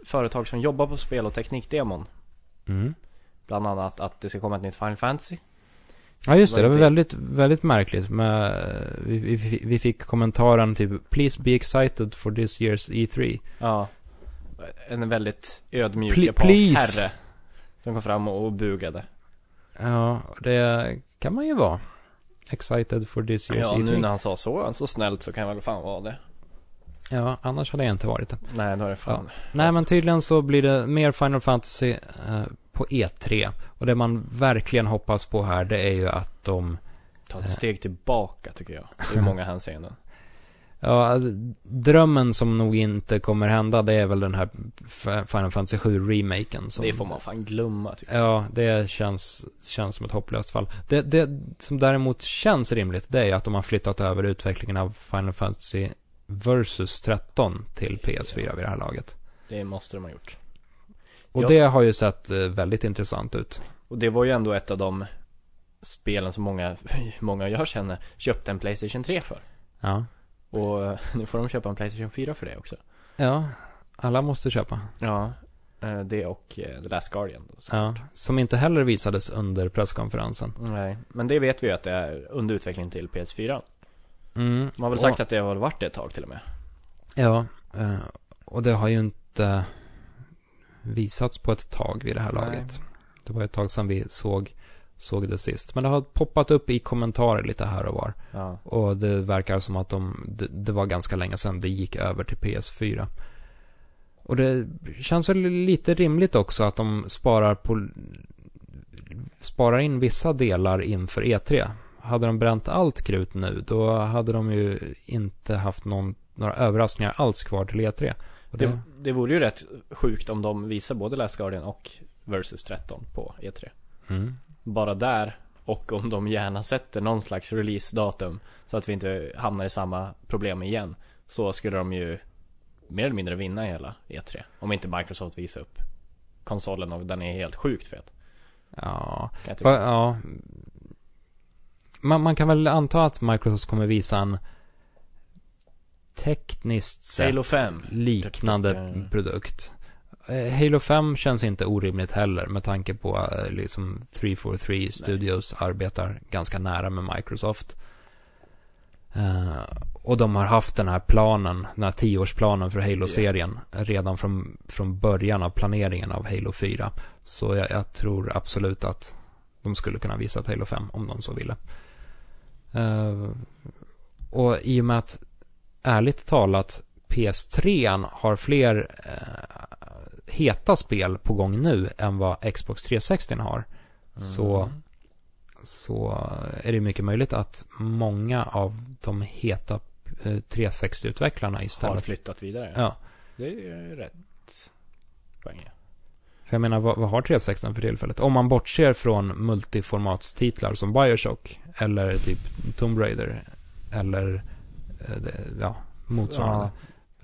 företag som jobbar på spel och teknikdemon. Mm. Bland annat att det ska komma ett nytt Final Fantasy. Ja, just det. Det var väldigt, väldigt märkligt. Med, vi, vi, vi fick kommentaren typ Please be excited for this year's E E3. Ja. En väldigt ödmjuk Pl- japansk please. herre. Som kom fram och bugade. Ja, det kan man ju vara. Excited for this year's Ja, nu E3. när han sa så, så snällt så kan jag väl fan vara det. Ja, annars hade jag inte varit det. Nej, då är det fan. Nej, men tydligen så blir det mer Final Fantasy eh, på E3. Och det man verkligen hoppas på här, det är ju att de... Ta ett steg tillbaka tycker jag. I många hänseenden. Ja, alltså, drömmen som nog inte kommer hända, det är väl den här Final Fantasy 7-remaken. Som, Det får man fan glömma tycker jag. Ja, det känns, känns som ett hopplöst fall. Det, det som däremot känns rimligt, det är att de har flyttat över utvecklingen av Final Fantasy Versus 13 till PS4 vid det här laget. Det måste de ha gjort. Och Jag- det har ju sett eh, väldigt intressant ut. Och det var ju ändå ett av de spelen som många, många jag känner köpte en Playstation 3 för. Ja. Och eh, nu får de köpa en Playstation 4 för det också. Ja, alla måste köpa. Ja. eh, Det och eh, The Last Guardian Ja, som inte heller visades under presskonferensen. Nej, men det vet vi ju att det är under utveckling till PS4. Mm. De har väl och- sagt att det har varit det ett tag till och med. Ja, och det har ju inte visats på ett tag vid det här Nej. laget. Det var ett tag sedan vi såg, såg det sist. Men det har poppat upp i kommentarer lite här och var. Ja. Och det verkar som att de, det, det var ganska länge sedan det gick över till PS4. Och det känns väl lite rimligt också att de sparar på sparar in vissa delar inför E3. Hade de bränt allt krut nu, då hade de ju inte haft någon, några överraskningar alls kvar till E3. Och det, Det, det vore ju rätt sjukt om de visar både Last Guardian och Versus 13 på E3. mm, Bara där och om de gärna sätter någon slags releasedatum så att vi inte hamnar i samma problem igen. Så skulle de ju mer eller mindre vinna hela E3. Om inte Microsoft visar upp konsolen och den är helt sjukt fet. ja. Va, ja. Man, man kan väl anta att Microsoft kommer visa en tekniskt sett Halo 5. liknande Mm. produkt. Eh, Halo 5 känns inte orimligt heller med tanke på eh, liksom 343 Studios arbetar ganska nära med Microsoft. Eh, och de har haft den här planen, den här tioårsplanen för Halo-serien redan från, från början av planeringen av Halo 4. Så jag, jag tror absolut att de skulle kunna visa ett Halo 5 om de så ville. Eh, och i och med att ärligt talat PS3 har fler eh, heta spel på gång nu än vad Xbox 360 har. Så, Mm. så är det mycket möjligt att många av de heta eh, 360-utvecklarna Har istället... flyttat vidare. Ja. Det är rätt poäng. ja. För jag menar, vad, vad har 360 för tillfället? Om man bortser från multiformatstitlar som Bioshock eller typ Tomb Raider eller eh, ja, motsvarande.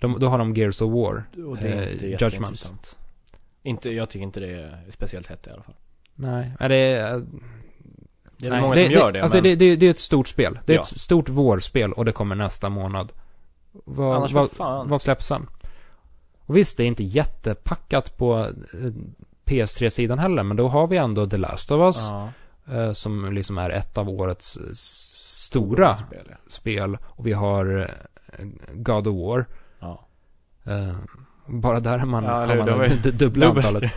De, då har de Gears of War. Och det är Eh, Judgment. Inte, jag tycker inte det är speciellt hett i alla fall. Nej, är det är... Det är nej, många som gör det, Alltså men det, det, det är ett stort spel. Det är Ja. ett stort vårspel och det kommer nästa månad. Vad, Annars vad, fan. vad släpps sen? Och visst, det är inte jättepackat på eh, PS3-sidan heller, men då har vi ändå The Last of Us, ja, eh, som liksom är ett av årets eh, stora spel, spel. Och vi har eh, God of War. ja. Eh, bara där har man, Ja, har man d- dubbla dubbelt. antalet.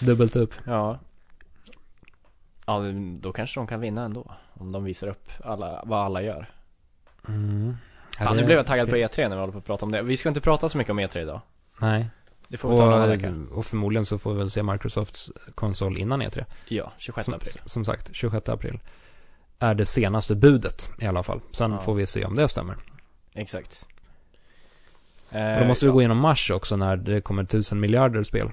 Dubbelt upp. Ja. Ja, då kanske de kan vinna ändå. Om de visar upp alla, vad alla gör. Mm. Fan, nu blev jag taggad på E3 när vi håller på att prata om det. Vi ska inte prata så mycket om E3 idag. Nej. Det får vi ta en annan vecka. Och, och förmodligen så får vi väl se Microsofts konsol innan E3. Ja, 26 Som, april. som sagt, 26 april. Är det senaste budet i alla fall. Sen Ja. får vi se om det stämmer. Exakt. Och då måste vi gå igenom mars också när det kommer tusen miljarder spel.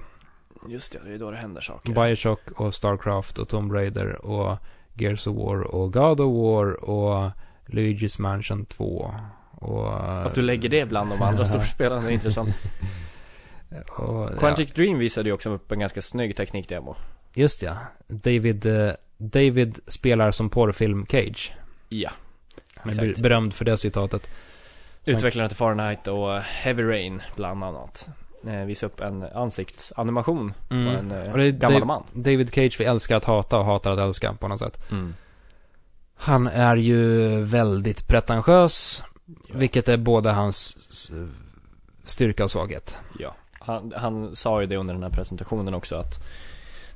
Just det, det är då det händer saker. Bioshock och Starcraft och Tomb Raider och Gears of War och God of War och Luigi's Mansion 2 och... Att du lägger det bland de andra storspelen är intressant. och, ja, Quantic Dream visade ju också upp en ganska snygg teknikdemo. Just ja. David, eh, David spelar som porrfilm Cage. Ja. Han är Exakt. ber- berömd för det citatet. Utvecklarna till Fahrenheit och Heavy Rain bland annat. Eh, visade upp en ansiktsanimation på en eh, Mm. Och det är gammal man. David Cage vi älskar att hata och hatar att älska på något sätt. Mm. Han är ju väldigt pretentiös, Ja. vilket är både hans styrka och svaghet. Ja, han, han sa ju det under den här presentationen också att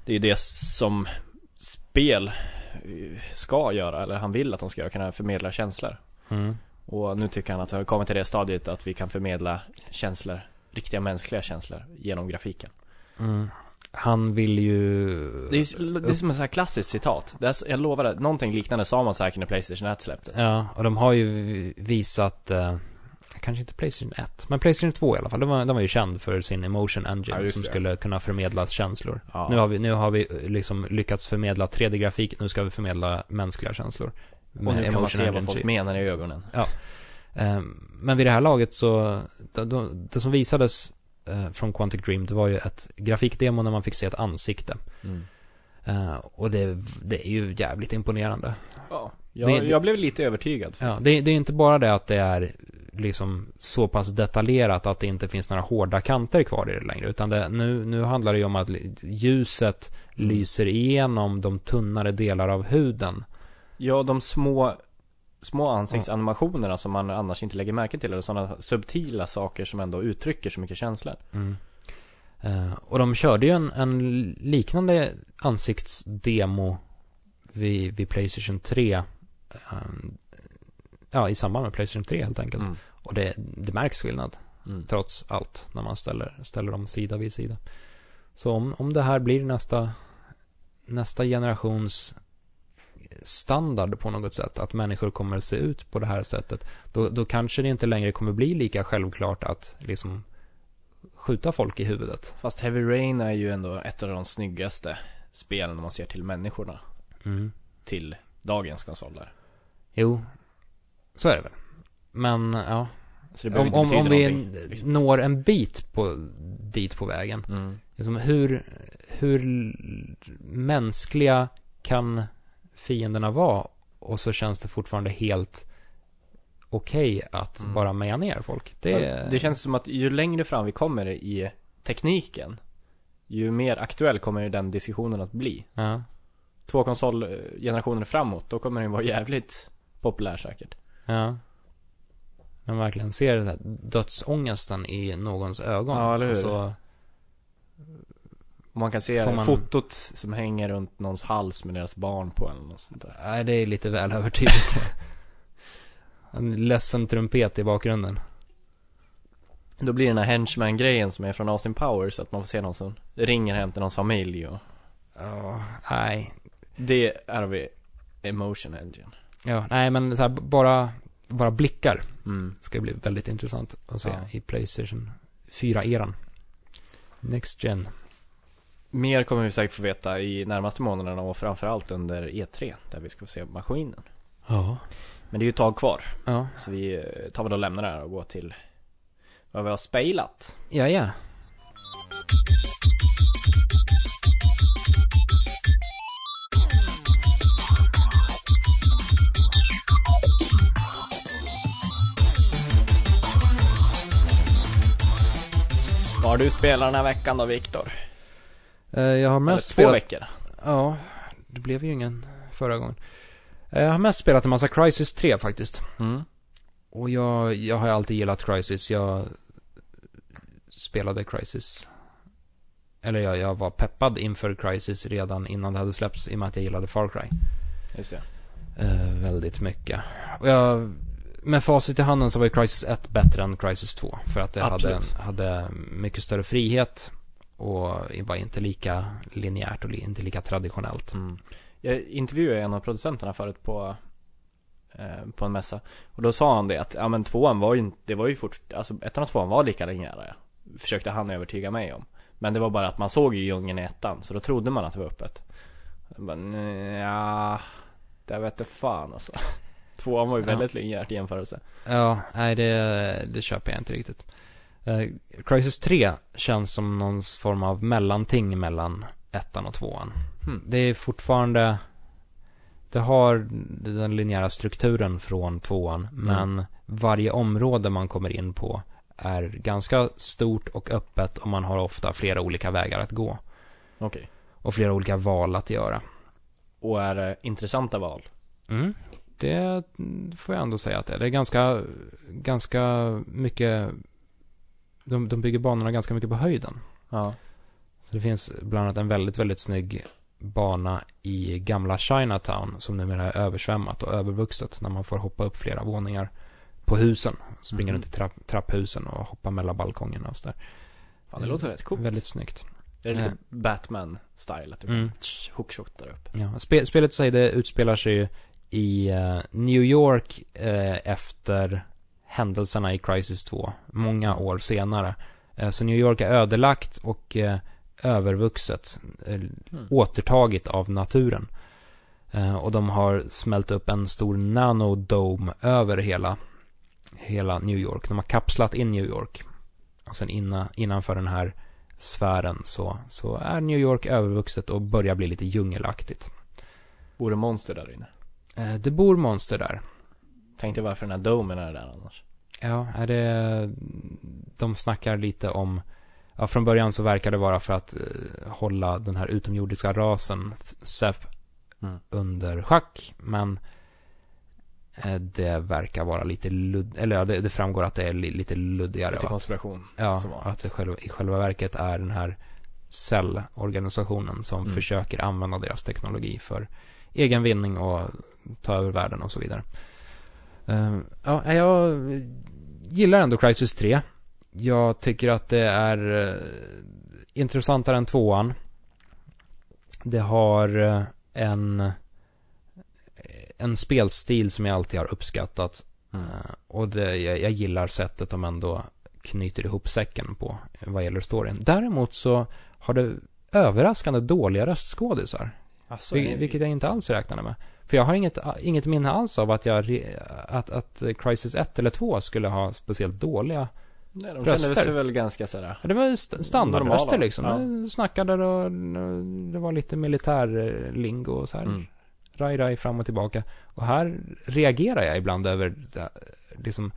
det är det som spel eh, ska göra, eller han vill att de ska göra, kunna förmedla känslor. Mm. Och nu tycker han att vi har kommit till det stadiet att vi kan förmedla känslor, riktiga mänskliga känslor, genom grafiken. Mm. Han vill ju... Det är, ju- det är som ett så här klassiskt citat. Det är, jag lovar det, någonting liknande sa man säkert när Playstation 1 släpptes. Ja, och de har ju visat eh, kanske inte Playstation 1, men Playstation 2 i alla fall. Den var, den var ju känd för sin emotion engine Ja, som det. skulle kunna förmedla känslor. Ja. Nu har vi, nu har vi eh, liksom lyckats förmedla 3D-grafik, nu ska vi förmedla mänskliga känslor. och nu kan man se vad folk 3. menar i ögonen. Eh, Men vid det här laget så, det, som visades eh, från Quantic Dream, det var ju ett grafikdemo när man fick se ett ansikte. Mm. Eh, Och det, det är ju jävligt imponerande. Ja. Jag, Det- det- jag blev lite övertygad. Ja, det, det är inte bara det att det är liksom så pass detaljerat att det inte finns några hårda kanter kvar i det längre. Utan det, nu, nu handlar det ju om att ljuset Mm. lyser igenom de tunnare delar av huden. Ja, de små, små ansiktsanimationerna som man annars inte lägger märke till. Eller sådana subtila saker som ändå uttrycker så mycket känslor. Eh, och de körde ju en, en liknande ansiktsdemo vid, vid Playstation 3. eh, ja, i samband med Playstation 3 helt enkelt. Mm. Och det, det märks skillnad. Mm. trots allt när man ställer, ställer dem sida vid sida. Så om, om det här blir nästa, nästa generations standard på något sätt, att människor kommer att se ut på det här sättet, då, då kanske det inte längre kommer bli lika självklart att liksom skjuta folk i huvudet. Fast Heavy Rain är ju ändå ett av de snyggaste spelen om man ser till människorna. Mm. Till dagens konsoler. Jo, så är det väl. Men ja, om, om, om vi liksom. når en bit på, dit på vägen, Mm. Liksom hur, hur mänskliga kan fienderna vara? Och så känns det fortfarande helt okej att Mm. bara meja ner folk. Det, Det... känns som att ju längre fram vi kommer i tekniken, ju mer aktuell kommer ju den diskussionen att bli. Ja, Två konsolgenerationer framåt, då kommer den vara jävligt populär säkert. ja. Man verkligen ser det här dödsångesten i någons ögon. Ja, eller hur? Och så, Och man kan se man- fotot som hänger runt någons hals med deras barn på eller något sånt där. nej, det är lite väl överdrivet. en ledsen trumpet i bakgrunden. Då blir det den här henchman-grejen som är från Austin Powers, att man får se någon som ringer hem till någons familj och Ja, nej. Det är vi Emotion Engine. Ja, nej men så här, bara, bara blickar Mm. ska bli väldigt intressant att se Ja. i Playstation 4-eran. Next Gen. Mer kommer vi säkert få veta i närmaste månaderna och framförallt under E3 där vi ska få se maskinen. Ja. Men det är ju ett tag kvar. Ja. Så vi eh, tar väl och lämnar det här och går till vad vi har spelat. Ja, ja. Vad har du spelat den här veckan då Viktor? Eh, Jag har Eller mest två spelat... veckor? Ja, det blev ju ingen förra gången. Eh, Jag har mest spelat en massa Crysis 3 faktiskt. Mm. Och jag, jag har alltid gillat Crysis. Jag spelade Crysis. Eller jag, jag var peppad inför Crysis redan innan det hade släppts i och med att jag gillade Far Cry. Just det. Eh, väldigt mycket. Och jag, med facit i handen så var ju Crysis 1 bättre än Crysis 2. För att det hade, hade mycket större frihet. Och var inte lika linjärt och inte lika traditionellt. Mm. Jag intervjuade en av producenterna förut på eh, på en mässa Och då sa han det att, ja men tvåan var ju inte, det var ju fort, alltså ettan och tvåan var lika linjära Försökte han övertyga mig om Men det var bara att man såg ju djungeln i ettan, så då trodde man att det var öppet "Nej, ja Det vet jag fan alltså Tvåan var ju Ja. väldigt linjärt i jämförelse Ja, nej det, det köper jag inte riktigt. Uh, Crysis 3 känns som någon form av mellanting mellan ettan och tvåan. Hmm. Det är fortfarande, det har den linjära strukturen från tvåan, men varje område man kommer in på är ganska stort och öppet och man har ofta flera olika vägar att gå. Okej Och flera olika val att göra. Och är det intressanta val? Mm. Det får jag ändå säga att det är. Det är ganska, ganska mycket, de, de bygger banorna ganska mycket på höjden. Ja Så det finns bland annat en väldigt, väldigt snygg bana i gamla Chinatown som numera är översvämmat och övervuxet när man får hoppa upp flera våningar på husen. Springa Mhm. runt i trapp, trapphusen och hoppa mellan balkongerna och sådär. Fan det låter rätt coolt Väldigt snyggt. Det är lite Eh. Batman-style att du Mm. kan hookshottar upp Ja, spe, spelet säger det utspelar sig ju i eh, New York eh, efter händelserna i Crisis 2, många år senare. Eh, så New York är ödelagt och eh, övervuxet, eh, Mm. återtagit av naturen. Och de har smält upp en stor nanodome över hela, hela New York. De har kapslat in New York. Och sen inna, innanför den här sfären så, så är New York övervuxet och börjar bli lite djungelaktigt. Bor det monster där inne? Det bor monster där. Tänkte varför den här domen är där annars. Ja, är det... De snackar lite om... Ja, från början så verkar det vara för att eh, hålla den här utomjordiska rasen, Sep, Mm. under schack. Men eh, det verkar vara lite ludd... Eller ja, det, det framgår att det är li, lite luddigare. Lite och att- konspiration. Ja, att det själva, i själva verket är den här cellorganisationen som Mm. försöker använda deras teknologi för egen vinning och ta över världen och så vidare. Eh, ja, jag gillar ändå Crisis 3. Jag tycker att det är eh, intressantare än tvåan. Det har eh, en en spelstil som jag alltid har uppskattat. Mm. Eh, Och det, jag, jag gillar sättet de ändå knyter ihop säcken på vad gäller storyn. Däremot så har det överraskande dåliga röstskådisar. Alltså, Vil- vilket jag inte alls räknade med. För jag har inget, inget minne alls av att jag, att, att Crisis 1 eller 2 skulle ha speciellt dåliga. Nej, de röster. kände sig väl ganska sådär. Det var st- standardröster liksom. ja. De snackade och det var lite militärlingo och så här. Mm. Raj, raj, fram och tillbaka. Och här reagerar jag ibland över liksom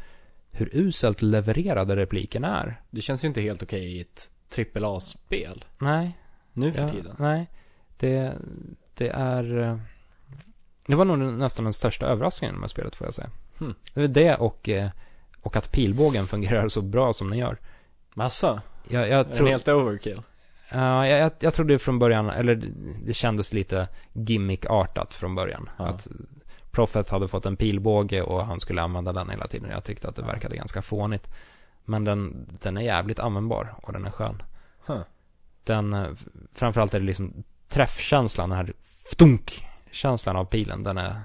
hur uselt levererade repliken är. Det känns ju inte helt okej i ett AAA-spel. Nej, Nu för ja, tiden. nej. Det, det är... Det var nog nästan den största överraskningen med spelet får jag säga. Hmm. Det är det och, eh, och att pilbågen fungerar så bra som den gör. Massa. Jag, jag, tror, helt overkill? Ja, jag, jag, jag trodde från början, eller det kändes lite gimmick-artat från början. Ja. Att Prophet hade fått en pilbåge och han skulle använda den hela tiden. Jag tyckte att det verkade ganska fånigt. Men den, den är jävligt användbar och den är skön. Huh. Den, eh, framförallt är det liksom träffkänslan, den här ftunk-känslan av pilen, den är,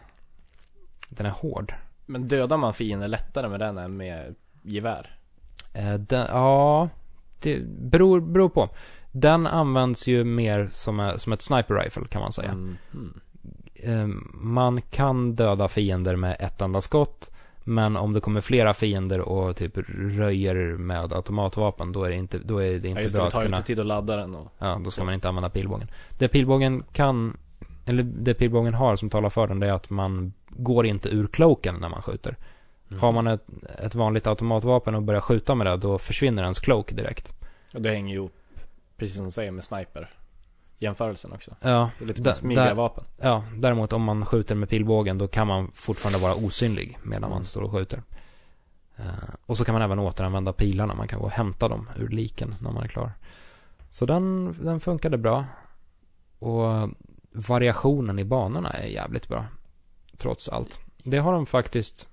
den är hård. Men dödar man fiender lättare med den än med gevär? Eh, den, ja, det beror, beror på. Den används ju mer som, a, som ett sniper rifle kan man säga. Mm. Mm. Eh, man kan döda fiender med ett enda skott. Men om det kommer flera fiender och typ röjer med automatvapen, då är det inte, då är det Ja, inte just det, bra det att tar ju kunna... inte tid att ladda den och... Ja, då ska man inte använda pilbågen. Det pilbågen kan, eller det pilbågen har som talar för den, det är att man går inte ur cloaken när man skjuter. Mm. Har man ett, ett vanligt automatvapen och börjar skjuta med det, då försvinner ens cloak direkt. Och det hänger ju ihop, precis som du säger, med sniper. Jämförelsen också. Ja, Det är lite Da- smidiga vapen. ja, däremot om man skjuter med pilbågen, då kan man fortfarande vara osynlig medan man Mm. står och skjuter. Eh, och så kan man även återanvända pilarna, man kan gå och hämta dem ur liken när man är klar. Så den, den funkade bra. Och variationen i banorna är jävligt bra. Trots allt. Det har de faktiskt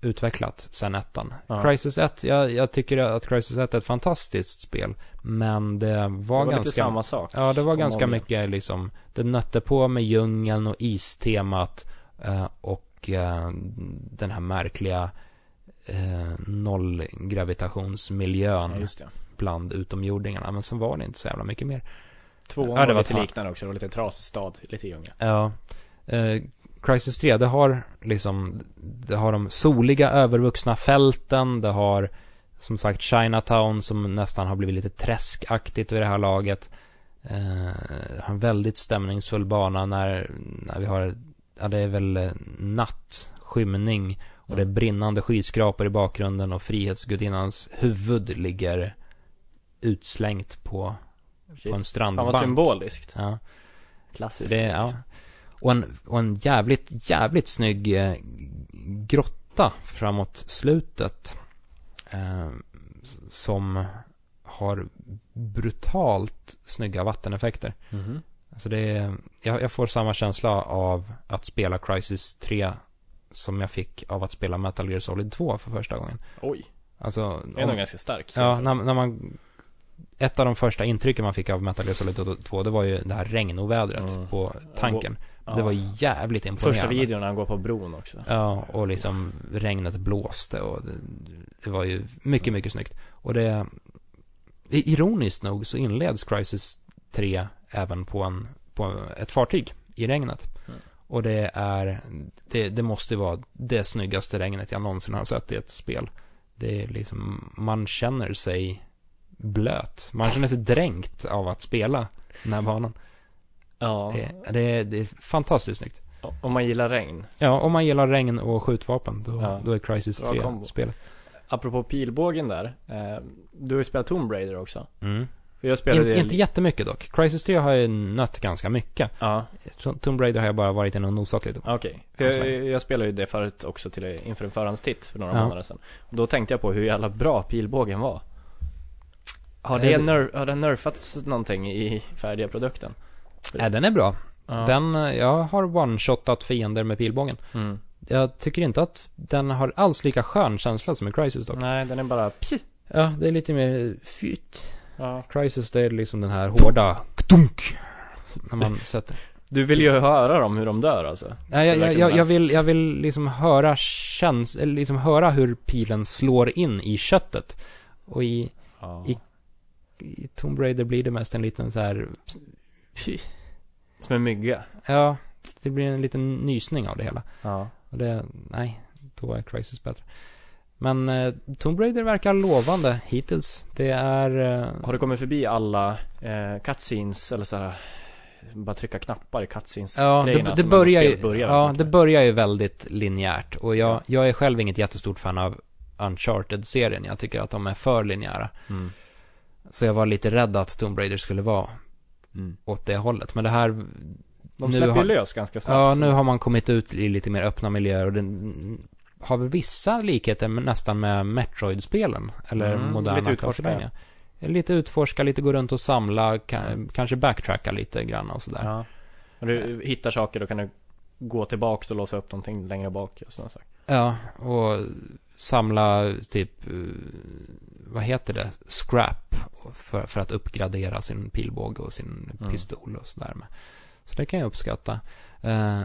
utvecklat sen ettan. Ja. Crisis 1, jag, jag tycker att Crisis 1 är ett fantastiskt spel. Men det var, Det var ganska... lite samma sak. Ja, det var ganska igen. mycket liksom, det nötte på med djungeln och istemat eh, och eh, den här märkliga eh, nollgravitationsmiljön Ja, bland utomjordingarna. Men sen var det inte så jävla mycket mer. Tvåan Ja, det var lite liknande också. Det var lite trasig stad, lite djungel. Ja. Eh, Crisis 3, det har liksom, det har de soliga övervuxna fälten, det har som sagt Chinatown som nästan har blivit lite träskaktigt vid det här laget. Eh, har en väldigt stämningsfull bana när, när vi har, ja det är väl eh, natt, skymning och det är brinnande skyskrapor i bakgrunden och Frihetsgudinnans huvud ligger utslängt på, på en Fan vad strandbank. symboliskt. Ja. Klassiskt. Det, ja. Och en, och en jävligt, jävligt snygg eh, grotta framåt slutet. Eh, som har brutalt snygga vatteneffekter. Mhm. Alltså det är, jag, jag får samma känsla av att spela Crisis 3 som jag fick av att spela Metal Gear Solid 2 för första gången. Oj. Alltså, Det är nog om, ganska stark. ja, när, när man ett av de första intrycken man fick av Metal Gear Solid 2, det var ju det här regnovädret Mm. på tanken. Ja. Det var jävligt imponerande. Första videon när han går på bron också. Ja, och liksom regnet blåste och det, det var ju mycket, mycket snyggt. Och det, ironiskt nog så inleds Crisis 3 även på, en, på ett fartyg i regnet. Mm. Och det är, det, det måste vara det snyggaste regnet jag någonsin har sett i ett spel. Det är liksom, man känner sig blöt. Man känner sig dränkt av att spela den här banan. Ja. Det, det, det är fantastiskt snyggt. Om man gillar regn. Ja, om man gillar regn och skjutvapen, då, Ja. då är Crisis Bra 3 kombo. spelet. Apropå pilbågen där. Eh, du har ju spelat Tomb Raider också. Mm. För jag spelade In, inte jättemycket dock. Crisis 3 har jag nött ganska mycket. Ja, Tomb Raider har jag bara varit inne och nosat lite på. okej. För jag, jag spelade ju det förut också till inför en förhandstitt för några Ja. månader sedan. Och då tänkte jag på hur jävla bra pilbågen var. Har Eh, det, det- ner, har det nerfats någonting i färdiga produkten? Nej, den är bra. Ja. Den, eh, jag har one-shotat fiender med pilbågen. Mm. Jag tycker inte att den har alls lika skön känsla som i Crisis dock. Nej, den är bara psi. Ja, det är lite mer fyt. Ja. Crisis, det är liksom den här hårda ktunk. När man sätter. Du vill ju höra dem hur de dör alltså. Nej, jag, jag, jag, jag, vill, jag vill liksom höra käns... Eller liksom höra hur pilen slår in i köttet. Och i, Ja. I- i Tomb Raider blir det mest en liten så här... Som en mygga. Ja, det blir en liten nysning av det hela. Ja. Och det, nej, då är Crisis bättre. Men eh, Tomb Raider verkar lovande hittills. Det är... Eh, Har du kommit förbi alla eh, cutscenes eller såhär bara trycka knappar i cutscenes Ja, det, det börjar ju, börjar ja, det börjar ju väldigt linjärt. Och jag, Ja. jag är själv inget jättestort fan av Uncharted-serien. Jag tycker att de är för linjära. Mm. Så jag var lite rädd att Tomb Raider skulle vara Mm. åt det hållet. Men det här... De nu släpper har, ju lös ganska snabbt. Ja, så- nu har man kommit ut i lite mer öppna miljöer och den har väl vissa likheter med, nästan med Metroid-spelen. Eller Mm, moderna lite utforska. Castlevania. Lite utforska, lite gå runt och samla, ka- kanske backtracka lite grann och sådär. Ja. När du hittar saker då kan du gå tillbaks och låsa upp någonting längre bak och sådana saker. Ja, och samla typ, eh, vad heter det, scrap för, för att uppgradera sin pilbåge och sin Mm. pistol och sådär med. Så det kan jag uppskatta. Eh,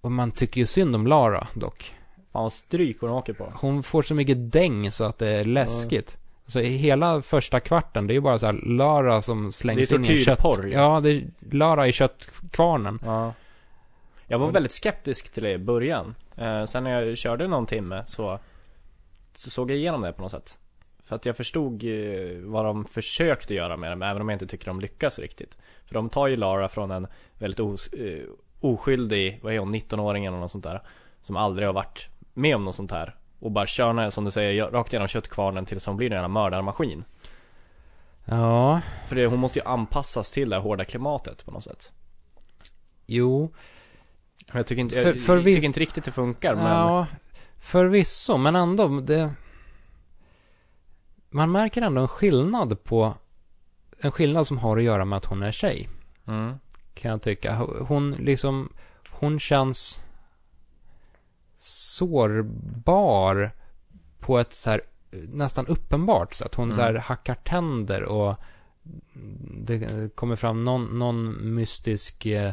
och man tycker ju synd om Lara dock. Fan vad stryk hon åker på. Hon får så mycket däng så att det är läskigt. Så i hela första kvarten, det är ju bara så här Lara som slängs in i en kött... tortyrporr, ju. Ja, det är Lara i köttkvarnen. Ja. Jag var väldigt skeptisk till det i början. Eh, sen när jag körde någon timme så, så såg jag igenom det på något sätt. För att jag förstod eh, vad de försökte göra med det, även om jag inte tycker de lyckas riktigt. För de tar ju Lara från en väldigt os, eh, oskyldig, vad är hon, 19-åring eller något sånt där. Som aldrig har varit med om något sånt här. Och bara kör henne, som du säger, rakt genom köttkvarnen tills hon blir en jävla mördarmaskin. Ja, För det, hon måste ju anpassas till det hårda klimatet på något sätt. jo. Jag tycker inte, För- jag, för jag vi- tycker inte riktigt det funkar men Ja, förvisso, men ändå, det... Man märker ändå en skillnad på... En skillnad som har att göra med att hon är tjej, mm. kan jag tycka. Hon liksom... Hon känns sårbar på ett så här nästan uppenbart sätt. Hon Mm. så här hackar tänder och det kommer fram någon, någon mystisk eh,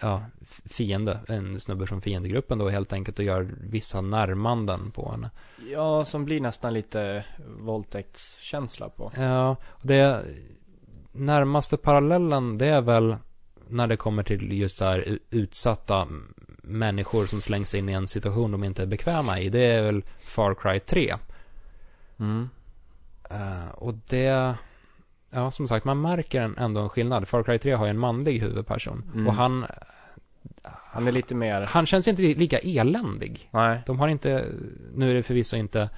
ja, fiende, en snubbe från fiendegruppen då helt enkelt och gör vissa närmanden på henne. Ja, som blir nästan lite våldtäktskänsla på Ja, och det närmaste parallellen det är väl när det kommer till just så här utsatta människor som slängs in i en situation de inte är bekväma i. Det är väl Far Cry 3. mm. Eh, och det, ja som sagt, man märker en, ändå en skillnad. Far Cry 3 har ju en manlig huvudperson. Mm. Och han, Han är lite mer han känns inte lika eländig. Nej, De har inte, nu är det förvisso inte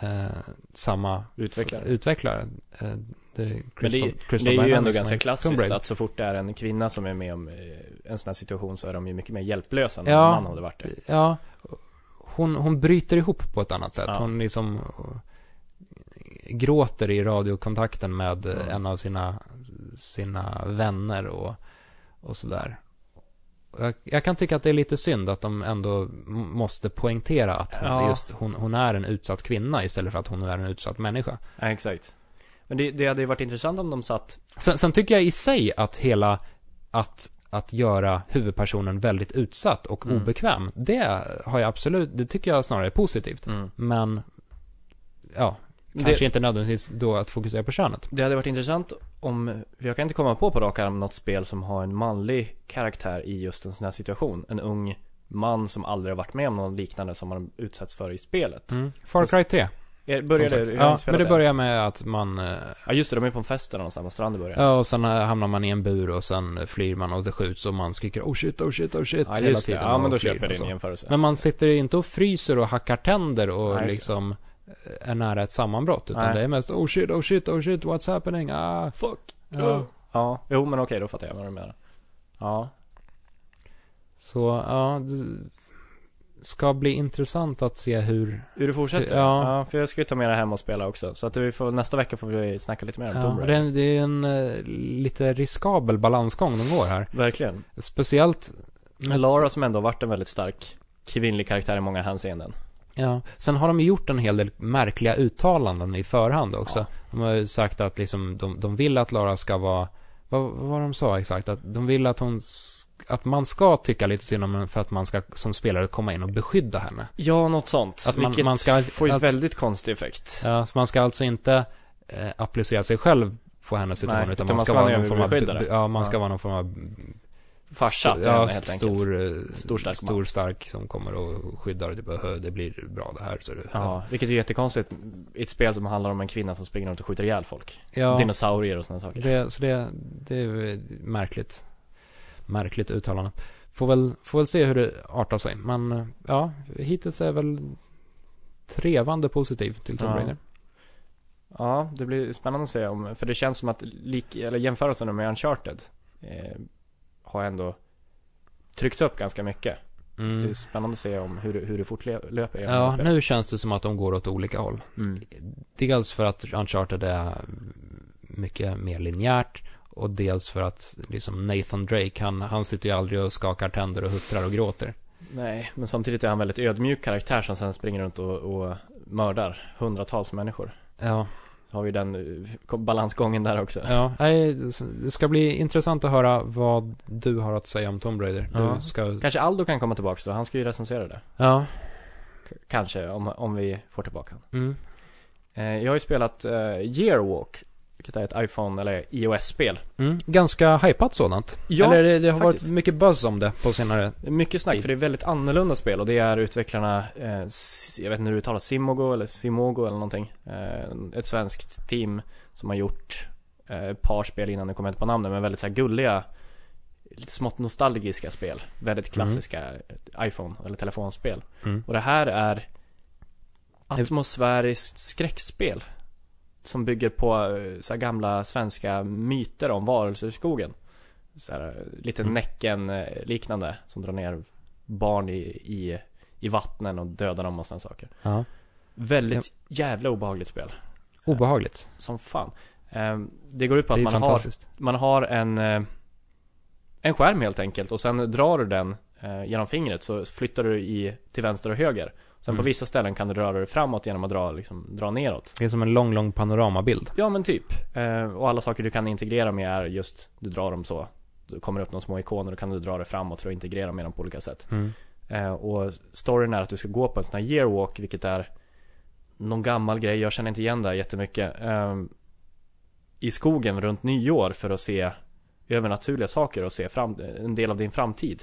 eh, samma utvecklare f- utvecklare. Eh, det Men det, Crystal, det är ju ändå ganska klassiskt att så fort det är en kvinna som är med om eh, en sån här situation så är de ju mycket mer hjälplösa än Ja. en man hade varit det. Ja, hon, hon bryter ihop på ett annat sätt. Ja. Hon liksom gråter i radiokontakten med Mm. en av sina, sina vänner och, och sådär. Jag, jag kan tycka att det är lite synd att de ändå måste poängtera att hon, Ja. just, hon, hon är en utsatt kvinna istället för att hon är en utsatt människa. Ja, exakt Men det, det hade ju varit intressant om de satt Sen, sen tycker jag i sig att hela, att, att göra huvudpersonen väldigt utsatt och Mm. obekväm, det har jag absolut, det tycker jag snarare är positivt. mm. Men, ja, det, kanske inte nödvändigtvis då att fokusera på könet. det hade varit intressant om, för jag kan inte komma på på rak arm något spel som har en manlig karaktär i just en sån här situation. En ung man som aldrig har varit med om något liknande som man utsätts för i spelet. Mm. Far Cry 3. Er, började som det? Ja, men det börjar med att man, eh, Ja just det, de är på en fest där någonstans på stranden börjar. ja och sen eh, hamnar man i en bur och sen flyr man och det skjuts och man skriker oh shit, oh shit, oh shit Ja hela just det, tiden. ja men då köper jag din jämförelse. Men man sitter inte och fryser och hackar tänder och Nej, just det. Eh, är nära ett sammanbrott. Utan Nej. det är mest oh shit, oh shit, oh shit, what's happening? Ah. Fuck. Ja. Ja, jo men okej då fattar jag vad du menar. Ja. Så, ja, det ska bli intressant att se hur... Hur du fortsätter? Ja. Ja. för jag ska ju ta med det hem och spela också. Så att vi får, nästa vecka får vi snacka lite mer om Tomb Ja, det, Raider. är, en- det är en eh, lite riskabel balansgång de går här. Verkligen. Speciellt med Lara som ändå har varit en väldigt stark kvinnlig karaktär i många hänseenden. Ja, sen har de gjort en hel del märkliga uttalanden i förhand också. Ja. De har ju sagt att liksom, de, de vill att Lara ska vara, vad, vad var de sa exakt? Att de vill att hon, att man ska tycka lite synd om henne för att man ska som spelare komma in och beskydda henne. Ja, något sånt. Att man- vilket man ska- får ju att- väldigt konstig effekt. Ja, så man ska alltså inte eh, applicera sig själv på hennes situation, utan, utan man ska, vara någon form av, ja, man ska Ja. vara någon form av Farsa till ja, henne helt enkelt. stor, eh, Stor, stark man. stor stark som kommer och skyddar och typ, "Hö, det blir bra det här så det, Ja, vilket är jättekonstigt i ett spel som handlar om en kvinna som springer runt och skjuter ihjäl folk. ja. Dinosaurier och sådana saker. Det, så det, det är märkligt. Märkligt uttalande. Får väl, får väl se hur det artar sig. Men eh, ja, hittills är väl trevande positiv till Tomb Ja. Raider. Ja, det blir spännande att se om, för det känns som att lik, eller jämförelsen med Uncharted eh, har ändå tryckt upp ganska mycket. Det Mm. är spännande att se om hur, det- hur det fortlöper Ja, det nu känns det som att de går åt olika håll. Mm. Dels för att Uncharted är mycket mer linjärt och dels för att liksom Nathan Drake, han, han sitter ju aldrig och skakar tänder och huttrar och gråter. Nej, men samtidigt är han en väldigt ödmjuk karaktär som sen springer runt och, och mördar hundratals människor. Ja, har vi den eh, balansgången där också. ja. Det ska bli intressant att höra vad du har att säga om Tomb Raider. Ja. Du ska... Kanske Aldo kan komma tillbaka då, han ska ju recensera det. Ja. K- kanske, om, om vi får tillbaka honom. Mm. eh, Jag har ju spelat eh, Yearwalk, vilket är ett iPhone eller iOS-spel. Mm, ganska hypat sådant. Ja, Eller det, det har faktiskt. varit mycket buzz om det på senare. Mycket snack, Tid. för det är väldigt annorlunda spel och det är utvecklarna, eh, jag vet inte hur det uttalas, Simogo eller Simogo eller någonting. Eh, ett svenskt team som har gjort eh, ett par spel innan, nu kommer jag inte på namnen, men väldigt så gulliga, lite smått nostalgiska spel. Väldigt klassiska eh, iPhone eller telefonspel. Mm. Och det här är atmosfäriskt skräckspel. Som bygger på eh, så gamla svenska myter om varelser i skogen. Så här, eh, lite Mm. Näcken eh, liknande som drar ner barn i, i, i vattnen och dödar dem och sådana saker. Ja. Väldigt jävla obehagligt spel. Obehagligt. Som fan. Ehm, Det går ut på att man har, man har en eh, En skärm helt enkelt och sen drar du den eh, genom fingret så flyttar du i till vänster och höger. Sen Mm. på vissa ställen kan du röra dig framåt genom att dra, liksom, dra neråt. Det är som en lång, lång panoramabild. Ja men typ. Eh, och alla saker du kan integrera med är just, du drar dem så. Det kommer upp några små ikoner och kan du dra det framåt för att integrera med dem på olika sätt. Mm. Eh, och storyn är att du ska gå på en sån här yearwalk, vilket är någon gammal grej, jag känner inte igen det här jättemycket. Eh, I skogen runt nyår för att se övernaturliga saker och se fram, en del av din framtid.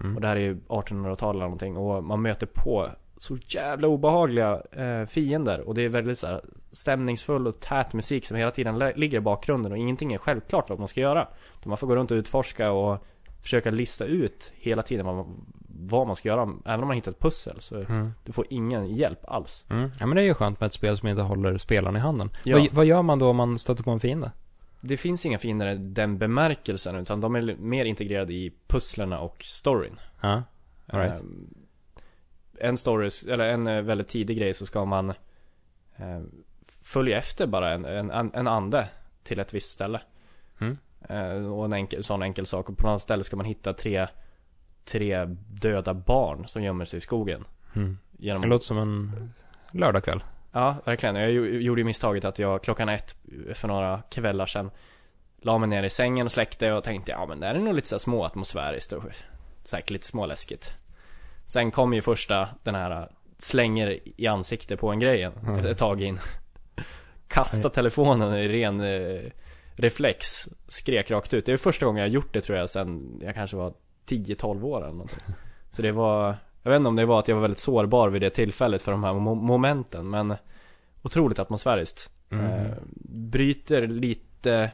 Mm. Och det här är ju 1800-tal eller någonting och man möter på så jävla obehagliga eh, fiender och det är väldigt så här stämningsfull och tät musik som hela tiden ligger i bakgrunden och ingenting är självklart vad man ska göra. Utan man får gå runt och utforska och försöka lista ut hela tiden vad man, vad man ska göra. Även om man hittar ett pussel så Mm. du får ingen hjälp alls. Mm. Ja men det är ju skönt med ett spel som inte håller spelaren i handen. Ja. Vad, vad gör man då om man stöter på en fiende? Det finns inga fiender i den bemärkelsen utan de är mer integrerade i pusslerna och storyn. Ja. All right. Ehm, En story, eller en eh, väldigt tidig grej så ska man eh, följa efter bara en, en, en ande till ett visst ställe. Mm. Eh, och en enkel, sån enkel sak. Och på något ställe ska man hitta tre, tre döda barn som gömmer sig i skogen. Mm. Genom, Det låter som en lördagkväll. Ja, verkligen. Jag gjo- gjorde ju misstaget att jag klockan ett för några kvällar sedan La mig ner i sängen och släckte och tänkte ja men det här är nog lite så här små atmosfäriskt och säkert lite småläskigt. Sen kom ju första den här slänger i ansikte på en grejen Mm. ett, ett tag in. Kasta telefonen i ren eh, reflex. Skrek rakt ut. Det är första gången jag gjort det tror jag sen jag kanske var 10-12 år eller någonting. Så det var Jag vet inte om det var att jag var väldigt sårbar vid det tillfället för de här mo- momenten men Otroligt atmosfäriskt. Mm. Eh, bryter lite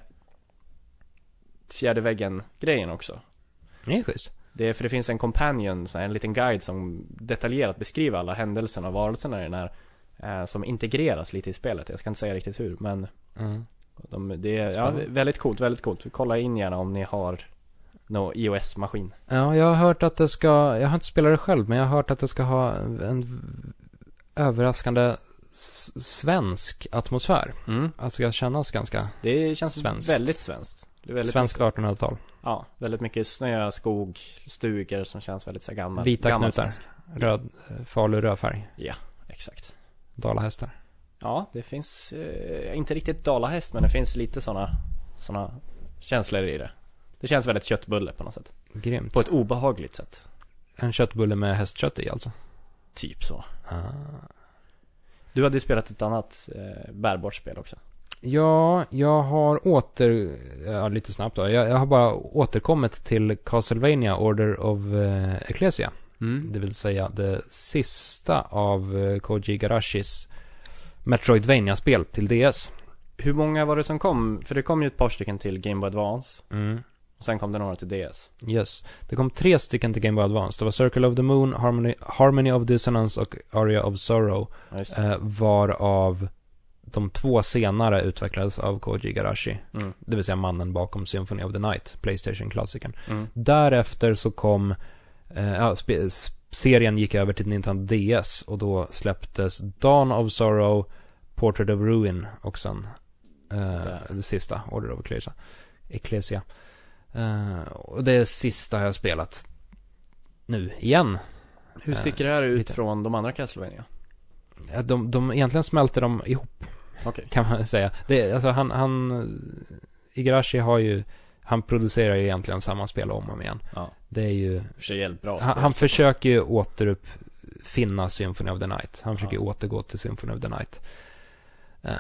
fjärde väggen grejen också. Det är schysst. Det är, för det finns en companion, en liten guide som detaljerat beskriver alla händelserna och varelserna i den här eh, Som integreras lite i spelet, jag ska inte säga riktigt hur men Mm. de, Det är ja, väldigt coolt, väldigt coolt. Kolla in gärna om ni har No iOS-maskin Ja, jag har hört att det ska, jag har inte spelat det själv, men jag har hört att det ska ha en överraskande svensk atmosfär. mm. Alltså ska kännas ganska Det känns Svenskt. väldigt svenskt svenskt 1800-tal. Ja, väldigt mycket snö, skog, stugor som känns väldigt så gammal Vita gammal knutar. svensk. Röd, eh, Falu rödfärg. Exakt Dalahästar. Ja, det finns, eh, inte riktigt dalahäst men det finns lite såna, såna känslor i det Det känns väldigt köttbulle på något sätt Grymt. På ett obehagligt sätt En köttbulle med hästkött i alltså. Typ så Ah. Du hade ju spelat ett annat eh, bärbart spel också Ja, jag har åter, ja, lite snabbt då. Jag, jag har bara återkommit till Castlevania Order of eh, Ecclesia. mm. Det vill säga det sista av eh, Koji Garashis Metroidvania-spel till DS. Hur många var det som kom? För det kom ju ett par stycken till Game Boy Advance Mm. Och sen kom det några till DS Yes. Det kom tre stycken till Game Boy Advance. Det var Circle of the Moon, Harmony, Harmony of Dissonance och Aria of Sorrow. Eh, varav de två senare utvecklades av Koji Garashi. Mm. Det vill säga mannen bakom Symphony of the Night, Playstation-klassikern. Mm. Därefter så kom, eh, s- serien gick över till Nintendo DS och då släpptes Dawn of Sorrow, Portrait of Ruin och sen eh, det sista, Order of Ecclesia. Ecclesia. Eh, och det sista jag har spelat nu igen. Hur Eh, sticker det här ut lite. från de andra Castlevania? De, de, egentligen smälter de ihop Okej kan man säga. Det, alltså han, han, Igarashi har ju, han producerar ju egentligen samma spel om och om igen. Ja, Det är ju, för bra han, han försöker ju återuppfinna Symphony of the Night. Han försöker Ja. återgå till Symphony of the Night. Eh,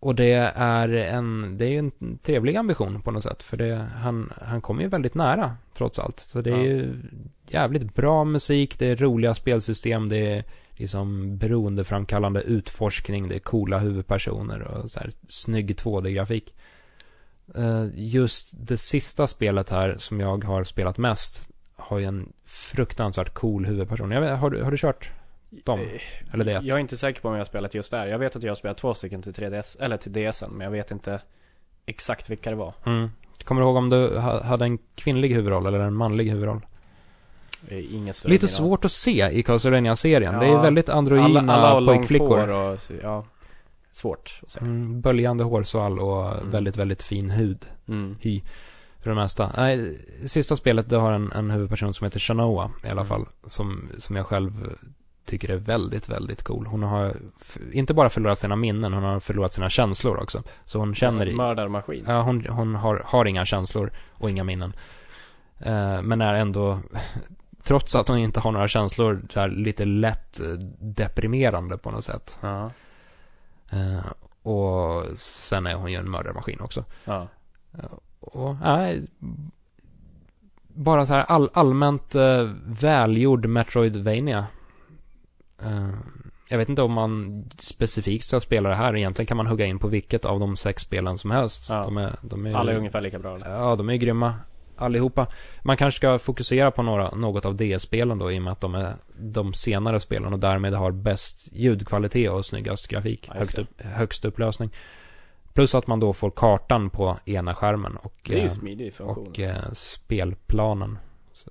och det är en, det är ju en trevlig ambition på något sätt. För det, han, han kommer ju väldigt nära, trots allt. Så det är Ja. ju jävligt bra musik, det är roliga spelsystem, det är liksom beroendeframkallande utforskning, det är coola huvudpersoner och så här snygg 2D-grafik. Eh, Just det sista spelet här som jag har spelat mest har ju en fruktansvärt cool huvudperson. Jag vet, har, du, har du kört dem? Eh, Eller det? Jag är inte säker på om jag har spelat just där. Jag vet att jag har spelat två stycken till 3DS, eller till DSen, men jag vet inte exakt vilka det var. Mm. Kommer du ihåg om du ha- hade en kvinnlig huvudroll eller en manlig huvudroll? Inget Lite svårt att se i Castlevania-serien. det är Ja, väldigt androgyna alla, alla långt pojkflickor. och, ja, svårt att säga. Mm, böljande hårsvall och Mm. väldigt, väldigt fin hud. Mm. Hy. För det mesta. Nej, sista spelet det har en, en huvudperson som heter Shanoa i alla Mm. fall. Som, som jag själv tycker är väldigt, väldigt cool. Hon har inte bara förlorat sina minnen, hon har förlorat sina känslor också. Så hon känner i... Mördarmaskin. Ja, hon, hon har, har inga känslor och inga minnen. Eh, men är ändå, trots att hon inte har några känslor, så här, lite lätt eh, deprimerande på något sätt. Ja. Eh, och sen är hon ju en mördarmaskin också. Ja. Och, nej, bara så här all, allmänt eh, välgjord Metroidvania. Eh, jag vet inte om man specifikt ska spela det här. Egentligen kan man hugga in på vilket av de sex spelen som helst. Ja. De, är, de är Alla är ungefär lika bra. eller? Ja, de är grymma allihopa. Man kanske ska fokusera på några, något av DS-spelen då i och med att de är de senare spelen och därmed har bäst ljudkvalitet och snyggast grafik. Ja, högst, upp, högst upplösning. Plus att man då får kartan på ena skärmen och, Det är ju eh, smidig funktion. och eh, spelplanen.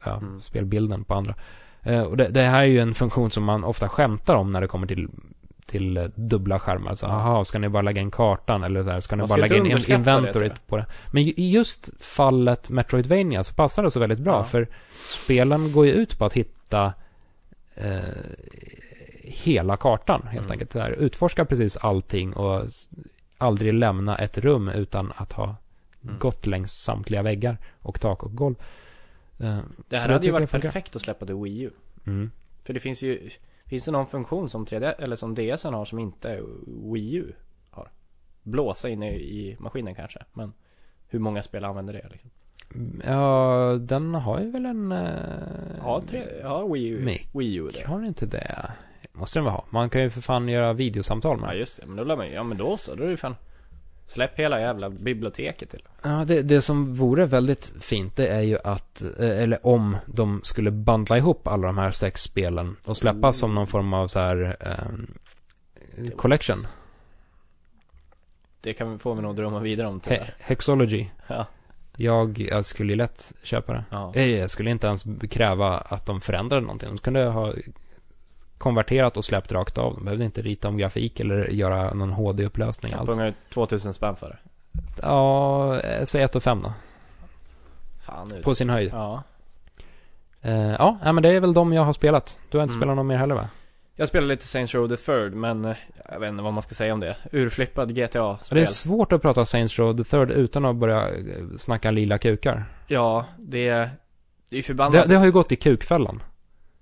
Ja, Mm. spelbilden på andra. Eh, och det, det här är ju en funktion som man ofta skämtar om när det kommer till till eh, dubbla skärmar. Så, aha, ska ni bara lägga in kartan eller så här, ska ni Man bara lägga in det, inventoryt på det? Men i just fallet Metroidvania så passar det så väldigt bra Ja. för spelen går ju ut på att hitta eh, hela kartan helt Mm. enkelt. Så här, utforska precis allting och aldrig lämna ett rum utan att ha Mm. gått längs samtliga väggar och tak och golv. Eh, Det här hade ju varit perfekt att släppa till Wii U. Mm. För det finns ju, finns det någon funktion som 3D, eller som DSen har som inte Wii U har? Blåsa inne i maskinen kanske, men hur många spel använder det liksom? Ja, den har ju väl en... eh, Ja, tre, ja Wii U, Mic. Wii U det. Har inte det? Måste den väl ha? Man kan ju för fan göra videosamtal med Ja den. just det, men då lär man ju- ja men då så, då är det ju fan Släpp hela jävla biblioteket till Ja, det, det som vore väldigt fint det är ju att, eh, eller om de skulle bandla ihop alla de här sex spelen och släppa Mm. som någon form av så här eh, collection. Det kan vi få mig nog drömma vidare om He- Hexology. Ja, Jag, jag skulle ju lätt köpa det. ja. Eh, Jag skulle inte ens kräva att de förändrade någonting. De kunde ha konverterat och släppt rakt av. De behövde inte rita om grafik eller göra någon HD-upplösning Jag alls. ut 2000 spänn för det Ja, eh, säg 1 och 5 då. Fan nu På sin höjd. Ja Eh, ja, men det är väl de jag har spelat. Du har inte Mm. spelat någon mer heller va? Jag spelade lite Saints Row the Third men eh, Jag vet inte vad man ska säga om det Urflippad Det GTA-spel är svårt att prata Saints Row the Third utan att börja snacka lila kukar. Ja, det är Det är förbannat Det, det har ju gått i kukfällan.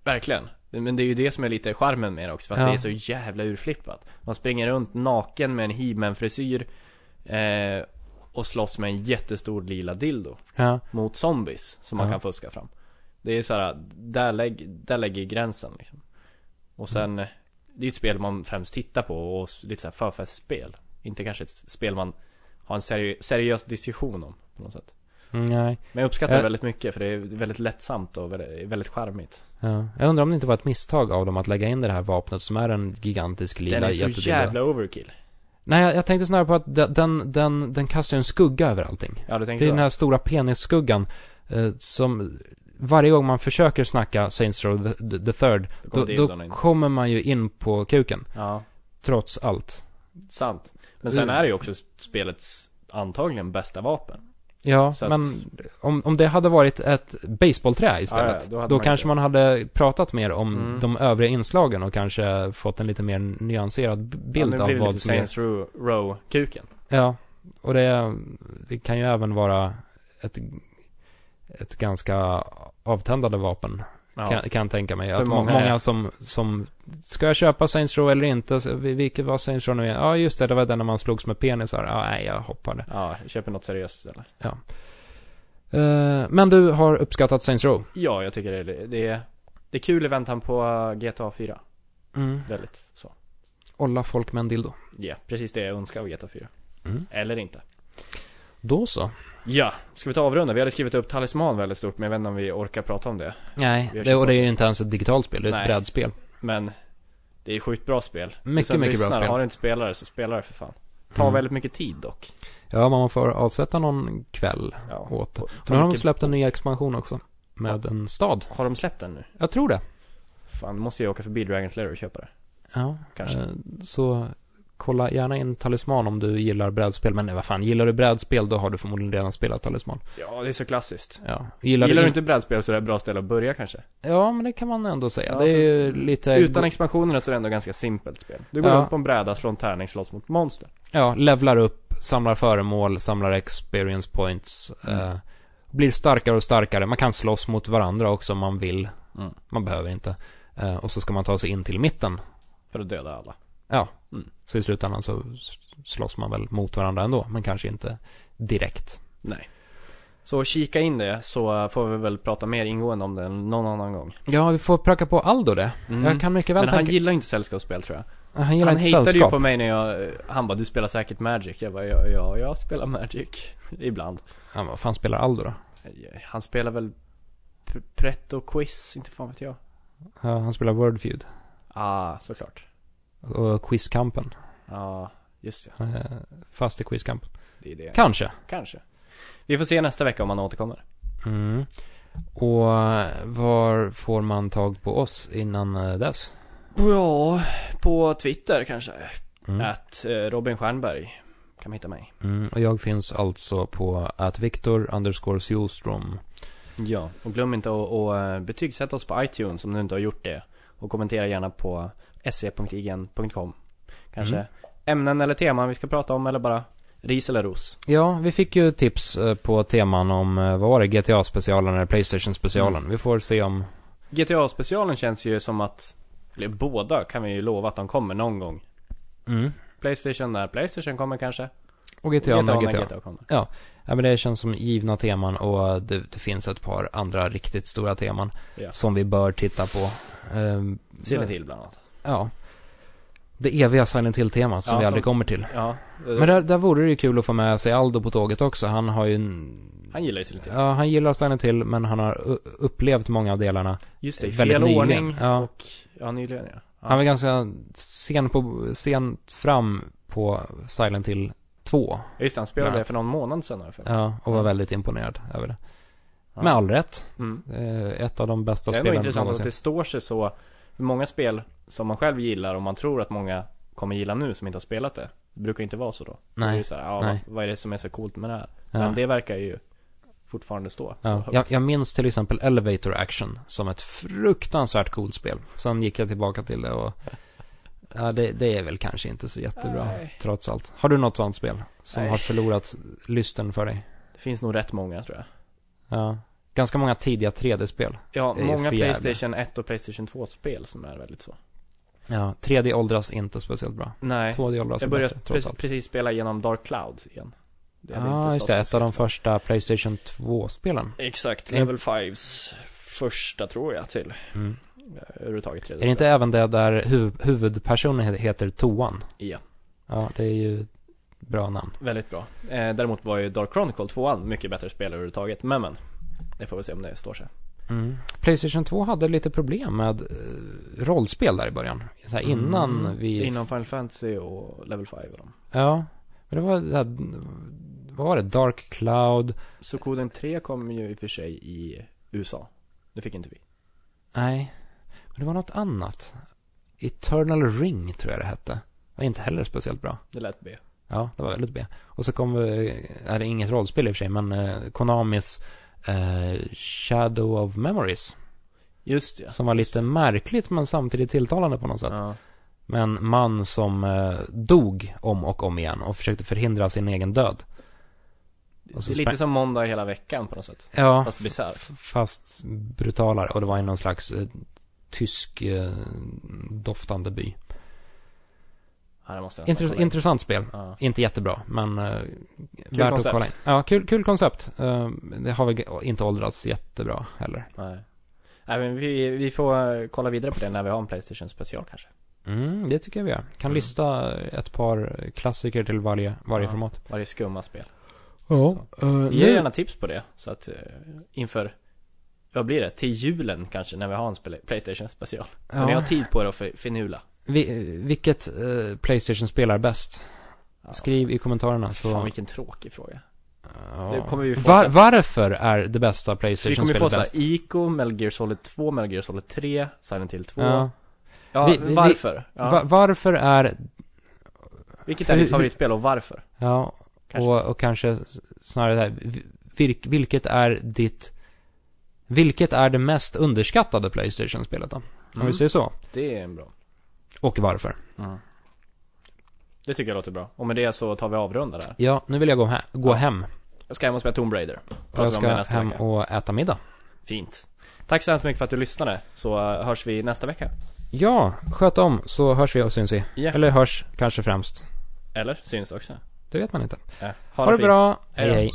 Verkligen Men det är ju det som är lite charmen med det också för att Ja. det är så jävla urflippat Man springer runt naken med en he frisyr eh, Och slåss med en jättestor lila dildo Ja. Mot zombies som man Ja. kan fuska fram Det är så här, där, lägg, där lägger gränsen liksom Och sen eh, Det är ett spel man främst tittar på och lite så här förfestspel Inte kanske ett spel man Har en seri- seriös diskussion om på något sätt Mm, nej. Men jag uppskattar Eh. det väldigt mycket för det är väldigt lättsamt och väldigt, charmigt Ja. Jag undrar om det inte var ett misstag av dem att lägga in det här vapnet som är en gigantisk lila Den är så jävla overkill Nej, jag, tänkte snarare på att den, den, den, kastar en skugga över allting. Ja du Det tänkte är så? den här stora penisskuggan eh, som varje gång man försöker snacka Saints Row the, the, the Third, Då kommer då, då kommer man ju in på kuken. Ja, Trots allt. sant Men sen Mm. är det ju också spelets antagligen bästa vapen Ja, Så att- men om, om det hade varit ett baseballträ istället, Ja, ja, då då, man kanske inte- man hade pratat mer om Mm. de övriga inslagen och kanske fått en lite mer nyanserad bild ja, nu av blir det vad som är... Saints Row, Row-kuken Ja, och det, det kan ju även vara ett, ett ganska avtändande vapen, ja. kan, kan tänka mig. För Att många många, som, som, ska jag köpa Saints Row eller inte? Vilket var Saints Row nu igen? Ja, just det, det var den när man slogs med penisar. Ja, nej, jag hoppade. Ja, köper något seriöst istället Eh, men du har uppskattat Saints Row? Ja, jag tycker det är, det är Det är kul i väntan på uh, GTA 4 Mm. Väldigt så Olla folk med en dildo. Ja, precis det jag önskar av GTA 4 Mm. Eller inte Då så. Ja, ska vi ta avrunda? Vi hade skrivit upp Talisman väldigt stort men jag vet inte om vi orkar prata om det Nej, det, och det är ju inte ens ett digitalt spel, det är ett Nej. brädspel. Men Det är sjukt bra spel Mycket, att mycket bra lyssnar, spel. Har du inte spelare så spela det för fan Tar Mm. väldigt mycket tid dock Ja, man får avsätta någon kväll Ja åt det. Nu har de släppt en ny expansion också. Med en stad. Har de släppt den nu? Jag tror det. Fan, då måste jag åka förbi Dragon's Lair och köpa det Ja, Kanske. eh, Så kolla gärna in Talisman om du gillar brädspel. Men nej, vad fan, gillar du brädspel då har du förmodligen redan spelat Talisman. Ja, det är så klassiskt Ja. Gillar, Gillar, du in- inte brädspel så är det ett bra ställe att börja kanske Ja, men det kan man ändå säga. Ja, det är ju lite... Utan expansionerna så är det ändå ganska simpelt spel Du går Ja. runt på en bräda, slår en tärning, slåss mot monster Ja, levlar upp, samlar föremål, samlar experience points. Mm. Eh, blir starkare och starkare. Man kan slåss mot varandra också om man vill. Mm. Man behöver inte. Eh, och så ska man ta sig in till mitten. För att döda alla Ja. Mm. Så i slutändan så slåss man väl mot varandra ändå. Men kanske inte direkt. Nej Så kika in det så får vi väl prata mer ingående om det någon annan gång Ja, vi får pracka på Aldo det. Mm. Jag kan mycket väl Men han tänka... gillar inte sällskapsspel tror jag han gillar Han inte hatade ju sällskap. på mig när jag, han bara du spelar säkert Magic Jag bara ja, ja jag spelar Magic Ibland Ja, vad fan spelar Aldo då? Han spelar väl Pretto Quiz, inte fan vet jag Ja, han spelar Wordfeud. Ah, såklart Och Quizkampen. Ja, just Han är fast i Quizkampen. Det är det Kanske. Kanske Vi får se nästa vecka om han återkommer Mm. Och eh, var får man tag på oss innan eh, dess? Ja, på Twitter kanske Mm. Att eh, Robin Stjernberg Kan man hitta mig Mm. Och jag finns alltså på att Viktor underscore Sjostrom. Ja, och glöm inte att, att eh, betygsätta oss på iTunes om du inte har gjort det. Och kommentera gärna på se.igen.com. Kanske Mm. ämnen eller teman vi ska prata om eller bara ris eller ros. Ja, vi fick ju tips eh, på teman om, eh, vad var det, GTA-specialen eller Playstation-specialen. Mm. Vi får se om... GTA-specialen känns ju som att, eller båda kan vi ju lova att de kommer någon gång. Mm. Playstation när Playstation kommer kanske. Och GTA, när GTA. GTA kommer. Ja, men det känns som givna teman och det, det finns ett par andra riktigt stora teman Ja. som vi bör titta på. Ehm, Silent Hill bland annat. Ja. Det eviga Silent Hill-temat som Ja, vi aldrig som- kommer till. Ja. Men där, där vore det ju kul att få med sig Aldo på tåget också. Han har ju... en- Han gillar ju Silent Hill. Ja, han gillar Silent Hill, men han har upplevt många av delarna. Just det, i fel nyligen. ordning Ja. och, ja nyligen ja. ja. Han var ganska sen på, sent fram på Silent Hill 2. Ja, Just det, han spelade det för någon månad sedan har jag. Ja, och var Mm. väldigt imponerad över det. Ja. Med all rätt. Mm. Eh, Ett av de bästa Det är spelen intressant att någonsin. det står sig så för många spel som man själv gillar och man tror att många kommer gilla nu som inte har spelat det. Det brukar inte vara så då. Det är Nej. ju så här, ja, nej. vad, är det som är så coolt med det här? Ja. Men det verkar ju fortfarande stå Ja, jag, jag minns till exempel Elevator Action som ett fruktansvärt coolt spel. Sen gick jag tillbaka till det och ja, det, det är väl kanske inte så jättebra Nej. trots allt. Har du något sånt spel som Nej. har förlorat lysten för dig? Det finns nog rätt många tror jag. Ja. Ganska många tidiga 3D-spel. Ja, många. Playstation 1 och Playstation 2-spel som är väldigt så. Ja, 3D åldras inte speciellt bra. Nej. 2D åldras Jag började bättre, trots precis, spela igenom Dark Cloud igen. Ja, inte just det. Ett av de första Playstation 2-spelen. Exakt, Level 5s första tror jag till Mm. eh, överhuvudtaget 3D Är det inte även det där huv- huvudpersonen he- heter Toan? Ja, Ja, det är ju bra namn. väldigt bra. Eh, däremot var ju Dark Chronicle 2 mycket bättre spel överhuvudtaget, men men. Det får vi se om det står sig. Mm. Playstation 2 hade lite problem med eh, rollspel där i början. Så här innan Mm. vi... Innan Final Fantasy och Level 5 och dem. Ja. Men det var det här, vad var det? Dark Cloud? Så koden 3 kom ju i och för sig i USA. Det fick inte vi. Nej. Men det var något annat. Eternal Ring tror jag det hette. Var inte heller speciellt bra. Det lät B. Ja, det var väldigt B. Och så kom, eh, är det inget rollspel i och för sig, men eh, Konamis eh, Shadow of Memories. Just det. Som var lite märkligt men samtidigt tilltalande på något sätt. Ja. Med en man som eh, dog om och om igen och försökte förhindra sin egen död. Och Det är lite som måndag hela veckan på något sätt. Ja, Fast bisarrt. fast brutalare. Och det var i någon slags eh, tysk eh, doftande by. Ja, det måste jag nästan Intress- intressant spel. Ja. Inte jättebra, men eh, värt koncept. att kolla in. Ja, kul, kul koncept. Eh, det har väl inte åldrats jättebra heller. Nej. Nej men vi, vi får eh, kolla vidare på det när vi har en Playstation special kanske. Mm, det tycker jag vi gör. Kan Mm. lista ett par klassiker till varje, varje Ja. format. Varje skumma spel. Ja, Ge gärna tips på det. Så att inför, vad blir det? Till julen kanske när vi har en spel- Playstation special. Så Ja. ni har tid på er att för- finula. Vi, vilket eh, Playstation spelar bäst? Skriv i kommentarerna så... Fan vilken tråkig fråga. Ja. kommer vi få Var, varför är det bästa Så vi Playstation kommer få såhär bäst? Ico, Metal Gear Solid 2, Metal Gear Solid 3, Silent Hill 2. Ja. Ja, Vi- vi- varför? Ja. Va, varför är... Vilket är ditt favoritspel och varför? Ja, Kanske. och, och kanske snarare det här, vil, vilket är ditt... Vilket är det mest underskattade Playstation-spelet då? Om Mm. vi säger så. Det är en bra. Och varför? Det tycker jag låter bra. Och med det så tar vi avrunda där. Ja, nu vill jag gå, he- gå hem. Jag ska hem och spela Tomb Raider. Och jag Pratar vi om det ska nästa hem vecka. och äta middag. Fint. Tack så hemskt mycket för att du lyssnade. Så eh, hörs vi nästa vecka. Ja, sköt om så hörs vi och syns vi. Ja. Eller hörs kanske främst. Eller syns också. Det vet man inte. Ja. Ha, det fint. bra. Hej hej.